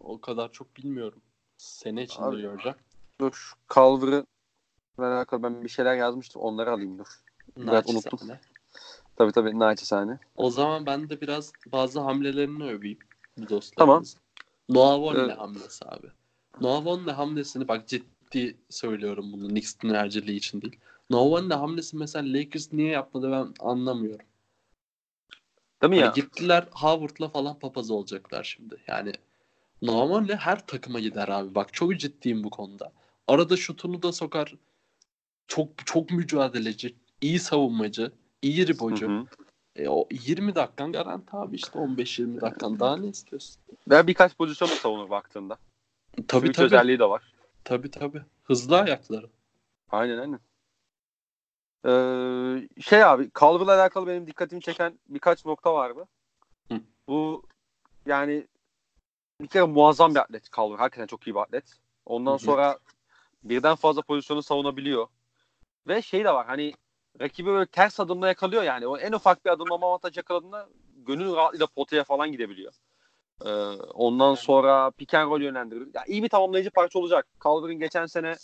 Speaker 2: o kadar çok bilmiyorum. Sene içinde
Speaker 1: Abi,
Speaker 2: göreceğim.
Speaker 1: Dur şu Culver'ı alakalı ben bir şeyler yazmıştım. Onları alayım dur. Biraz unuttum. Tabii tabii naçizane.
Speaker 2: O zaman ben de biraz bazı hamlelerini öveyim bu dostlarımız.
Speaker 1: Tamam.
Speaker 2: Noah Vonleh
Speaker 1: Evet.
Speaker 2: hamlesi abi. Noah Vonleh hamlesini bak ciddi söylüyorum bunu Knicks enerjiliği için değil. Noah Vonleh hamlesi mesela Lakers niye yapmadı ben anlamıyorum.
Speaker 1: Değil mi
Speaker 2: Hani
Speaker 1: ya?
Speaker 2: gittiler Howard'la falan papaz olacaklar şimdi. Yani Noah Vonleh her takıma gider abi. Bak çok ciddiyim bu konuda. Arada şutunu da sokar. Çok çok mücadeleci, iyi savunmacı, iyi ribocu.
Speaker 1: hı.
Speaker 2: E, o 20 dakikan garanti abi işte 15-20 dakikan daha ne istiyorsun?
Speaker 1: Ve birkaç pozisyon da savunur baktığında.
Speaker 2: Tabii
Speaker 1: Switch
Speaker 2: tabii.
Speaker 1: özelliği de var.
Speaker 2: Tabii tabii. Hızlı ayakları.
Speaker 1: Aynen aynen. Ee, şey abi Culver'la alakalı benim dikkatimi çeken birkaç nokta vardı.
Speaker 2: Hı.
Speaker 1: Bu yani bir kere muazzam bir atlet Culver. Hakikaten çok iyi bir atlet. Ondan sonra birden fazla pozisyonu savunabiliyor. Ve şey de var hani rakibi böyle ters adımla yakalıyor yani. O en ufak bir adımlama avantajı yakaladığında gönül rahatlığıyla potaya falan gidebiliyor. Ee, ondan sonra pick and roll yönlendirir. Ya iyi bir tamamlayıcı parça olacak. Calvert'ın geçen sene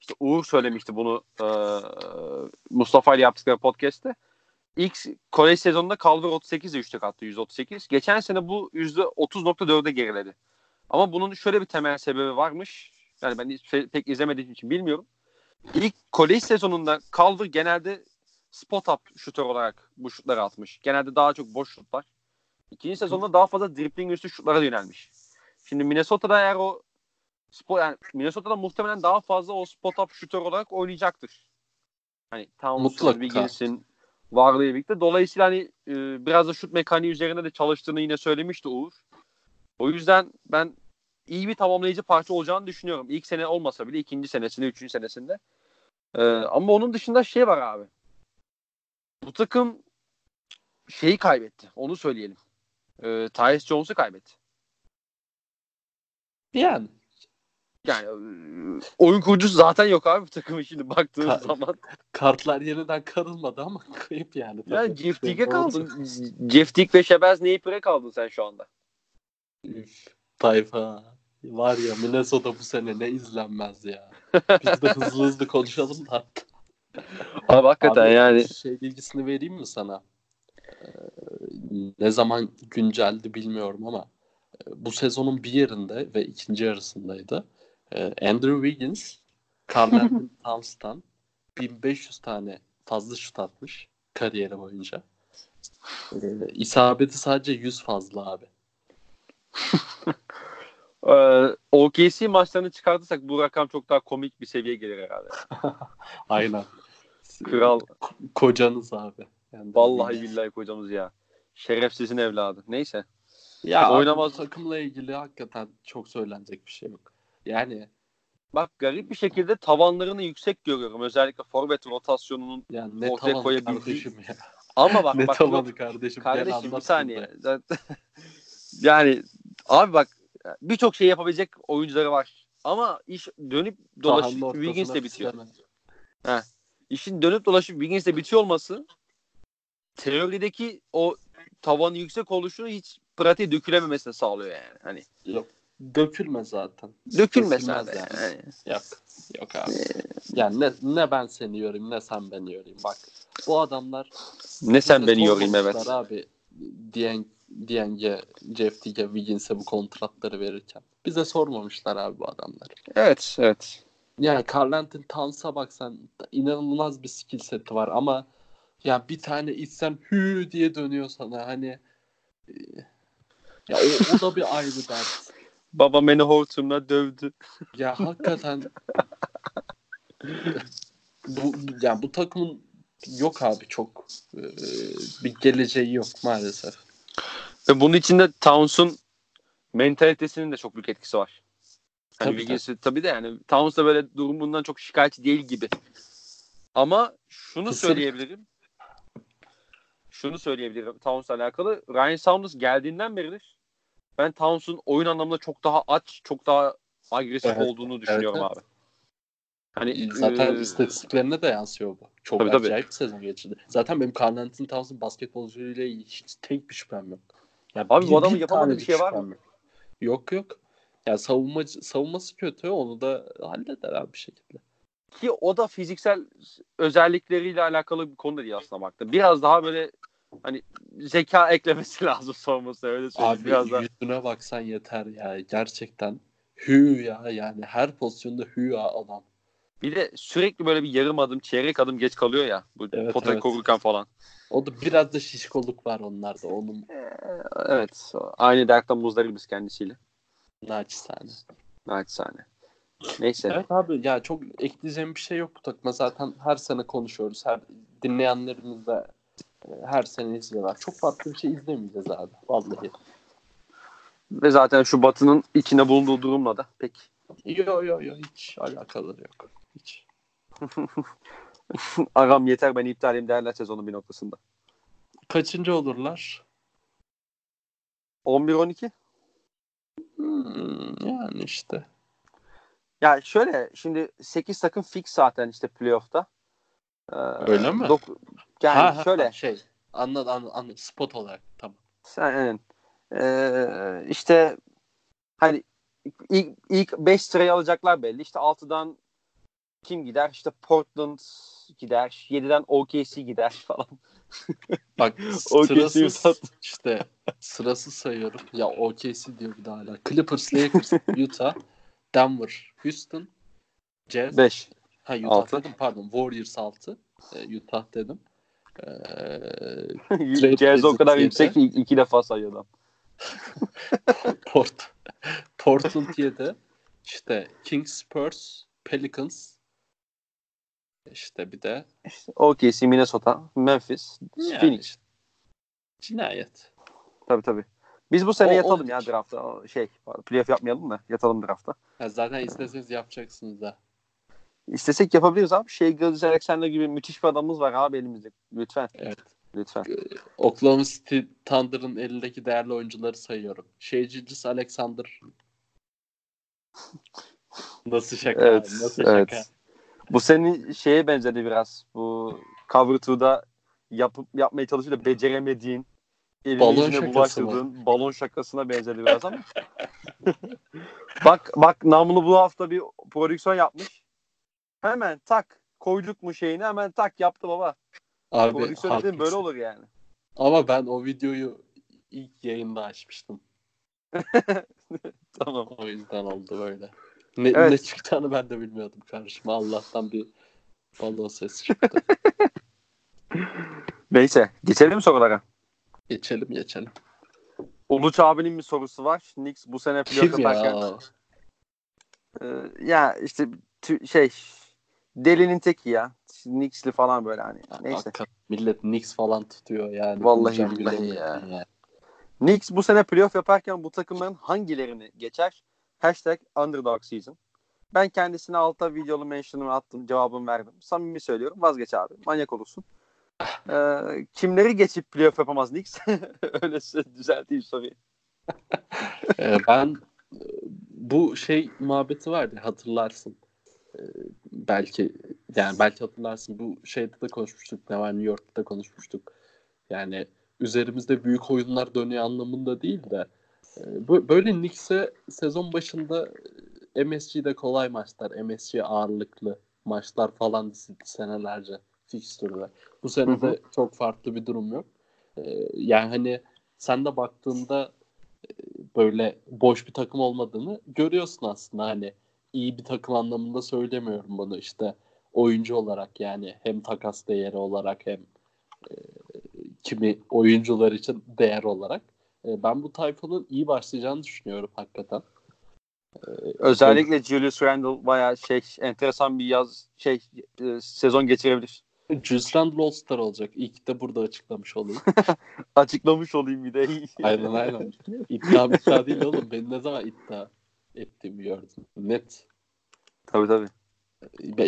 Speaker 1: işte Uğur söylemişti bunu e, Mustafa ile yaptıkları podcast'te. İlk kolej sezonunda Calvert 38 üçlük attı 138. Geçen sene bu %30.4'e geriledi. Ama bunun şöyle bir temel sebebi varmış. Yani ben pek izlemediğim için bilmiyorum. İlk kolej sezonunda Calvert genelde spot up şutör olarak bu şutları atmış. Genelde daha çok boş şutlar. İkinci sezonda daha fazla dribbling üstü şutlara yönelmiş. Şimdi Minnesota'da eğer o spot yani Minnesota'da muhtemelen daha fazla o spot up şutör olarak oynayacaktır. Hani Townsend, Wiggins'in varlığı birlikte. Dolayısıyla hani e, biraz da şut mekaniği üzerinde de çalıştığını yine söylemişti Uğur. O yüzden ben iyi bir tamamlayıcı parça olacağını düşünüyorum. İlk sene olmasa bile ikinci senesinde, üçüncü senesinde. Ee, ama onun dışında şey var abi. Bu takım şeyi kaybetti. Onu söyleyelim. Ee, Tyus Jones'u kaybetti.
Speaker 2: Yani.
Speaker 1: Yani oyun kurucusu zaten yok abi bu takımın şimdi baktığın Ka- zaman.
Speaker 2: Kartlar yeniden karılmadı ama kayıp yani.
Speaker 1: Tabii. Yani Jeff Teague'e kaldın. Jeff Teague ve Şebez Naper'e kaldın sen şu anda.
Speaker 2: Üf, tayfa. Var ya Minnesota bu sene ne izlenmez ya. Biz de hızlı hızlı konuşalım da.
Speaker 1: Abi hakikaten Abi, yani.
Speaker 2: Şey bilgisini vereyim mi sana? Ee, ne zaman günceldi bilmiyorum ama e, bu sezonun bir yerinde ve ikinci yarısındaydı. Ee, Andrew Wiggins Carl Towns'tan 1500 tane fazla şut atmış kariyeri boyunca. Ee, isabeti sadece 100 fazla abi.
Speaker 1: Ee, OKC maçlarını çıkartırsak bu rakam çok daha komik bir seviyeye gelir herhalde.
Speaker 2: Aynen.
Speaker 1: Kral.
Speaker 2: kocanız abi.
Speaker 1: Yani Vallahi billahi kocamız ya. Şerefsizin evladı. Neyse.
Speaker 2: Ya oynamaz takımla ilgili hakikaten çok söylenecek bir şey yok. Yani
Speaker 1: bak garip bir şekilde tavanlarını yüksek görüyorum. Özellikle forvet rotasyonunun
Speaker 2: yani ne ortaya koyabildiği. Ya.
Speaker 1: Ama bak
Speaker 2: ne
Speaker 1: bak
Speaker 2: yok. kardeşim.
Speaker 1: Kardeşim bir saniye. yani abi bak birçok şey yapabilecek oyuncuları var. Ama iş dönüp dolaşıp Wiggins'le bitiyor. Heh. İşin dönüp dolaşıp Wiggins'le bitiyor olması teorideki o tavanı yüksek oluşunu hiç pratiğe dökülememesini sağlıyor yani. Hani
Speaker 2: yok. Dökülme zaten.
Speaker 1: Dökülmez zaten. Yani. yani.
Speaker 2: Yok. Yok abi. Ee... Yani ne, ne ben seni yorayım ne sen beni yorayım. Bak bu adamlar
Speaker 1: ne sen beni yorayım evet.
Speaker 2: Abi diyen Dienge, Jeff Teague, Wiggins'e bu kontratları verirken. Bize sormamışlar abi bu adamlar.
Speaker 1: Evet, evet.
Speaker 2: Yani Carl Anthony Towns'a baksan inanılmaz bir skill seti var ama ya bir tane içsen hü diye dönüyor sana hani e, ya o, o da bir ayrı dert.
Speaker 1: Baba beni hortumla dövdü.
Speaker 2: Ya hakikaten bu ya bu takımın yok abi çok e, bir geleceği yok maalesef.
Speaker 1: Ve bunun içinde Towns'un mentalitesinin de çok büyük etkisi var. Hani tabii, Wiggins'i tabii de yani Towns da böyle durumundan çok şikayetçi değil gibi. Ama şunu Kesin. söyleyebilirim. Şunu söyleyebilirim Towns'la alakalı. Ryan Saunders geldiğinden beridir ben Towns'un oyun anlamında çok daha aç, çok daha agresif evet, olduğunu düşünüyorum evet, abi.
Speaker 2: Hani zaten e... istatistiklerine de yansıyor bu. Çok tabii, acayip tabii. bir sezon geçirdi. Zaten benim Carl Anthony Towns'un basketbolculuğuyla hiç tek bir şüphem yok.
Speaker 1: Ya Abi bir, bu adamın yapamadığı bir şey var mı?
Speaker 2: Yok yok. Ya savunma savunması kötü onu da halleder abi bir şekilde.
Speaker 1: Ki o da fiziksel özellikleriyle alakalı bir konu değil aslında baktım. Biraz daha böyle hani zeka eklemesi lazım savunması öyle söyleyeyim.
Speaker 2: Abi Biraz yüzüne daha... baksan yeter ya gerçekten. Hü ya yani her pozisyonda hü ya adam.
Speaker 1: Bir de sürekli böyle bir yarım adım, çeyrek adım geç kalıyor ya. Bu evet, potayı evet. korurken falan.
Speaker 2: O da biraz da şişkoluk var onlarda. Onun...
Speaker 1: Ee, evet. Aynı dertten muzdaribız kendisiyle.
Speaker 2: Naçizane.
Speaker 1: Naçizane. Neyse.
Speaker 2: Evet abi ya çok ekleyeceğim bir şey yok bu takıma. Zaten her sene konuşuyoruz. Her dinleyenlerimiz de her sene izliyorlar. Çok farklı bir şey izlemeyeceğiz abi. Vallahi.
Speaker 1: Ve zaten şu Batı'nın içine bulunduğu durumla da pek.
Speaker 2: Yo yo yo hiç alakaları yok. Hiç.
Speaker 1: Agam yeter ben iptal edeyim derler sezonun bir noktasında.
Speaker 2: Kaçıncı olurlar?
Speaker 1: 11-12.
Speaker 2: Hmm, yani işte.
Speaker 1: Ya şöyle şimdi 8 takım fix zaten işte playoff'ta.
Speaker 2: Ee, Öyle mi?
Speaker 1: Yani ha, şöyle. Ha,
Speaker 2: şey anladım anladım anladım spot olarak tamam.
Speaker 1: Sen ee, işte hani ilk, ilk 5 sırayı alacaklar belli. İşte 6'dan kim gider? İşte Portland gider. 7'den OKC gider falan.
Speaker 2: Bak sırasız işte sırası sayıyorum. Ya OKC diyor bir daha hala. Clippers, Lakers, Utah, Denver, Houston, Jazz.
Speaker 1: 5.
Speaker 2: Ha Utah 6. dedim pardon. Warriors 6. Ee, Utah dedim.
Speaker 1: Ee, Jazz o kadar yüksek ki iki defa sayıyor adam.
Speaker 2: Port, Portland 7. İşte Kings, Spurs, Pelicans. İşte bir de
Speaker 1: işte OKC, Minnesota, Memphis, yani Phoenix. Işte,
Speaker 2: cinayet.
Speaker 1: Tabii tabii. Biz bu sene o, yatalım o, ya draftta. Şey, playoff yapmayalım da yatalım draftta.
Speaker 2: Ya zaten isteseniz yapacaksınız da.
Speaker 1: İstesek yapabiliriz abi. Şey Gilles Alexander gibi müthiş bir adamımız var abi elimizde. Lütfen.
Speaker 2: Evet.
Speaker 1: Lütfen. Ee,
Speaker 2: Oklahoma City Thunder'ın elindeki değerli oyuncuları sayıyorum. Şey Gilles Alexander. Nasıl şaka? Evet, Nasıl evet. şaka?
Speaker 1: Bu senin şeye benzedi biraz. Bu Cover 2'da yapıp yapmaya çalışıyor da beceremediğin balon şakası balon şakasına benzedi biraz ama. bak bak Namlu bu hafta bir prodüksiyon yapmış. Hemen tak koyduk mu şeyini hemen tak yaptı baba. Abi, prodüksiyon dediğim böyle olur yani.
Speaker 2: Ama ben o videoyu ilk yayında açmıştım.
Speaker 1: tamam.
Speaker 2: O yüzden oldu böyle. Ne, evet. ne çıktığını ben de bilmiyordum karşıma. Allah'tan bir balon sesi çıktı.
Speaker 1: Neyse. Geçelim mi sorulara?
Speaker 2: Geçelim geçelim.
Speaker 1: Uluç abinin bir sorusu var. Knicks bu sene playoff yaparken. Ya? Ee, ya işte şey delinin teki ya. Knicks'li falan böyle hani. Neyse. Hakikaten
Speaker 2: millet Knicks falan tutuyor yani.
Speaker 1: Vallahi billahi ya. Yani. Knicks bu sene playoff yaparken bu takımların hangilerini geçer? Hashtag underdog season. Ben kendisine alta videolu mention'ımı attım. Cevabımı verdim. Samimi söylüyorum. Vazgeç abi. Manyak olursun. Ee, kimleri geçip playoff yapamaz Knicks? Öyle düzelteyim soruyu.
Speaker 2: ee, ben bu şey muhabbeti vardı hatırlarsın. Ee, belki yani belki hatırlarsın bu şeyde de konuşmuştuk. Ne var New York'ta da konuşmuştuk. Yani üzerimizde büyük oyunlar dönüyor anlamında değil de e, böyle Knicks'e sezon başında e, MSG'de kolay maçlar, MSG ağırlıklı maçlar falan senelerce fikstürde. Bu sene de çok farklı bir durum yok. Ee, yani hani sen de baktığında e, böyle boş bir takım olmadığını görüyorsun aslında hani iyi bir takım anlamında söylemiyorum bunu işte oyuncu olarak yani hem takas değeri olarak hem e, kimi oyuncular için değer olarak e, ben bu tayfanın iyi başlayacağını düşünüyorum hakikaten.
Speaker 1: E, Özellikle Julius Randle bayağı şey enteresan bir yaz şey e, sezon geçirebilir.
Speaker 2: Julius Randle All-Star olacak. İlk de burada açıklamış olayım.
Speaker 1: açıklamış olayım bir de.
Speaker 2: aynen aynen. İddia iddia değil oğlum. Ben ne zaman iddia ettiğimi gördüm. Net.
Speaker 1: Tabii tabii.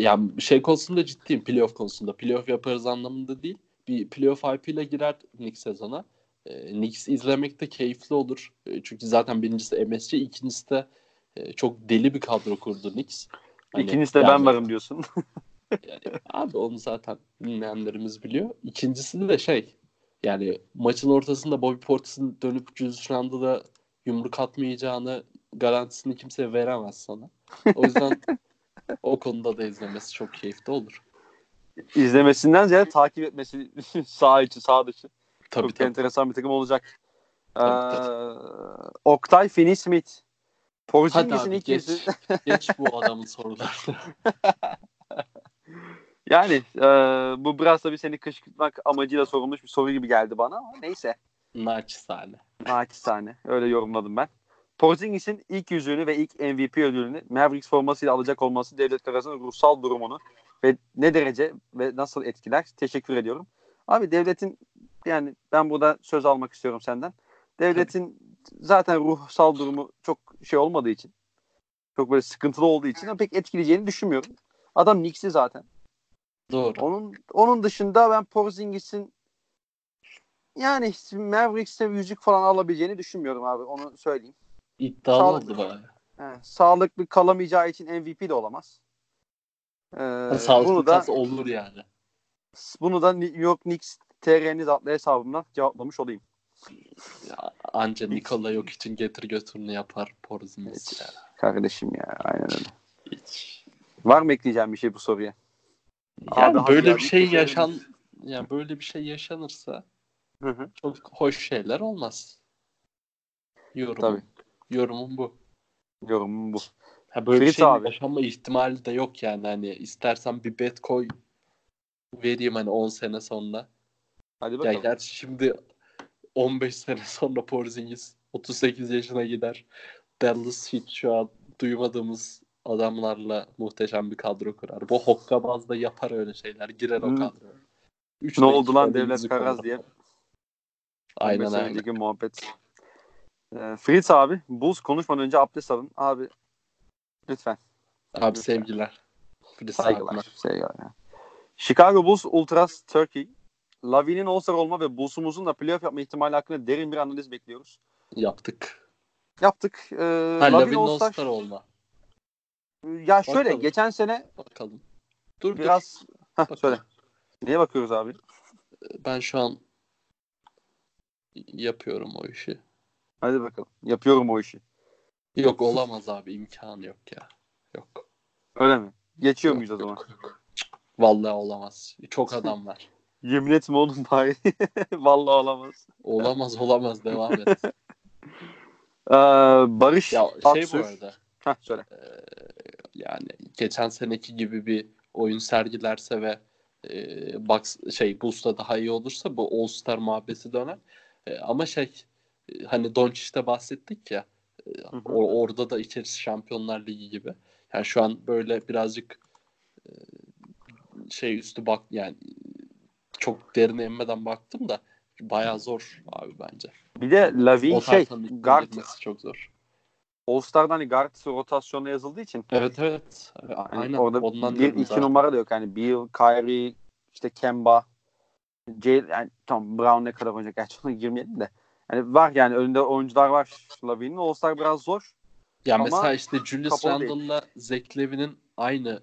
Speaker 2: Yani şey konusunda ciddiyim. Playoff konusunda. Playoff yaparız anlamında değil. Bir playoff hype ile girer Knicks sezona. E, Knicks izlemek de keyifli olur. E, çünkü zaten birincisi MSC, ikincisi de e, çok deli bir kadro kurdu Knicks.
Speaker 1: Hani, İkincisi de yani, ben varım diyorsun.
Speaker 2: yani, abi onu zaten dinleyenlerimiz biliyor. İkincisi de şey yani maçın ortasında Bobby Portis'in dönüp Julius Randle'a yumruk atmayacağını garantisini kimse veremez sana. O yüzden o konuda da izlemesi çok keyifli olur.
Speaker 1: İzlemesinden ziyade takip etmesi sağ içi sağ dışı.
Speaker 2: Tabii,
Speaker 1: çok tabii. enteresan bir takım olacak. Tabii, ee, Oktay Finney Smith. Porzingis'in ilk
Speaker 2: geç, yüzü. geç bu adamın sorularını.
Speaker 1: yani e, bu biraz tabii seni kışkırtmak amacıyla sorulmuş bir soru gibi geldi bana ama neyse.
Speaker 2: Naçizane.
Speaker 1: Naçizane. Öyle yorumladım ben. Porzingis'in ilk yüzüğünü ve ilk MVP ödülünü Mavericks formasıyla alacak olması devlet arasında ruhsal durumunu ve ne derece ve nasıl etkiler? Teşekkür ediyorum. Abi devletin yani ben burada söz almak istiyorum senden. Devletin zaten ruhsal durumu çok şey olmadığı için çok böyle sıkıntılı olduğu için pek etkileyeceğini düşünmüyorum. Adam Knicks'i zaten.
Speaker 2: Doğru.
Speaker 1: Onun onun dışında ben Porzingis'in yani Mavericks'te yüzük falan alabileceğini düşünmüyorum abi. Onu söyleyeyim.
Speaker 2: İddialı Sağlıklı, oldu bari.
Speaker 1: He, sağlıklı kalamayacağı için MVP de olamaz.
Speaker 2: Ee, sağlıklı bunu da, olur yani.
Speaker 1: Bunu da New York Knicks TR'niz adlı hesabımdan cevaplamış olayım.
Speaker 2: Ya, anca Nikola yok için getir götürünü yapar Porzingis ya.
Speaker 1: Kardeşim ya aynen öyle.
Speaker 2: Hiç.
Speaker 1: Var mı ekleyeceğim bir şey bu soruya?
Speaker 2: Yani
Speaker 1: Abi,
Speaker 2: böyle bir şey yaşan yani böyle bir şey yaşanırsa
Speaker 1: Hı hı.
Speaker 2: çok hoş şeyler olmaz. Yorumum.
Speaker 1: Tabii.
Speaker 2: Yorumum bu.
Speaker 1: Yorumum bu.
Speaker 2: Ha böyle bir
Speaker 1: Fritz
Speaker 2: şey
Speaker 1: abi.
Speaker 2: yaşanma ihtimali de yok yani hani istersen bir bet koy vereyim hani 10 sene sonra.
Speaker 1: Hadi
Speaker 2: Ya
Speaker 1: bakalım.
Speaker 2: gerçi şimdi 15 sene sonra Porzingis 38 yaşına gider. Dallas hiç şu an duymadığımız adamlarla muhteşem bir kadro kurar. Bu hokkabaz da yapar öyle şeyler. Girer o
Speaker 1: Hmm.
Speaker 2: kadroya. Üç
Speaker 1: ne oldu lan Devlet Karaz diye.
Speaker 2: Aynen
Speaker 1: 15 sene
Speaker 2: aynen.
Speaker 1: muhabbet. Ee, Fritz abi Bulls konuşmadan önce abdest alın. Abi lütfen.
Speaker 2: Abi
Speaker 1: Lütfen.
Speaker 2: sevgiler. Filiz
Speaker 1: Saygılar.
Speaker 2: abime.
Speaker 1: Saygılar. ya. Chicago Bulls Ultras Turkey. Lavin'in All-Star olma ve Bulls'umuzun da playoff yapma ihtimali hakkında derin bir analiz bekliyoruz.
Speaker 2: Yaptık.
Speaker 1: Yaptık. Ee,
Speaker 2: Ha,
Speaker 1: Lavin All-Star.
Speaker 2: All-Star olma.
Speaker 1: Ya şöyle
Speaker 2: Bakalım.
Speaker 1: geçen sene
Speaker 2: Bakalım. Dur
Speaker 1: biraz... Heh,
Speaker 2: dur.
Speaker 1: söyle. Neye bakıyoruz abi?
Speaker 2: Ben şu an yapıyorum o işi.
Speaker 1: Hadi bakalım. Yapıyorum o işi.
Speaker 2: Yok olamaz abi imkanı yok ya. Yok.
Speaker 1: Öyle mi? Geçiyor
Speaker 2: Yok,
Speaker 1: muyuz o zaman?
Speaker 2: yok, yok. Vallahi olamaz. Çok adam var.
Speaker 1: Yemin etme oğlum bari. Vallahi olamaz.
Speaker 2: Olamaz olamaz devam et.
Speaker 1: Ee, Barış
Speaker 2: ya şey
Speaker 1: Aksür.
Speaker 2: bu arada
Speaker 1: Heh, söyle.
Speaker 2: yani geçen seneki gibi bir oyun sergilerse ve e, box şey Bulls'ta daha iyi olursa bu All Star muhabbeti döner. E, ama şey hani Doncic'te bahsettik ya e,
Speaker 1: hı.
Speaker 2: or- orada da içerisi Şampiyonlar Ligi gibi. Yani şu an böyle birazcık e, şey üstü bak yani çok derine emmeden baktım da bayağı zor abi bence.
Speaker 1: Bir de Lavin şey guard
Speaker 2: çok zor.
Speaker 1: All-Star'dan hani guard rotasyonuna yazıldığı için
Speaker 2: Evet evet.
Speaker 1: hani
Speaker 2: Aynen.
Speaker 1: orada
Speaker 2: Ondan
Speaker 1: bir iki
Speaker 2: zaten.
Speaker 1: numara da yok. Yani Bill, Kyrie, işte Kemba, Jay, yani tam Brown ne kadar oynayacak gerçi ona girmeyelim de. Yani var yani önünde oyuncular var Lavin'in. All-Star biraz zor.
Speaker 2: Ya
Speaker 1: Ama
Speaker 2: mesela işte Julius. Randle'la Zach Levin'in aynı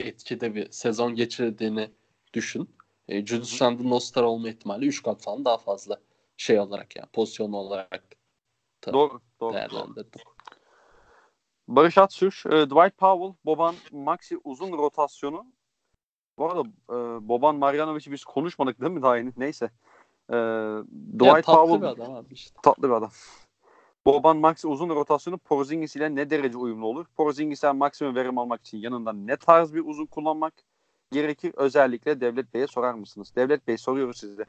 Speaker 2: etkide bir sezon geçirdiğini düşün. E, Julius Randle'ın All-Star olma ihtimali 3 kat falan daha fazla şey olarak yani pozisyon olarak da
Speaker 1: Doğru. Doğru.
Speaker 2: değerlendirdim.
Speaker 1: Barış Atsür, e, Dwight Powell, Boban Maxi uzun rotasyonu. Bu arada e, Boban Marjanovic'i biz konuşmadık değil mi daha yeni? Neyse. E, Dwight
Speaker 2: ya, tatlı
Speaker 1: Powell
Speaker 2: bir adam abi işte.
Speaker 1: tatlı bir adam. Boban Maxi uzun rotasyonu Porzingis ile ne derece uyumlu olur? Porzingis'ten maksimum verim almak için yanında ne tarz bir uzun kullanmak gerekir? Özellikle Devlet Bey'e sorar mısınız? Devlet Bey soruyoruz sizde.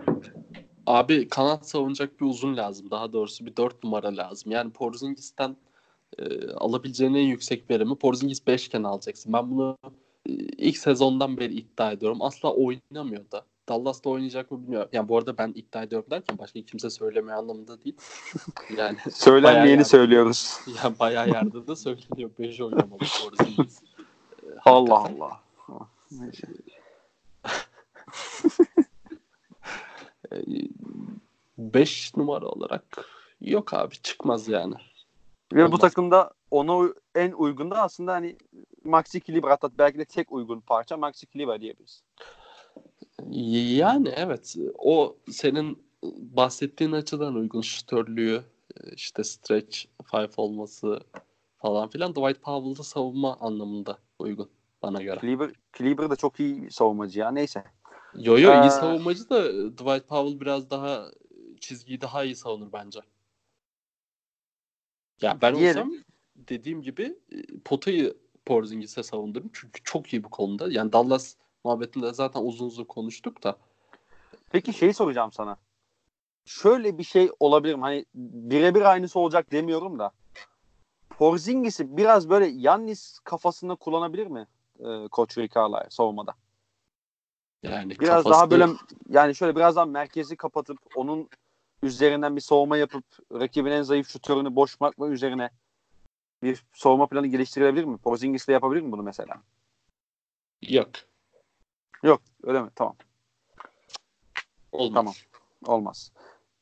Speaker 2: Abi kanat savunacak bir uzun lazım. Daha doğrusu bir 4 numara lazım. Yani Porzingis'ten e, alabileceğin en yüksek verimi Porzingis 5 iken alacaksın. Ben bunu e, ilk sezondan beri iddia ediyorum. Asla oynamıyor da. Dallas'ta oynayacak mı bilmiyorum. Yani bu arada ben iddia ediyorum derken başka kimse söylemiyor anlamında değil. Yani
Speaker 1: Söylenmeyeni söylüyoruz.
Speaker 2: yani bayağı yerde de söyleniyor. 5 oynamalı Porzingis.
Speaker 1: Allah. Allah. Neyse.
Speaker 2: 5 numara olarak yok abi çıkmaz yani.
Speaker 1: Ve bu
Speaker 2: Olmaz.
Speaker 1: takımda ona en uygun da aslında hani Maxi Kleber hatta belki de tek uygun parça Maxi Kleber diyebiliriz.
Speaker 2: Yani evet o senin bahsettiğin açıdan uygun şütörlüğü işte stretch five olması falan filan Dwight Powell'da savunma anlamında uygun bana göre.
Speaker 1: Kleber, Kleber de çok iyi savunmacı ya. Neyse.
Speaker 2: Yo yo
Speaker 1: Ee,
Speaker 2: iyi savunmacı da Dwight Powell biraz daha çizgiyi daha iyi savunur bence. Ya ben
Speaker 1: Diyelim.
Speaker 2: olsam dediğim gibi e, potayı Porzingis'e savundurum. Çünkü çok iyi bu konuda. Yani Dallas muhabbetinde zaten uzun uzun konuştuk da.
Speaker 1: Peki şeyi soracağım sana. Şöyle bir şey olabilir mi? Hani birebir aynısı olacak demiyorum da. Porzingis'i biraz böyle Yannis kafasında kullanabilir mi? Ee, Koç Rick Carlisle savunmada.
Speaker 2: Yani
Speaker 1: Biraz
Speaker 2: kafası-
Speaker 1: daha böyle yani şöyle biraz daha merkezi kapatıp onun üzerinden bir savunma yapıp rakibin en zayıf şutörünü boş bırakma üzerine bir savunma planı geliştirilebilir mi? Porzingis de yapabilir mi bunu mesela?
Speaker 2: yok.
Speaker 1: Yok öyle mi? Tamam.
Speaker 2: Olmaz.
Speaker 1: Tamam. Olmaz.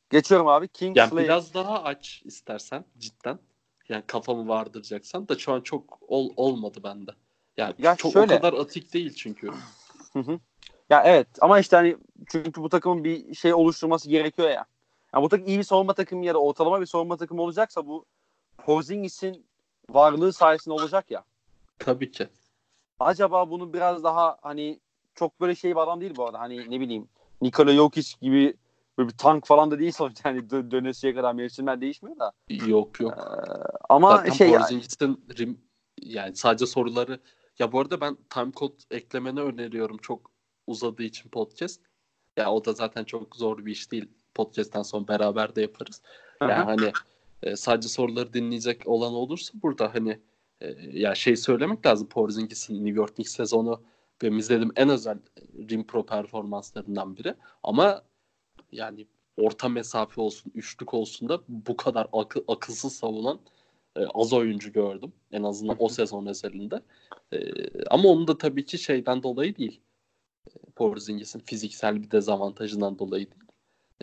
Speaker 1: Geçiyorum abi.
Speaker 2: Yani
Speaker 1: Kingsley.
Speaker 2: biraz daha aç istersen cidden. Yani kafamı vardıracaksan da şu an çok ol, olmadı bende. Yani
Speaker 1: Ya
Speaker 2: çok
Speaker 1: şöyle-
Speaker 2: o kadar atik değil çünkü.
Speaker 1: Hı hı. Ya evet ama işte hani çünkü bu takımın bir şey oluşturması gerekiyor ya. Yani bu takım iyi bir savunma takımı ya da ortalama bir savunma takımı olacaksa bu Porzingis'in varlığı sayesinde olacak ya.
Speaker 2: Tabii ki.
Speaker 1: Acaba bunu biraz daha hani çok böyle şey bir adam değil bu arada. Hani ne bileyim Nikola Jokic gibi böyle bir tank falan da değil sonuçta. Hani dö- dönesiye kadar mevsimler değişmiyor da.
Speaker 2: Yok yok.
Speaker 1: Ee, ama
Speaker 2: Zaten
Speaker 1: şey yani,
Speaker 2: rim, yani sadece soruları ya bu arada ben time code eklemeni öneriyorum çok uzadığı için podcast. Ya o da zaten çok zor bir iş değil. Podcast'ten sonra beraber de yaparız. Yani
Speaker 1: Aha.
Speaker 2: hani e, sadece soruları dinleyecek olan olursa burada hani e, ya şey söylemek lazım Porzingis'in New York Knicks sezonu benim izlediğim en özel rim pro performanslarından biri. Ama yani orta mesafe olsun, üçlük olsun da bu kadar akı, akılsız savunan e, az oyuncu gördüm. En azından o sezon özelinde. E, ama onun da tabii ki şeyden dolayı değil. E, Porzingis'in fiziksel bir dezavantajından dolayı değil.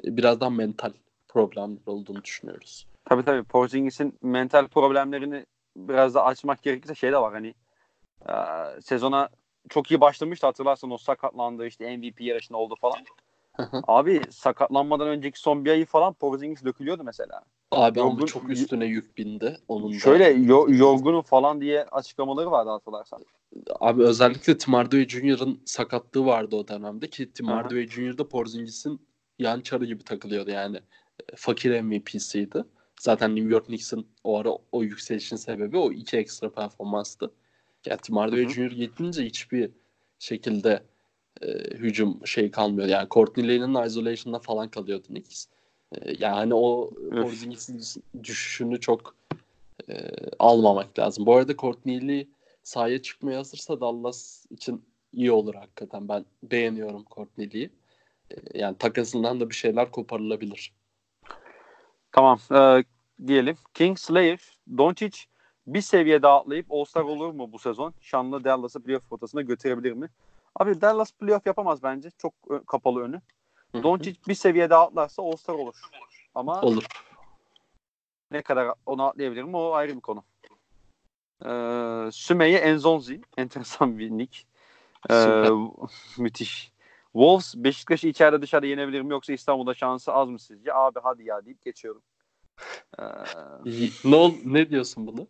Speaker 2: E, birazdan mental problemler olduğunu düşünüyoruz.
Speaker 1: tabii tabii Porzingis'in mental problemlerini biraz da açmak gerekirse şey de var hani e, sezona çok iyi başlamıştı hatırlarsan o sakatlandı işte MVP yarışında oldu falan. Abi sakatlanmadan önceki son bir ayı falan Porzingis dökülüyordu mesela.
Speaker 2: Abi ama
Speaker 1: Yorgun-
Speaker 2: çok üstüne yük bindi. Onun da.
Speaker 1: Şöyle yo- yorgunum falan diye açıklamaları vardı hatırlarsan.
Speaker 2: Abi özellikle Tim Hardaway Jr.'ın sakatlığı vardı o dönemde ki Tim Hardaway Jr. da Porzingis'in yan çarı gibi takılıyordu yani. Fakir MVP'siydi. Zaten New York Knicks'in o ara o yükselişin sebebi o iki ekstra performanstı. Yani Tim Hardaway. Jr. gidince hiçbir şekilde e, hücum şey kalmıyor. Yani Courtney Lane'in isolation'da falan kalıyordu Knicks. E, yani o. Porzingis'in düşüşünü çok e, almamak lazım. Bu arada Courtney Lee sahaya çıkmaya hazırsa Dallas için iyi olur hakikaten. Ben beğeniyorum Courtney Lee'yi. E, yani takasından da bir şeyler koparılabilir.
Speaker 1: Tamam e, diyelim. King Slayer, Doncic bir seviye daha atlayıp All-Star olur mu bu sezon? Şanlı Dallas'ı playoff potasına götürebilir mi? Abi Dallas playoff yapamaz bence. Çok kapalı önü. Doncic bir seviye daha atlarsa All-Star olur. Ama
Speaker 2: Olur.
Speaker 1: ne kadar onu atlayabilir mi o ayrı bir konu. Ee, Sümeyye Enzonzi. Enteresan bir nick. Ee, müthiş. Wolves Beşiktaş'ı içeride dışarıda yenebilir mi yoksa İstanbul'da şansı az mı sizce? Abi hadi ya deyip geçiyorum. Ee,
Speaker 2: ne, ol- ne diyorsun bunu?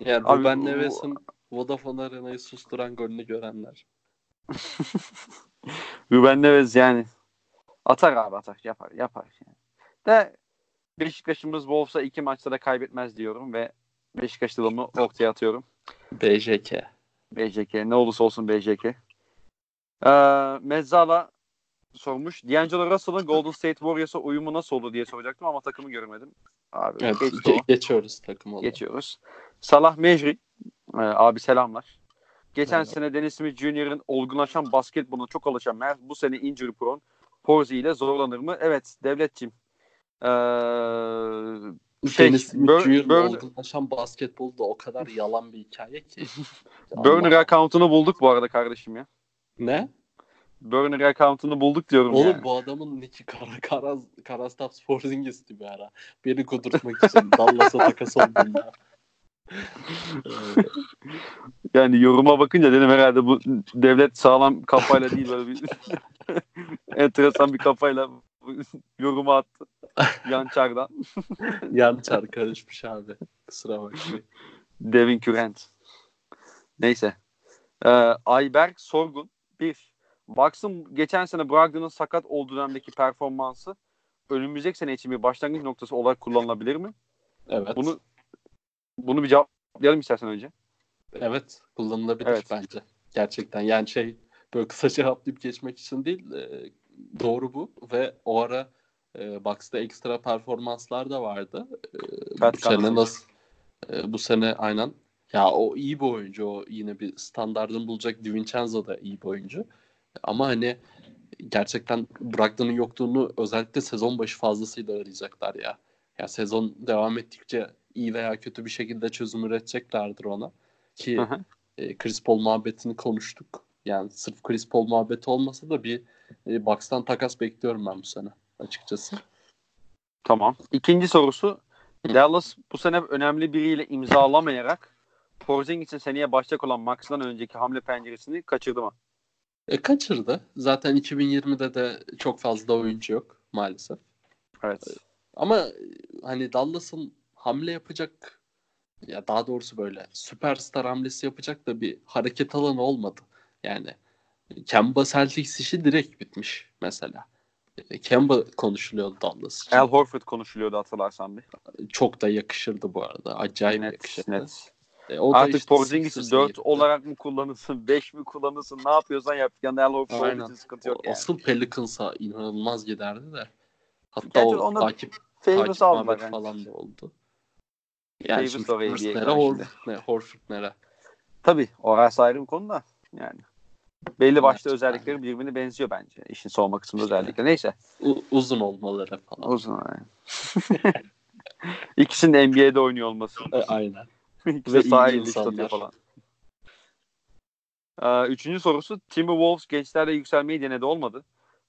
Speaker 2: Yani
Speaker 1: Abi
Speaker 2: Ruben Neves'in Vodafone Arena'yı susturan golünü görenler.
Speaker 1: Ruben Neves yani atar abi atar yapar yapar. Yani. De Beşiktaş'ımız Wolves'a iki maçta da kaybetmez diyorum ve Beşiktaş yılımı ortaya atıyorum.
Speaker 2: BJK.
Speaker 1: BJK ne olursa olsun BJK. Ee, Mezzala sormuş. D'Angelo Russell'ın Golden State Warriors'a uyumu nasıl olur diye soracaktım ama takımı göremedim. Abi
Speaker 2: Evet,
Speaker 1: geçti
Speaker 2: ge-
Speaker 1: o.
Speaker 2: geçiyoruz takım olarak.
Speaker 1: Geçiyoruz. Salah Mecri. Ee, abi selamlar. Geçen
Speaker 2: Merhaba.
Speaker 1: sene Dennis Smith Jr.'ın olgunlaşan basketboluna çok alışan Mert bu sene injury prone Porzi ile zorlanır mı? Evet devletçim. Ee, şey,
Speaker 2: Dennis Smith
Speaker 1: Bur- Burn-
Speaker 2: olgunlaşan basketbol da o kadar yalan bir hikaye ki.
Speaker 1: Burner account'unu bulduk bu arada kardeşim ya.
Speaker 2: Ne?
Speaker 1: Burner account'unu bulduk diyorum
Speaker 2: Oğlum
Speaker 1: yani.
Speaker 2: bu adamın nicki Kara, Karaz, Karastap Sportingiz'ti bir ara. Beni kudurtmak için Dallas'a takas olduğunda. Ee,
Speaker 1: Yani yoruma bakınca dedim herhalde bu devlet sağlam kafayla değil böyle bir enteresan bir kafayla yoruma attı. Yan çardan.
Speaker 2: yan çar karışmış abi. Kusura bakmayın.
Speaker 1: Devin Kürent. Neyse. Ee, Ayberk Sorgun. Bir. Bucks'ın geçen sene Brogdon'un sakat olduğu dönemdeki performansı önümüzdeki sene için bir başlangıç noktası olarak kullanılabilir mi?
Speaker 2: Evet.
Speaker 1: Bunu bunu bir cevaplayalım istersen önce.
Speaker 2: Evet. Kullanılabilir
Speaker 1: Evet.
Speaker 2: bence. Gerçekten. Yani şey böyle kısa cevaplayıp geçmek için değil. e, doğru bu. Ve o ara e, Bucks'ta ekstra performanslar da vardı. E,
Speaker 1: Pat
Speaker 2: bu sene
Speaker 1: Connaughton.
Speaker 2: nasıl? e, bu sene aynen. Ya o iyi bir oyuncu. O yine bir standartını bulacak. DiVincenzo da iyi bir oyuncu. Ama hani gerçekten Brogdon'un yokluğunu özellikle sezon başı fazlasıyla arayacaklar ya. Ya sezon devam ettikçe iyi veya kötü bir şekilde çözüm üreteceklerdir ona. Ki
Speaker 1: Hı hı.
Speaker 2: e, Chris Paul muhabbetini konuştuk. Yani sırf Chris Paul muhabbeti olmasa da bir e, Bucks'tan takas bekliyorum ben bu sene açıkçası.
Speaker 1: Tamam. İkinci sorusu. Dallas bu sene önemli biriyle imzalamayarak Porzingis'in seneye başlayacak olan Max'dan önceki hamle penceresini kaçırdı mı?
Speaker 2: E, kaçırdı. Zaten 2020'de de çok fazla oyuncu yok. maalesef.
Speaker 1: Evet.
Speaker 2: Ama hani Dallas'ın hamle yapacak ya daha doğrusu böyle süperstar hamlesi yapacak da bir hareket alanı olmadı. Yani Kemba Celtics işi direkt bitmiş mesela. Kemba konuşuluyordu Dallas için.
Speaker 1: Al Horford konuşuluyordu hatırlarsan bir.
Speaker 2: Çok da yakışırdı bu arada. Acayip
Speaker 1: Net,
Speaker 2: yakışırdı.
Speaker 1: net.
Speaker 2: E, o
Speaker 1: Artık
Speaker 2: işte
Speaker 1: Porzingis'i
Speaker 2: Sixers'a
Speaker 1: 4
Speaker 2: gitti.
Speaker 1: olarak mı kullanırsın, 5 mi kullanırsın, ne yapıyorsan yap. Yani Al Horford için sıkıntı yok
Speaker 2: O-
Speaker 1: yani.
Speaker 2: Asıl Pelicans'a inanılmaz giderdi de. Hatta
Speaker 1: Gerçi
Speaker 2: o takip, takip
Speaker 1: yani.
Speaker 2: falan da oldu. Yani
Speaker 1: Famous
Speaker 2: şimdi
Speaker 1: da oraya bir
Speaker 2: nere, Horford, ne, Horford nere?
Speaker 1: Tabii orası ayrı bir konu da yani. Belli başlı
Speaker 2: Gerçekten.
Speaker 1: özellikleri birbirine benziyor bence. İşin savunma kısmında
Speaker 2: İşte.
Speaker 1: özellikle. Neyse.
Speaker 2: U- uzun olmaları falan.
Speaker 1: Uzun yani. İkisinin de NBA'de oynuyor olması.
Speaker 2: E, aynen.
Speaker 1: İkisi
Speaker 2: Ve
Speaker 1: satıyor
Speaker 2: insanlar.
Speaker 1: falan. Ee, üçüncü sorusu Timberwolves gençlerle yükselmeyi denedi olmadı.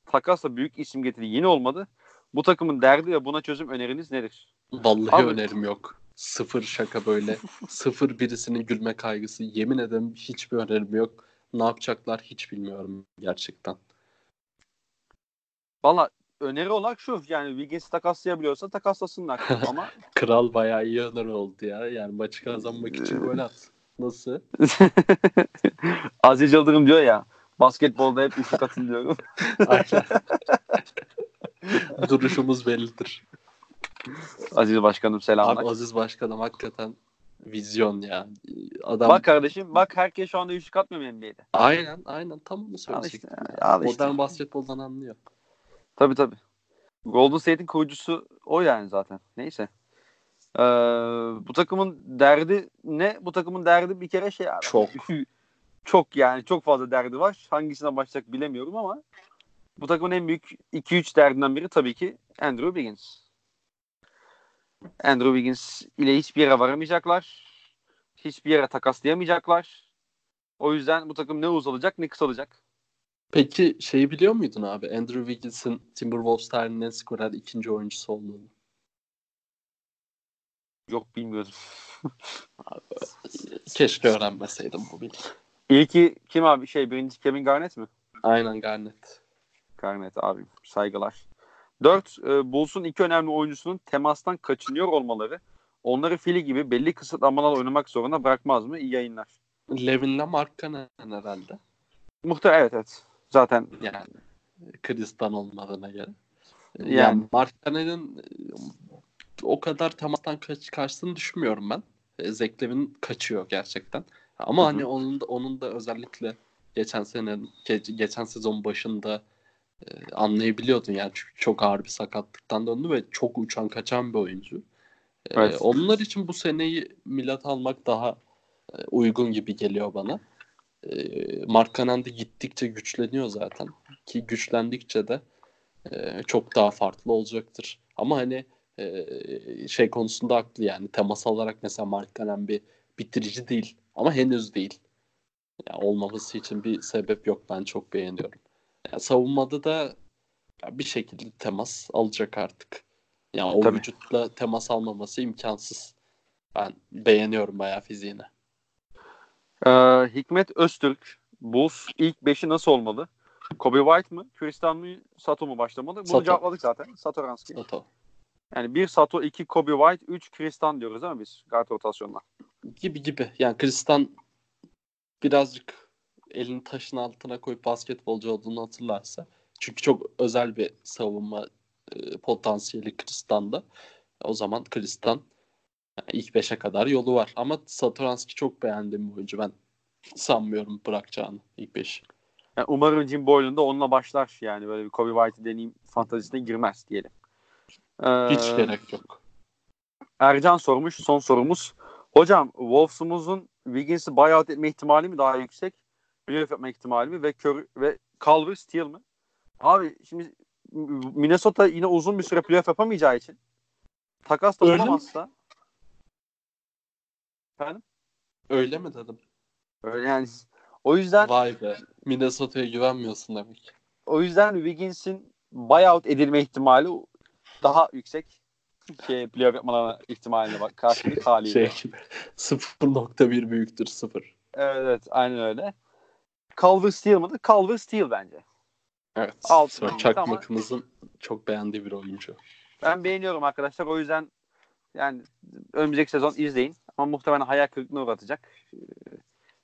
Speaker 1: Takasla büyük isim getirdi yine olmadı. Bu takımın derdi ve buna çözüm öneriniz nedir?
Speaker 2: Vallahi
Speaker 1: Abi-
Speaker 2: önerim yok. Sıfır şaka böyle. sıfır birisinin gülme kaygısı. Yemin ederim hiçbir önerim yok. Ne yapacaklar hiç bilmiyorum gerçekten.
Speaker 1: Valla öneri olarak şu yani Wiggins'i takaslayabiliyorsa takaslasınlar ama
Speaker 2: Kral bayağı iyi öneri oldu ya. Yani maçı kazanmak için gol at. Nasıl?
Speaker 1: Aziz Yıldırım diyor ya basketbolda hep üçlük atın diyorum.
Speaker 2: Duruşumuz bellidir.
Speaker 1: Aziz Başkanım selamlar.
Speaker 2: Abi Aziz Başkanım hakikaten vizyon ya. Adam
Speaker 1: Bak kardeşim bak herkes şu anda üçlük atmıyor NBA'de?
Speaker 2: aynen aynen tam
Speaker 1: Al
Speaker 2: söyleyecektim.
Speaker 1: işte. Al işte.
Speaker 2: Modern basketboldan anlıyor.
Speaker 1: Tabii tabii. Golden State'in kurucusu o yani zaten. Neyse. Ee, bu takımın derdi ne? Bu takımın derdi bir kere şey abi.
Speaker 2: Çok.
Speaker 1: çok yani çok fazla derdi var. Hangisine başlayacak bilemiyorum ama bu takımın en büyük 2-3 derdinden biri tabii ki Andrew Wiggins. Andrew Wiggins ile hiçbir yere varamayacaklar. Hiçbir yere takaslayamayacaklar. O yüzden bu takım ne uzalacak ne kısalacak.
Speaker 2: Peki şeyi biliyor muydun abi? Andrew Wiggins'in Timberwolves tarihinin en skorer ikinci oyuncusu olduğunu.
Speaker 1: Yok bilmiyorum.
Speaker 2: Keşke öğrenmeseydim bu bilgi.
Speaker 1: İlki kim abi? Şey birinci Kevin Garnett mi?
Speaker 2: Aynen Garnett.
Speaker 1: Garnett abi. Saygılar. 4. Bulls'un iki önemli oyuncusunun temastan kaçınıyor olmaları onları fili gibi belli kısıtlamalarla oynamak zorunda bırakmaz mı? İyi yayınlar.
Speaker 2: Levin'le Mark Cannon herhalde.
Speaker 1: Muhtemelen evet evet. Zaten
Speaker 2: Yani Kristan olmadığına göre. Yani,
Speaker 1: Yani.
Speaker 2: Mark Cannon'ın e, o kadar temastan kaç, kaçtığını düşünmüyorum ben. E, Zach Levin kaçıyor gerçekten. Ama
Speaker 1: Hı hı.
Speaker 2: hani onun da onun da özellikle geçen sene ge- geçen sezon başında e, anlayabiliyordun yani çünkü çok ağır bir sakatlıktan döndü ve çok uçan kaçan bir oyuncu. E,
Speaker 1: Evet.
Speaker 2: Onlar için bu seneyi Milat almak daha e, uygun gibi geliyor bana. E, Mark Cannon da gittikçe güçleniyor zaten ki güçlendikçe de e, çok daha farklı olacaktır. Ama hani e, şey konusunda haklı yani temas olarak mesela Mark Cannon bir bitirici değil ama henüz değil. Ya olmaması için bir sebep yok ben çok beğeniyorum. Savunmada da ya bir şekilde temas alacak artık. Ya o
Speaker 1: Tabii.
Speaker 2: vücutla temas almaması imkansız. Ben beğeniyorum bayağı fiziğini.
Speaker 1: Ee, Hikmet Öztürk Bulls ilk 5'i nasıl olmalı? Kobe White mı? Kristan mı? Sato mu başlamalı? Bunu
Speaker 2: Sato.
Speaker 1: cevapladık zaten. Satoranski.
Speaker 2: Sato.
Speaker 1: Yani 1 Sato, 2 Kobe White, 3 Kristan diyoruz değil mi biz? Guard rotasyonla.
Speaker 2: Gibi gibi. Yani Kristan birazcık elini taşın altına koyup basketbolcu olduğunu hatırlarsa. Çünkü çok özel bir savunma e, potansiyeli Kristan'da. O zaman Kristan yani ilk beşe kadar yolu var. Ama Satoranski çok beğendiğim bir oyuncu. Ben sanmıyorum bırakacağını ilk beş.
Speaker 1: Yani umarım Jim Boylan da onunla başlar. Yani böyle bir Kobe White'ı deneyim fantazisine girmez diyelim. Ee,
Speaker 2: Hiç gerek yok.
Speaker 1: Ercan sormuş. Son sorumuz. Hocam Wolves'umuzun Wiggins'i buyout etme ihtimali mi daha yüksek? Playoff yapma ihtimali mi? Ve Curry, ve Calvert Steele mi? Abi şimdi Minnesota yine uzun bir süre playoff yapamayacağı için takas da
Speaker 2: Öyle mi?
Speaker 1: bulamazsa efendim
Speaker 2: Öyle mi dedim?
Speaker 1: öyle yani o yüzden
Speaker 2: Vay be. Minnesota'ya güvenmiyorsun demek.
Speaker 1: o yüzden Wiggins'in buyout edilme ihtimali daha yüksek. Şey, playoff yapmalarına ihtimaline bak karşılık haliyle.
Speaker 2: Şey gibi. 0.1 büyüktür 0.
Speaker 1: Evet, evet aynen öyle. Culver Steele mıdır? Culver Steele bence.
Speaker 2: Evet.
Speaker 1: Altın
Speaker 2: çakmakımızın çok beğendiği bir oyuncu.
Speaker 1: Ben beğeniyorum arkadaşlar. O yüzden yani önümüzdeki sezon izleyin. Ama muhtemelen hayal kırıklığına uğratacak. Ee,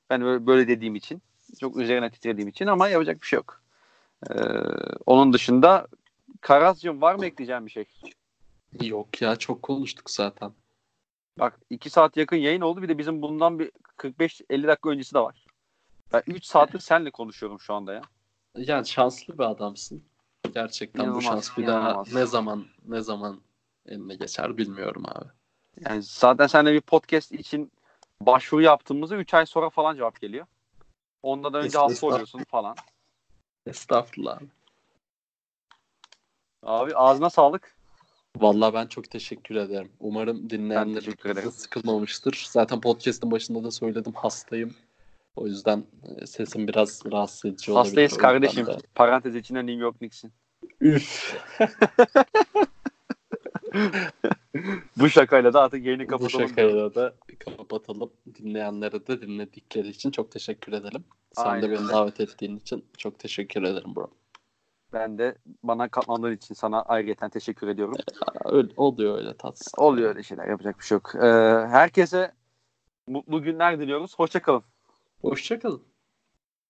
Speaker 1: Ben böyle, böyle dediğim için. Çok üzerine titrediğim için ama yapacak bir şey yok. Ee, onun dışında Karazcığım var mı ekleyeceğim bir şey?
Speaker 2: Yok ya çok konuştuk zaten.
Speaker 1: Bak 2 saat yakın yayın oldu. Bir de bizim bundan bir 45-50 dakika öncesi de var. Ben 3 saattir seninle konuşuyorum şu anda ya.
Speaker 2: Yani şanslı bir adamsın. Gerçekten
Speaker 1: İnanılmaz,
Speaker 2: bu şans bir
Speaker 1: inanılmaz.
Speaker 2: daha ne zaman ne zaman eline geçer bilmiyorum abi.
Speaker 1: Yani zaten seninle bir podcast için başvuru yaptığımızda 3 ay sonra falan cevap geliyor. Ondan önce hasta oluyorsun falan.
Speaker 2: Estağfurullah abi.
Speaker 1: Abi ağzına sağlık.
Speaker 2: Vallahi ben çok teşekkür ederim. Umarım dinleyenler sıkılmamıştır. Zaten podcast'ın başında da söyledim hastayım. O yüzden e, sesim biraz rahatsız edici olabilir.
Speaker 1: Hastayız kardeşim.
Speaker 2: de-
Speaker 1: Parantez içinde New York Knicks'in.
Speaker 2: Üf.
Speaker 1: Bu şakayla da artık yayını
Speaker 2: Bu
Speaker 1: kapatalım.
Speaker 2: şakayla da kapatalım. Dinleyenlere de dinledikleri için çok teşekkür ederim. Sen
Speaker 1: Aynen
Speaker 2: de beni davet ettiğin için çok teşekkür ederim bro.
Speaker 1: Ben de bana katlandığın için sana ayrıyeten teşekkür ediyorum.
Speaker 2: Öyle, oluyor öyle tatsız.
Speaker 1: Oluyor öyle şeyler. Yapacak bir şey yok. Ee, herkese mutlu günler diliyoruz. Hoşçakalın.
Speaker 2: Hoşçakalın.